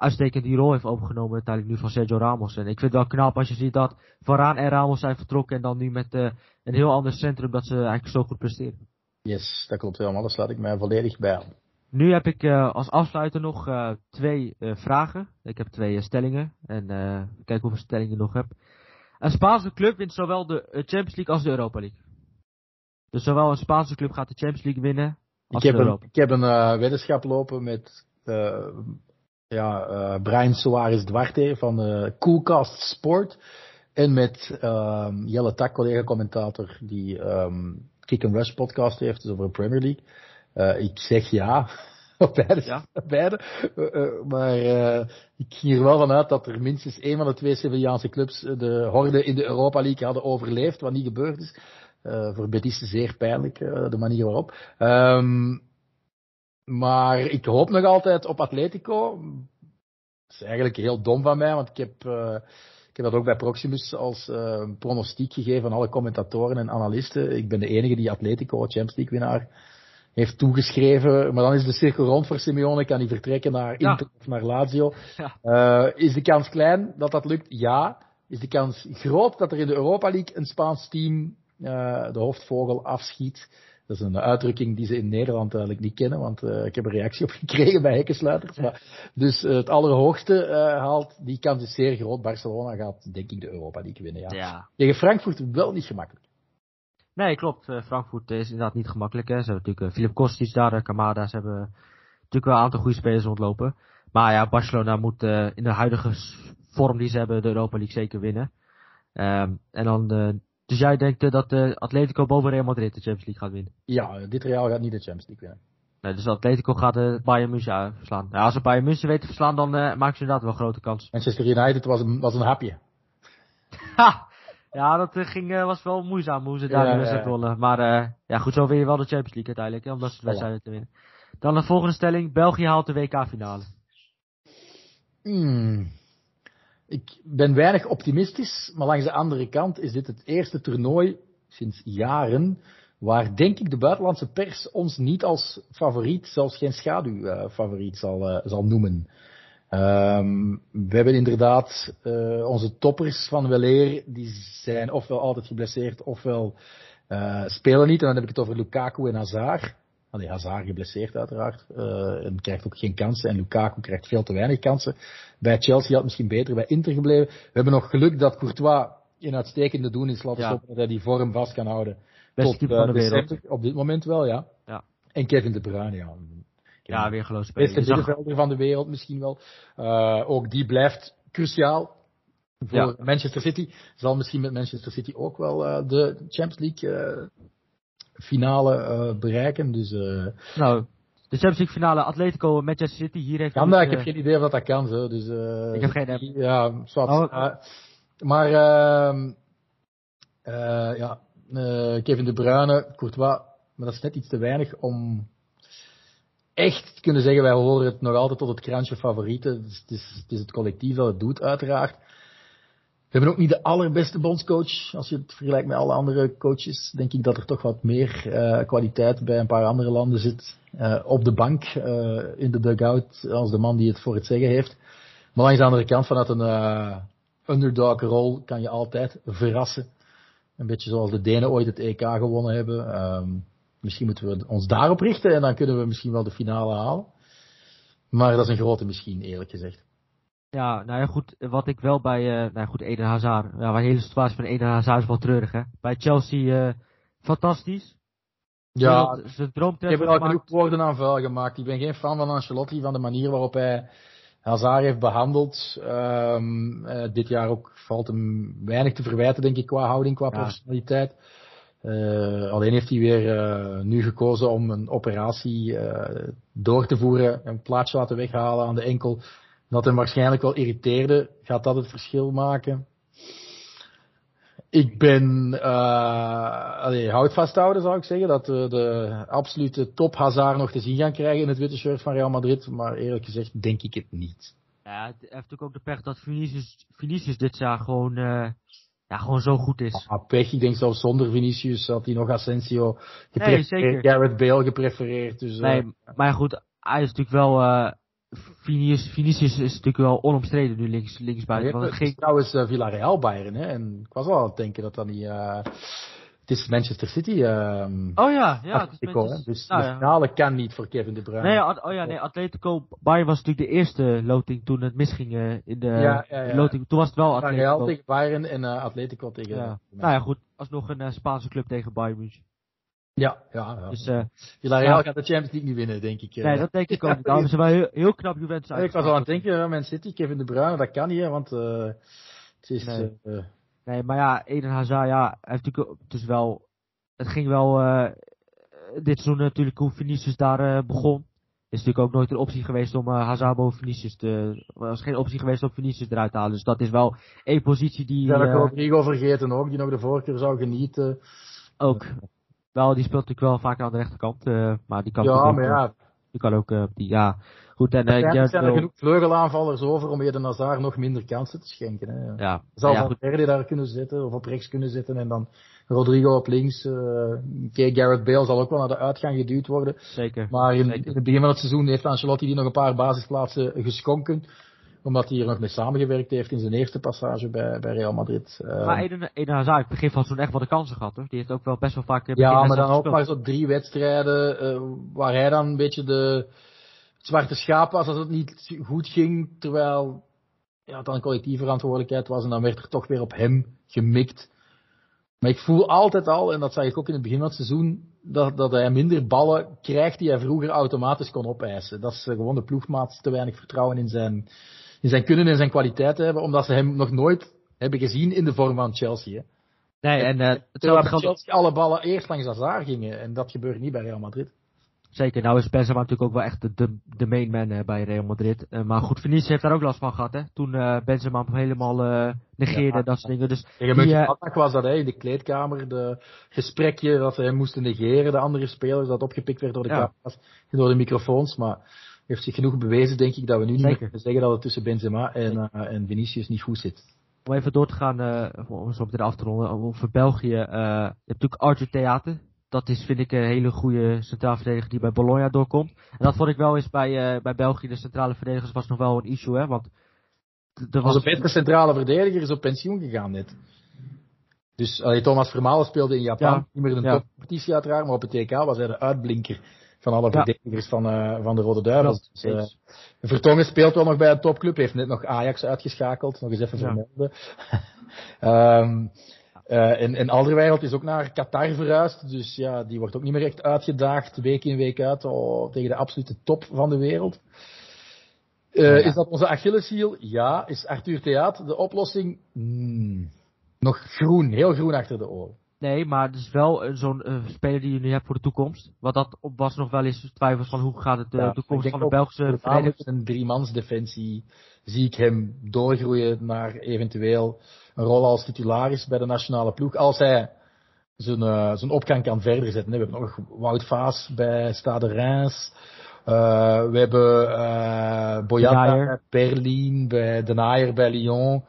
Speaker 1: uitstekend die rol heeft overgenomen uiteindelijk nu van Sergio Ramos. En ik vind het wel knap als je ziet dat Varaan en Ramos zijn vertrokken en dan nu met uh, een heel ander centrum dat ze eigenlijk zo goed presteren.
Speaker 2: Yes, dat klopt helemaal. Daar sluit ik mij volledig bij
Speaker 1: Nu heb ik uh, als afsluiter nog uh, twee vragen. Ik heb twee stellingen en kijk hoeveel stellingen ik nog heb. Een Spaanse club wint zowel de Champions League als de Europa League. Dus zowel een Spaanse club gaat de Champions League winnen als
Speaker 2: ik heb
Speaker 1: de Europa.
Speaker 2: Een, ik heb een weddenschap lopen met ja, uh, Brian Soares Duarte van uh, Coolcast Sport. En met um, Jelle Tak, collega-commentator, die um, Kick and Rush podcast heeft, dus over de Premier League. Uh, ik zeg ja, op beide. Ja. beide. Uh, maar ik ging er wel vanuit dat er minstens één van de twee Sevillaanse clubs de horde in de Europa League hadden overleefd, wat niet gebeurd is. voor Betis zeer pijnlijk, de manier waarop. Um, maar ik hoop nog altijd op Atletico. Dat is eigenlijk heel dom van mij, want ik heb, ik heb dat ook bij Proximus als pronostiek gegeven aan alle commentatoren en analisten. Ik ben de enige die Atletico, Champions League winnaar, heeft toegeschreven. Maar dan is de cirkel rond voor Simeone, kan hij vertrekken naar Inter ja. of naar Lazio. Ja. Uh, is de kans klein dat dat lukt? Ja. Is de kans groot dat er in de Europa League een Spaans team de hoofdvogel afschiet? Dat is een uitdrukking die ze in Nederland eigenlijk niet kennen, want uh, ik heb een reactie op gekregen bij hekkensluiters. Maar, dus uh, het allerhoogste uh, haalt, die kans is zeer groot. Barcelona gaat denk ik de Europa League winnen. Ja.
Speaker 1: ja.
Speaker 2: Tegen Frankfurt wel niet gemakkelijk.
Speaker 1: Nee, klopt. Frankfurt is inderdaad niet gemakkelijk. Hè. Ze hebben natuurlijk Filip Kostic daar, Kamada. Ze hebben natuurlijk wel een aantal goede spelers rondlopen. Maar ja, Barcelona moet in de huidige vorm die ze hebben de Europa League zeker winnen. Um, en dan dus jij denkt dat uh, Atletico boven Real Madrid de Champions League gaat winnen?
Speaker 2: Ja, dit Real gaat niet de Champions League winnen.
Speaker 1: Nee, dus Atletico gaat Bayern München verslaan. Ja, als ze Bayern München weten te verslaan, dan maken ze inderdaad wel grote kans.
Speaker 2: Manchester United was een, was een hapje.
Speaker 1: Ha! Ja, dat uh, ging, uh, was wel moeizaam hoe ze daar ja, ja, ja. Maar ja, goed, zo win je wel de Champions League uiteindelijk, hè, omdat ze het wedstrijden te winnen. Dan de volgende stelling, België haalt de WK-finale.
Speaker 2: Hmm ik ben weinig optimistisch, maar langs de andere kant is dit het eerste toernooi sinds jaren waar denk ik de buitenlandse pers ons niet als favoriet, zelfs geen schaduwfavoriet zal, uh, zal noemen. Um, we hebben inderdaad uh, onze toppers van weleer, die zijn ofwel altijd geblesseerd, ofwel uh, spelen niet. En dan heb ik het over Lukaku en Hazard. Allee, Hazard geblesseerd uiteraard. Uh, en krijgt ook geen kansen. En Lukaku krijgt veel te weinig kansen. Bij Chelsea had misschien beter bij Inter gebleven. We hebben nog geluk dat Courtois in uitstekende doen is laten ja. stoppen. Dat hij die vorm vast kan houden.
Speaker 1: Beste tot uh, december.
Speaker 2: Op dit moment wel, ja.
Speaker 1: ja.
Speaker 2: En Kevin De Bruyne, ja.
Speaker 1: Ja, weer geloof
Speaker 2: Beste middenvelder van de wereld misschien wel. Uh, ook die blijft cruciaal voor ja. Manchester City. Zal misschien met Manchester City ook wel uh, de Champions League finale uh, bereiken. Dus,
Speaker 1: nou, de Champions League finale Atletico Manchester City. Hier heeft
Speaker 2: kan dat, ik heb geen idee of dat, dat kan. Zo. Dus,
Speaker 1: ik heb geen idee.
Speaker 2: Ja, zwart. Oh. maar uh, ja, Kevin De Bruyne, Courtois, maar dat is net iets te weinig om echt kunnen zeggen, wij horen het nog altijd tot het krantje favorieten. Het is, het is, het, collectief dat het doet, uiteraard. We hebben ook niet de allerbeste bondscoach. Als je het vergelijkt met alle andere coaches, denk ik dat er toch wat meer uh, kwaliteit bij een paar andere landen zit. Uh, op de bank, uh, in de dugout, als de man die het voor het zeggen heeft. Maar langs de andere kant, vanuit een underdog rol kan je altijd verrassen. Een beetje zoals de Denen ooit het EK gewonnen hebben. Um, misschien moeten we ons daarop richten en dan kunnen we misschien wel de finale halen. Maar dat is een grote misschien, eerlijk gezegd.
Speaker 1: Ja, nou ja, goed, wat ik wel bij, uh, nou ja, goed, Eden Hazard, ja, de hele situatie van Eden Hazard is wel treurig, hè. Bij Chelsea, uh, fantastisch.
Speaker 2: Ja,
Speaker 1: ze
Speaker 2: ik heb er al genoeg woorden aan vuil gemaakt. Ik ben geen fan van Ancelotti, van de manier waarop hij Hazard heeft behandeld. Um, uh, dit jaar ook valt hem weinig te verwijten, denk ik, qua houding, qua ja. professionaliteit. Uh, alleen heeft hij weer uh, nu gekozen om een operatie door te voeren, een plaatje laten weghalen aan de enkel dat hem waarschijnlijk wel irriteerde. Gaat dat het verschil maken? ik ben, allee, houd vasthouden zou ik zeggen, dat we de absolute top Hazard nog te zien gaan krijgen in het witte shirt van Real Madrid, maar eerlijk gezegd denk ik het niet.
Speaker 1: Ja, het heeft ook de pech dat Vinicius, Vinicius dit jaar gewoon, ja, gewoon zo goed is.
Speaker 2: Ah, pech, ik denk zelfs zonder Vinicius had hij nog Asensio geprefereerd, nee, Garrett Bale geprefereerd. Dus, uh,
Speaker 1: nee, maar goed, hij is natuurlijk wel, uh, Vinicius, Vinicius is natuurlijk wel onomstreden nu links, linksbuiten.
Speaker 2: Ja, ging... trouwens uh, Villarreal Bayern, hè, en ik was wel aan het denken dat dat niet, het is Manchester City. Um,
Speaker 1: oh ja, ja.
Speaker 2: Atletico, het is dus nou, de finale ja. kan niet voor Kevin De Bruyne.
Speaker 1: Nee, oh ja, nee, Atletico Bayern was natuurlijk de eerste loting toen het misging uh, in de
Speaker 2: ja, ja, ja.
Speaker 1: loting. Toen was het wel
Speaker 2: Atletico. Real tegen Bayern en uh, Atletico tegen.
Speaker 1: Ja. Nou ja, goed, alsnog een uh, Spaanse club tegen Bayern München.
Speaker 2: Ja, ja. ja.
Speaker 1: Dus,
Speaker 2: Villarreal gaat de Champions League niet winnen, denk ik.
Speaker 1: Nee, dat denk ik ook niet. Daarom is wel heel, heel knap Juventus
Speaker 2: ja, Ik was al aan het denken, Man City, Kevin De Bruyne, dat kan niet, want het is...
Speaker 1: Nee. Nee, maar ja, Eden Hazard, ja, hij heeft natuurlijk, het is wel, het ging wel, uh, dit seizoen natuurlijk hoe Vinicius daar uh, begon. Is natuurlijk ook nooit een optie geweest om uh, Hazard boven Vinicius te, was geen optie geweest om Vinicius eruit te halen. Dus dat is wel één positie die...
Speaker 2: Ja, dat Rodrigo vergeten ook, die nog de voorkeur zou genieten.
Speaker 1: Ook. Wel, die speelt natuurlijk wel vaak aan de rechterkant, maar die kan
Speaker 2: ja,
Speaker 1: ook,
Speaker 2: maar ja.
Speaker 1: die kan ook, die, ja, goed. En,
Speaker 2: er zijn er genoeg vleugelaanvallers over om Eden Hazard nog minder kansen te schenken. Hè.
Speaker 1: Ja.
Speaker 2: Zal
Speaker 1: ja,
Speaker 2: Van Verde daar kunnen zitten, of op rechts kunnen zitten, en dan Rodrigo op links. Uh, okay, Garrett Bale zal ook wel naar de uitgang geduwd worden.
Speaker 1: Zeker.
Speaker 2: Maar in,
Speaker 1: Zeker.
Speaker 2: in het begin van het seizoen heeft Ancelotti die nog een paar basisplaatsen geschonken omdat hij hier nog mee samengewerkt heeft in zijn eerste passage bij, bij Real Madrid. Uh,
Speaker 1: maar Eden, Eden Hazard begin van zo'n echt wel de kansen gehad hoor. Die heeft ook wel best wel vaak...
Speaker 2: Ja, maar dan ook maar zo drie wedstrijden uh, waar hij dan een beetje de zwarte schaap was als het niet goed ging. Terwijl ja, het dan een collectieve verantwoordelijkheid was en dan werd er toch weer op hem gemikt. Maar ik voel altijd al, en dat zag ik ook in het begin van het seizoen, dat, dat hij minder ballen krijgt die hij vroeger automatisch kon opeisen. Dat ze gewoon de ploegmaat te weinig vertrouwen in zijn, in zijn kunnen en zijn kwaliteiten hebben, omdat ze hem nog nooit hebben gezien in de vorm van Chelsea. Hè.
Speaker 1: Nee, en uh,
Speaker 2: hetzelfde geldt... Chelsea alle ballen eerst langs Hazard gingen, en dat gebeurt niet bij Real Madrid.
Speaker 1: Zeker, nou is Benzema natuurlijk ook wel echt de, de, de main man uh, bij Real Madrid. Uh, maar goed, Vinicius heeft daar ook last van gehad, hè. Toen uh, Benzema hem helemaal negeerde,
Speaker 2: ja,
Speaker 1: dat soort dingen. Dus
Speaker 2: Tegen Mönchengladbach was dat, hè, in de kleedkamer, de gesprekje dat ze hem moesten negeren, de andere spelers, dat opgepikt werd door de
Speaker 1: Ja.
Speaker 2: camera's, door de microfoons, maar heeft zich genoeg bewezen, denk ik, dat we nu niet
Speaker 1: Zeker.
Speaker 2: kunnen zeggen dat het tussen Benzema en, eh, en Vinicius niet goed zit.
Speaker 1: om even door te gaan, uh, om zo meteen af te ronden, over België. Uh, je hebt natuurlijk Arthur Theater. Dat is, vind ik, een hele goede centraal verdediger die bij Bologna doorkomt. En dat vond ik wel eens bij, uh, bij België, de centrale verdedigers, was nog wel een issue, hè. Want er was...
Speaker 2: Onze beste centrale verdediger is op pensioen gegaan net. Dus allee, Thomas Vermalen speelde in Japan,
Speaker 1: Ja,
Speaker 2: niet meer in de
Speaker 1: ja.
Speaker 2: topcompetitie uiteraard, maar op het TK was hij de uitblinker van alle
Speaker 1: Ja.
Speaker 2: verdedigers van, eh, van de Rode Duivels. Dus, eh. Vertongen speelt wel nog bij een topclub, heeft net nog Ajax uitgeschakeld, nog eens even vermelden. Ehm eh, en, en Alderweireld is ook naar Qatar verhuisd, dus ja, die wordt ook niet meer echt uitgedaagd, week in week uit, oh, tegen de absolute top van de wereld. Eh,
Speaker 1: Ja.
Speaker 2: Is dat onze Achilleshiel? Ja. Is Arthur Theaat de oplossing? Hmm. Nog groen, heel groen achter de oren.
Speaker 1: Nee, maar het is wel eh, zo'n eh, speler die je nu hebt voor de toekomst. Want dat op was nog wel eens twijfels van hoe gaat het de
Speaker 2: Ja,
Speaker 1: toekomst van de Belgische verdedigers.
Speaker 2: een driemansdefensie zie ik hem doorgroeien naar eventueel een rol als titularis bij de nationale ploeg. Als hij zijn, eh, zijn opgang kan verder zetten. We hebben nog Wout Vaas bij Stade Reims. Eh, we hebben eh Boyata bij Berlin, bij De bij Lyon.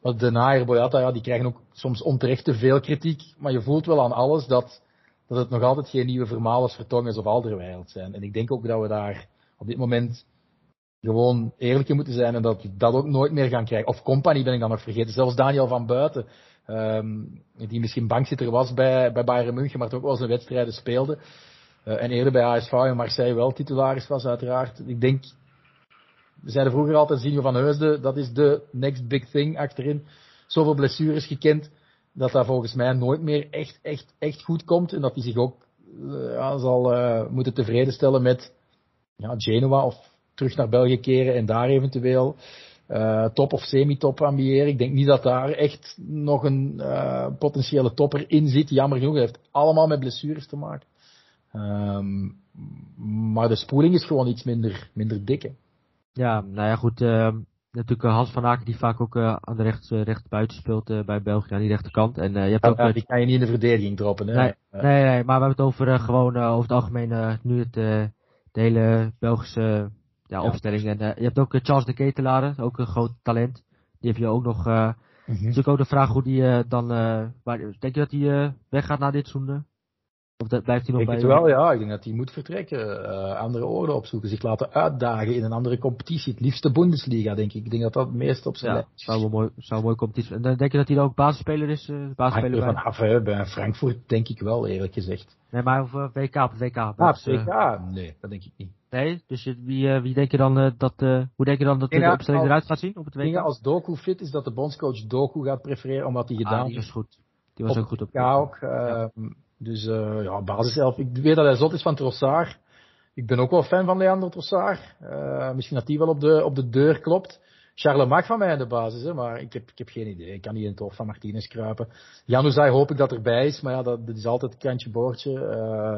Speaker 2: Want De Nayer, Boyata, ja, die krijgen ook soms onterecht te veel kritiek. Maar je voelt wel aan alles dat, dat het nog altijd geen nieuwe Vermalens, Vertongens of Alderweireld zijn. En ik denk ook dat we daar op dit moment gewoon eerlijk moeten zijn en dat we dat ook nooit meer gaan krijgen. Of Company ben ik dan nog vergeten. Zelfs Daniel van Buiten, ehm, die misschien bankzitter was bij, bij Bayern München, maar toch wel zijn wedstrijden speelde. Eh, en eerder bij ASV en Marseille wel titularis was uiteraard. Ik denk, we zeiden vroeger altijd Zinho van Heusden, dat is de next big thing achterin. Zoveel blessures gekend, dat dat volgens mij nooit meer echt, echt, echt goed komt. En dat hij zich ook eh, zal eh, moeten tevreden stellen met ja, Genoa of terug naar België keren en daar eventueel eh, top of semi-top ambiëren. Ik denk niet dat daar echt nog een eh, potentiële topper in zit. Jammer genoeg, het heeft allemaal met blessures te maken. Ehm, maar de spoeling is gewoon iets minder, minder dik. hè.
Speaker 1: Ja, nou ja, goed. ehm, natuurlijk Hans van Aken die vaak ook aan de rechts, recht buiten speelt bij België aan die rechterkant. En je hebt ook,
Speaker 2: die kan je niet in de verdediging droppen. Hè?
Speaker 1: Nee, nee, nee, maar we hebben het over gewoon over het algemeen nu het, de hele Belgische ja, opstelling. En je hebt ook Charles de Ketelare, ook een groot talent. Die heb je ook nog. Mm -hmm. ook de vraag hoe die dan. waar, denk je dat hij weggaat na dit seizoen? Of dat blijft hij nog
Speaker 2: ik
Speaker 1: bij?
Speaker 2: Ik wel, ja. Ik denk dat hij moet vertrekken. Uh, andere oorden opzoeken. Zich laten uitdagen in een andere competitie. Het liefst de Bundesliga, denk ik. Ik denk dat dat het meest op zijn
Speaker 1: ja, lijst zou wel mooi, zou een mooie competitie En dan denk je dat hij dan ook basisspeler is? Uh, basisspeler
Speaker 2: bij? vanaf, hè. Bij Frankfurt denk ik wel, eerlijk gezegd.
Speaker 1: Nee, maar over WK op WK.
Speaker 2: Ah, WK? nee, dat denk ik niet.
Speaker 1: Nee, dus wie, uh, wie denk je dan uh, dat, uh, hoe denk je dan dat de opstelling eruit gaat zien op het WK?
Speaker 2: Dingen als Doku fit is dat de bondscoach Doku gaat prefereren omdat hij gedaan
Speaker 1: ah, die was goed. Die was
Speaker 2: op
Speaker 1: ook goed op.
Speaker 2: Ja, ook. Ja. Dus uh, ja, basiself. Ik weet dat hij zot is van Trossard. Ik ben ook wel fan van Leandro Trossard. Uh, misschien dat hij wel op de, op de deur klopt. Charles mag van mij in de basis, hè, maar ik heb, ik heb geen idee. Ik kan niet in het hoofd van Martinez kruipen. Januzaj hoop ik dat erbij is, maar ja, dat, dat is altijd een kantje boordje. Uh,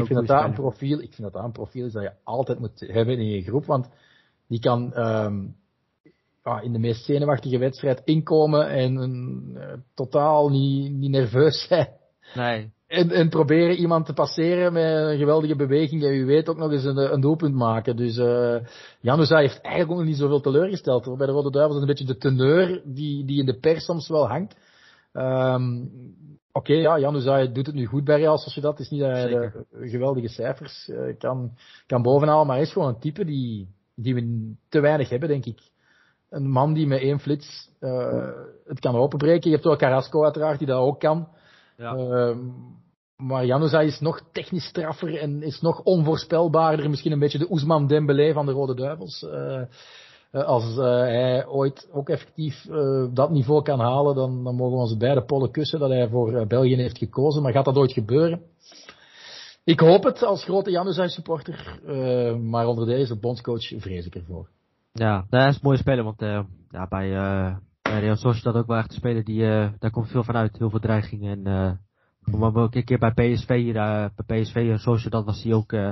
Speaker 2: ik vind dat dat een profiel, ik vind dat dat een profiel is dat je altijd moet hebben in je groep, want die kan um, ja, in de meest zenuwachtige wedstrijd inkomen en uh, totaal niet, niet nerveus zijn.
Speaker 1: Nee.
Speaker 2: En, en proberen iemand te passeren met een geweldige beweging en u weet ook nog eens een, een doelpunt maken. Dus uh, heeft eigenlijk ook nog niet zoveel teleurgesteld. Hoor. Bij de Rode Duivels is een beetje de teneur die, die in de pers soms wel hangt. Um, Oké, okay, ja, Januza doet het nu goed bij Real Sociedad. Het is niet dat hij de geweldige cijfers uh, kan, kan bovenhalen, maar hij is gewoon een type die, die we te weinig hebben, denk ik. Een man die met één flits uh, het kan openbreken. Je hebt ook Carrasco uiteraard, die dat ook kan.
Speaker 1: Ja.
Speaker 2: Uh, maar Januza is nog technisch straffer en is nog onvoorspelbaarder. Misschien een beetje de Oesman Dembélé van de Rode Duivels. Uh, als uh, hij ooit ook effectief dat niveau kan halen, dan, dan mogen we onze beide pollen kussen dat hij voor België heeft gekozen. Maar gaat dat ooit gebeuren? Ik hoop het als grote Januza supporter. maar onder deze bondscoach vrees ik ervoor.
Speaker 1: Ja, dat is een mooie speler, want ja, bij, bij Real Sociedad ook wel echt een speler die, daar komt veel van uit. Heel veel dreigingen en maar ook een keer bij PSV, uh, bij PSV, Sociedad was hij ook uh,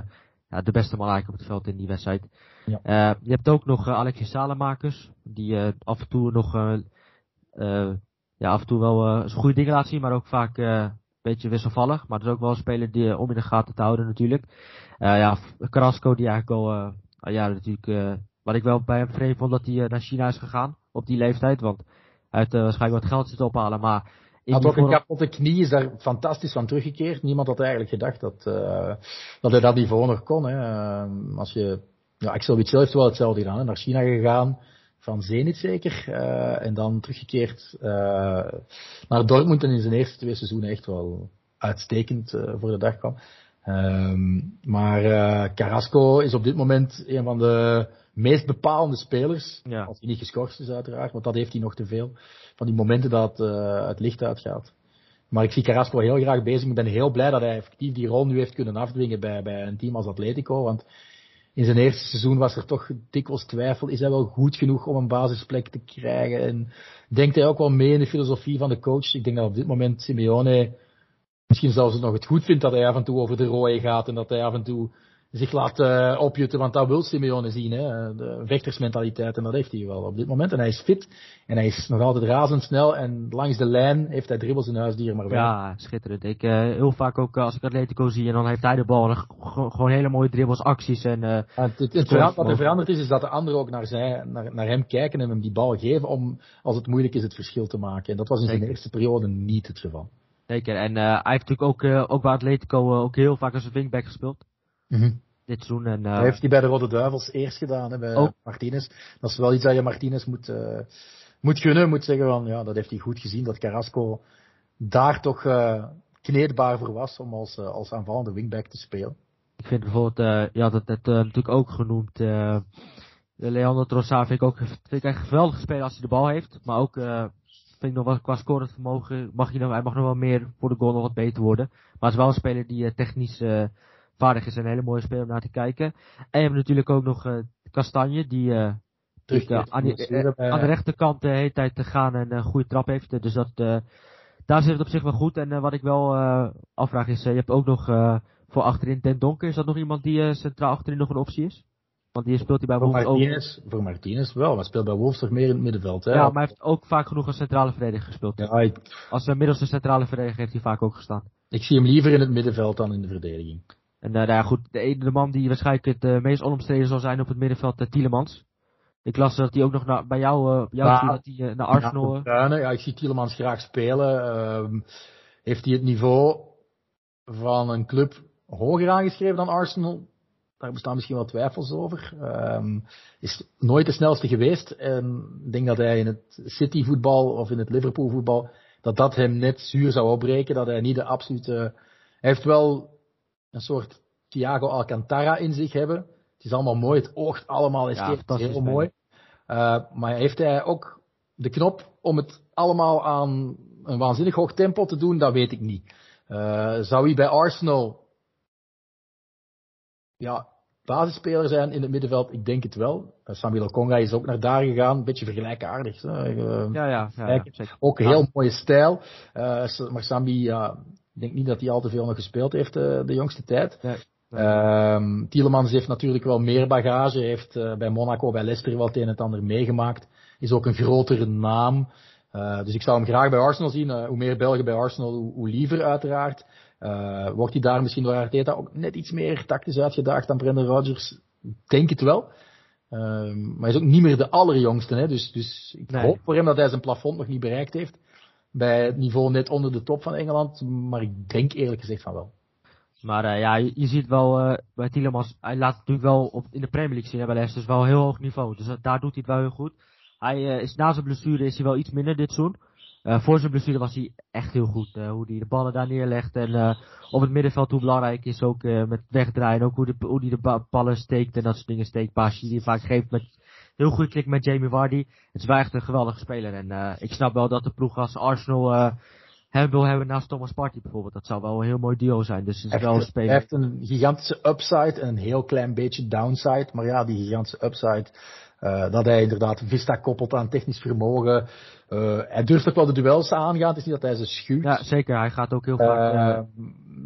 Speaker 1: ja, de beste man eigenlijk op het veld in die wedstrijd.
Speaker 2: Ja.
Speaker 1: Uh, je hebt ook nog Alexis Salemakers, die af en toe nog, ja, af en toe wel goede dingen laat zien, maar ook vaak een beetje wisselvallig. Maar dat is ook wel een speler die, om in de gaten te houden natuurlijk. ja, Carrasco die eigenlijk al, ja, natuurlijk, wat ik wel bij hem vreemd vond dat hij naar China is gegaan op die leeftijd, want hij heeft waarschijnlijk wat geld zitten ophalen, maar
Speaker 2: hij had ook een kapotte knie, is daar fantastisch van teruggekeerd. Niemand had eigenlijk gedacht dat, uh, dat hij dat niveau nog kon. Hè. Uh, als je, ja, Axel Witsel heeft wel hetzelfde gedaan. Hè. Naar China gegaan, van Zenit zeker. Uh, en dan teruggekeerd naar Dortmund en in zijn eerste twee seizoenen echt wel uitstekend voor de dag kwam. Um, maar Carrasco is op dit moment een van de meest bepalende spelers.
Speaker 1: Ja.
Speaker 2: Als hij niet geschorst is uiteraard, want dat heeft hij nog te veel. Van die momenten dat uh, het licht uitgaat. Maar ik zie Carrasco heel graag bezig. Ik ben heel blij dat hij effectief die rol nu heeft kunnen afdwingen bij, bij een team als Atletico. Want in zijn eerste seizoen was er toch dikwijls twijfel. Is hij wel goed genoeg om een basisplek te krijgen? En denkt hij ook wel mee in de filosofie van de coach? Ik denk dat op dit moment Simeone misschien zelfs nog het goed vindt dat hij af en toe over de rode gaat. En dat hij af en toe zich laat uh, opjutten, want dat wil Simeone zien, hè? de vechtersmentaliteit, en dat heeft hij wel op dit moment. En hij is fit, en hij is nog altijd razendsnel, en langs de lijn heeft hij dribbels in huisdier, maar wel.
Speaker 1: Ja, schitterend. Ik, uh, heel vaak ook als ik Atletico zie, en dan heeft hij de bal, en gewoon hele mooie dribbles, acties. En, uh,
Speaker 2: het, het, wat er veranderd is, is dat de anderen ook naar, zij, naar, naar hem kijken en hem die bal geven, om, als het moeilijk is, het verschil te maken. En dat was in zijn eerste periode niet het geval.
Speaker 1: Zeker, en hij heeft natuurlijk ook, ook bij Atletico ook heel vaak als een wingback gespeeld.
Speaker 2: Mm -hmm.
Speaker 1: Dit seizoen. En, uh,
Speaker 2: dat heeft hij bij de Rode Duivels eerst gedaan, hè, bij
Speaker 1: oh.
Speaker 2: Martinez. Dat is wel iets dat je Martinez moet, uh, moet gunnen. Moet zeggen van, ja, dat heeft hij goed gezien. Dat Carrasco daar toch uh, kneedbaar voor was om als, als aanvallende wingback te spelen.
Speaker 1: Ik vind bijvoorbeeld, ja, dat het natuurlijk ook genoemd. Leandro Trossard vind ik ook vind ik echt geweldig spelen als hij de bal heeft. Maar ook vind ik nog wel qua scorend vermogen mag hij, nog, hij mag nog wel meer voor de goal nog wat beter worden. Maar het is wel een speler die technisch vaardig is een hele mooie speler om naar te kijken. En je hebt natuurlijk ook nog uh, Kastanje, die, uh, die uh, aan, die, aan, de rechterkant de hele tijd te gaan en een goede trap heeft. Dus dat, daar zit het op zich wel goed. En wat ik wel afvraag is, je hebt ook nog voor achterin Den Donker. Is dat nog iemand die centraal achterin nog een optie is? Want die speelt hij bij Wolves ook.
Speaker 2: Voor Martinez wel, maar speelt bij Wolves toch meer in het middenveld, hè?
Speaker 1: Ja, maar hij heeft ook vaak genoeg als centrale verdediger gespeeld.
Speaker 2: Ja, ik,
Speaker 1: Als middelste centrale verdediger heeft hij vaak ook gestaan.
Speaker 2: ik zie hem liever in het middenveld dan in de verdediging.
Speaker 1: En uh, nou ja, goed, de, ene- man die waarschijnlijk het uh, meest onomstreden zal zijn op het middenveld, uh, Tielemans. Ik las dat hij ook nog naar, bij jou, jou
Speaker 2: Ja.
Speaker 1: dat hij naar Arsenal...
Speaker 2: Ja, Bruine, ja, ik zie Tielemans graag spelen. Ehm, heeft hij het niveau van een club hoger aangeschreven dan Arsenal? Daar bestaan misschien wel twijfels over. Ehm, is nooit de snelste geweest. En ik denk dat hij in het City voetbal of in het Liverpool voetbal, dat dat hem net zuur zou opbreken. Dat hij niet de absolute... Hij heeft wel een soort Thiago Alcantara in zich hebben. Het is allemaal mooi. Het oogt allemaal
Speaker 1: Ja, fantastisch
Speaker 2: heel mooi. Uh, maar heeft hij ook de knop om het allemaal aan een waanzinnig hoog tempo te doen? Dat weet ik niet. Uh, zou hij bij Arsenal ja, basisspeler zijn in het middenveld? Ik denk het wel. Uh, Samuel Conga is ook naar daar gegaan. Een beetje vergelijkaardig. Uh,
Speaker 1: ja, ja, ja.
Speaker 2: Ook een heel mooie stijl. Maar Sambi, ik denk niet dat hij al te veel nog gespeeld heeft uh, de jongste tijd.
Speaker 1: Nee.
Speaker 2: Uh, Tielemans heeft natuurlijk wel meer bagage. Heeft uh, bij Monaco, bij Leicester wel het een en het ander meegemaakt. Is ook een grotere naam. Uh, dus ik zou hem graag bij Arsenal zien. Uh, hoe meer Belgen bij Arsenal, hoe, hoe liever uiteraard. Wordt hij daar misschien door Arteta ook net iets meer tactisch uitgedaagd dan Brendan Rodgers? Denk het wel. Uh, maar hij is ook niet meer de allerjongste. Hè? Dus, dus ik
Speaker 1: Nee.
Speaker 2: hoop voor hem dat hij zijn plafond nog niet bereikt heeft. Bij het niveau net onder de top van Engeland. Maar ik denk eerlijk gezegd van wel.
Speaker 1: Maar uh, ja, je, ziet wel uh, bij Tielemans, hij laat het natuurlijk wel op, in de Premier League zien bij Leicester, dus wel heel hoog niveau. Dus uh, daar doet hij het wel heel goed. Hij is na zijn blessure is hij wel iets minder dit seizoen. Voor zijn blessure was hij echt heel goed. Hoe hij de ballen daar neerlegt en op het middenveld hoe belangrijk is ook met wegdraaien. Ook hoe, de, hij de ba- ballen steekt en dat soort dingen. Steekpaasjes die hij vaak geeft met heel goed klik met Jamie Vardy. Het is wel echt een geweldige speler. En uh, ik snap wel dat de ploeg als Arsenal uh, hem wil hebben naast Thomas Partey bijvoorbeeld. Dat zou wel een heel mooi duo zijn. Dus het is wel een
Speaker 2: Hij
Speaker 1: speler.
Speaker 2: heeft een gigantische upside en een heel klein beetje downside. Maar ja, die gigantische upside, uh, dat hij inderdaad Vista koppelt aan technisch vermogen. Uh, hij durft ook wel de duels aangaan. Het is niet dat hij ze schuwt.
Speaker 1: Ja, zeker. Hij gaat ook heel vaak...
Speaker 2: Uh,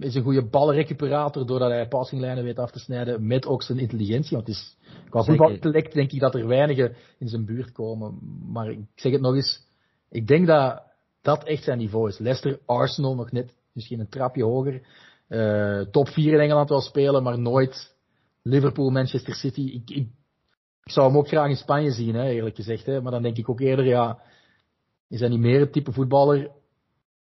Speaker 2: is een goede ballenrecuperator doordat hij passinglijnen weet af te snijden. Met ook zijn intelligentie. Want het is, qua voetbalintellect denk ik dat er weinigen in zijn buurt komen. Maar ik zeg het nog eens. Ik denk dat dat echt zijn niveau is. Leicester, Arsenal nog net misschien een trapje hoger. Uh, top 4 in Engeland wel spelen, maar nooit Liverpool, Manchester City. Ik, ik, ik zou hem ook graag in Spanje zien, hè, eerlijk gezegd. Hè. Maar dan denk ik ook eerder, ja, is hij niet meer het type voetballer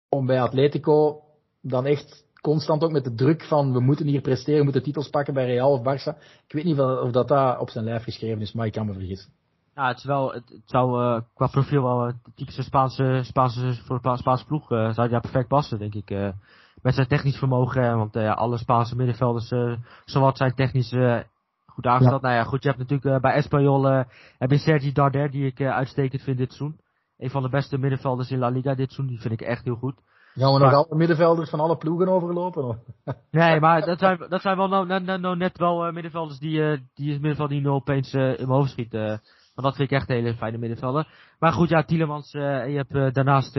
Speaker 2: om bij Atletico dan echt constant ook met de druk van we moeten hier presteren, we moeten titels pakken bij Real of Barça. Ik weet niet of dat daar op zijn lijf geschreven is, maar ik kan me vergissen.
Speaker 1: Ja, het, is wel, het, het zou uh, qua profiel wel een typische Spaanse, Spaanse, voor Spaanse ploeg uh, zou daar perfect passen, denk ik. Met zijn technisch vermogen, want uh, alle Spaanse middenvelders, zowat zijn technisch goed aangesteld. Ja. Nou ja, goed, je hebt natuurlijk bij Espanyol heb je Sergi Darder, die ik uitstekend vind dit seizoen. Een van de beste middenvelders in La Liga dit seizoen, die vind ik echt heel goed.
Speaker 2: Gaan we nog alle middenvelders van alle ploegen overlopen? Of?
Speaker 1: nee, maar dat zijn, dat zijn wel nou, nou, nou, nou net wel uh, middenvelders die, uh, die het middenveld die nu opeens uh, in mijn hoofd schiet. Want dat vind ik echt een hele fijne middenvelder. Maar goed, ja, Tielemans, en je hebt daarnaast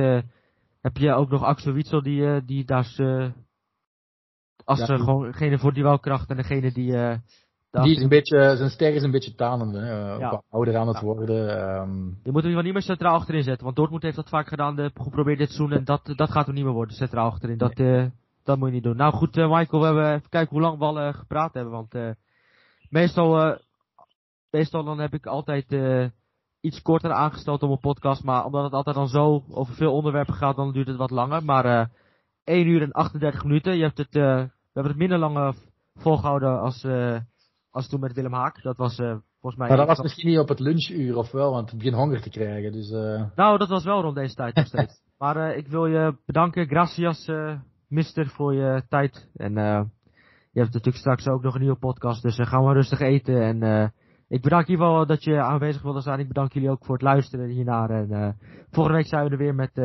Speaker 1: heb je ook nog Axel Witsel, die, die daar als ja, gewoon degene voor die welkracht en degene die...
Speaker 2: Die is een beetje, zijn ster is een beetje tanende, uh, ja. ouder aan het ja. worden. Um...
Speaker 1: Je moet hem niet meer centraal achterin zetten, want Dortmund heeft dat vaak gedaan, de, geprobeerd dit seizoen, en dat, dat gaat er niet meer worden, centraal achterin. Dat, nee. uh, dat moet je niet doen. Nou goed, uh, Michael, we hebben even kijken hoe lang we al gepraat hebben, want meestal, meestal dan heb ik altijd iets korter aangesteld op een podcast, maar omdat het altijd dan zo over veel onderwerpen gaat, dan duurt het wat langer. Maar uh, 1 uur en 38 minuten, je hebt het, we hebben het minder lang volgehouden als, als toen met Willem Haak. Dat was uh, volgens mij...
Speaker 2: Maar dat was misschien niet op het lunchuur of wel, want ik begin honger te krijgen. Dus, uh...
Speaker 1: Nou, dat was wel rond deze tijd nog steeds. maar uh, ik wil je bedanken, gracias mister, voor je tijd. En je hebt natuurlijk straks ook nog een nieuwe podcast, dus gaan we rustig eten. En ik bedank je wel dat je aanwezig wilde zijn. Ik bedank jullie ook voor het luisteren hiernaar. En volgende week zijn we er weer met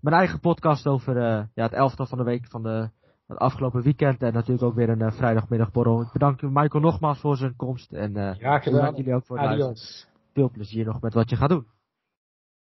Speaker 1: mijn eigen podcast over ja, het elftal van de week van de, het afgelopen weekend. En natuurlijk ook weer een uh, vrijdagmiddagborrel. Ik bedank Michael nogmaals voor zijn komst. En uh,
Speaker 2: Graag gedaan.
Speaker 1: bedank jullie ook voor het luisteren. Veel plezier nog met wat je gaat doen.